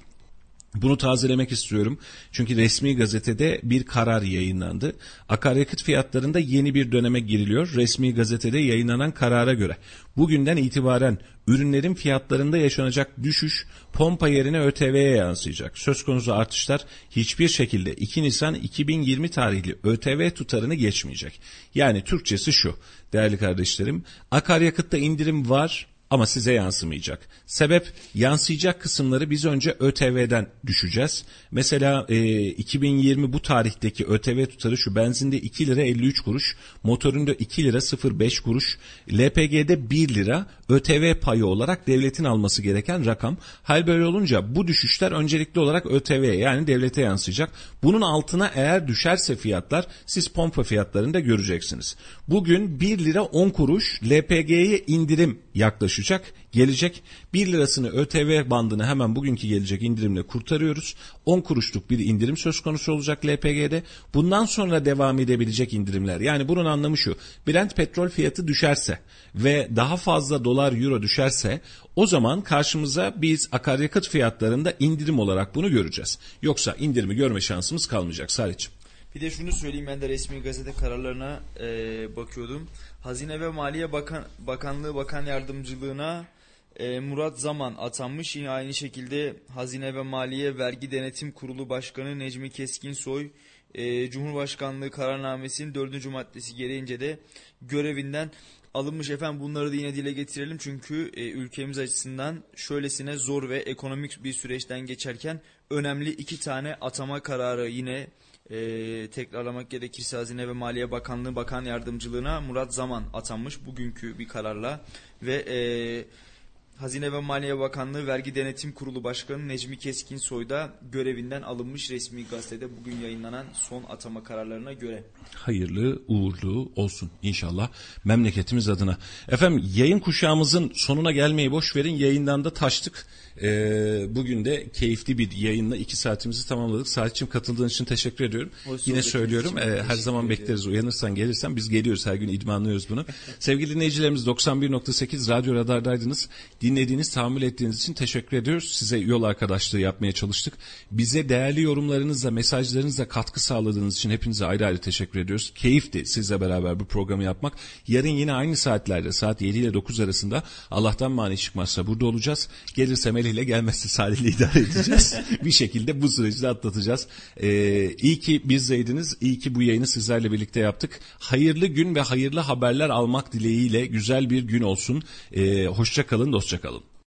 Bunu tazelemek istiyorum. Çünkü resmi gazetede bir karar yayınlandı. Akaryakıt fiyatlarında yeni bir döneme giriliyor. Resmi gazetede yayınlanan karara göre. Bugünden itibaren ürünlerin fiyatlarında yaşanacak düşüş pompa yerine ÖTV'ye yansıyacak. Söz konusu artışlar hiçbir şekilde 2 Nisan 2020 tarihli ÖTV tutarını geçmeyecek. Yani Türkçesi şu değerli kardeşlerim akaryakıtta indirim var ama size yansımayacak. Sebep yansıyacak kısımları biz önce ÖTV'den düşeceğiz. Mesela e, 2020 bu tarihteki ÖTV tutarı şu benzinde 2 lira 53 kuruş, motorunda 2 lira 05 kuruş, LPG'de 1 lira ÖTV payı olarak devletin alması gereken rakam. Hal böyle olunca bu düşüşler öncelikli olarak ÖTV'ye yani devlete yansıyacak. Bunun altına eğer düşerse fiyatlar siz pompa fiyatlarında göreceksiniz. Bugün 1 lira 10 kuruş LPG'ye indirim yaklaşacak, gelecek. 1 lirasını ÖTV bandını hemen bugünkü gelecek indirimle kurtarıyoruz. 10 kuruşluk bir indirim söz konusu olacak LPG'de. Bundan sonra devam edebilecek indirimler. Yani bunun anlamı şu. Brent petrol fiyatı düşerse ve daha fazla dolar euro düşerse o zaman karşımıza biz akaryakıt fiyatlarında indirim olarak bunu göreceğiz. Yoksa indirimi görme şansımız kalmayacak Salih'ciğim.
Bir de şunu söyleyeyim ben de resmi gazete kararlarına e, bakıyordum. Hazine ve Maliye Bakan, Bakanlığı Bakan Yardımcılığına e, Murat Zaman atanmış. Yine aynı şekilde Hazine ve Maliye Vergi Denetim Kurulu Başkanı Necmi Keskinsoy e, Cumhurbaşkanlığı kararnamesinin dördüncü maddesi gereğince de görevinden alınmış efendim bunları da yine dile getirelim çünkü e, ülkemiz açısından şöylesine zor ve ekonomik bir süreçten geçerken önemli iki tane atama kararı yine e, tekrarlamak gerekirse Hazine ve Maliye Bakanlığı Bakan Yardımcılığına Murat Zaman atanmış bugünkü bir kararla ve e, Hazine ve Maliye Bakanlığı Vergi Denetim Kurulu Başkanı Necmi Keskinsoy da görevinden alınmış resmi gazetede bugün yayınlanan son atama kararlarına göre.
hayırlı uğurlu olsun inşallah memleketimiz adına. Efendim yayın kuşağımızın sonuna gelmeyi boş verin yayından da taştık. Ee, bugün de keyifli bir yayınla iki saatimizi tamamladık. Saatçim katıldığın için teşekkür ediyorum.
Hoş
Yine söylüyorum e, her zaman
ediyorum.
bekleriz. Uyanırsan gelirsen biz geliyoruz her gün idmanlıyoruz bunu. [laughs] Sevgili dinleyicilerimiz 91.8 Radyo Radar'daydınız. Dinlediğiniz, tahammül ettiğiniz için teşekkür ediyoruz. Size yol arkadaşlığı yapmaya çalıştık. Bize değerli yorumlarınızla, mesajlarınızla katkı sağladığınız için hepinize ayrı ayrı teşekkür ediyoruz. Keyifti sizle beraber bu programı yapmak. Yarın yine aynı saatlerde saat 7 ile 9 arasında Allah'tan mani çıkmazsa burada olacağız. Gelirse Melih ile gelmezse Salih ile idare edeceğiz. [laughs] bir şekilde bu süreci de atlatacağız. Ee, iyi ki bizdeydiniz. İyi ki bu yayını sizlerle birlikte yaptık. Hayırlı gün ve hayırlı haberler almak dileğiyle güzel bir gün olsun. Ee, hoşça kalın, dostça kalın.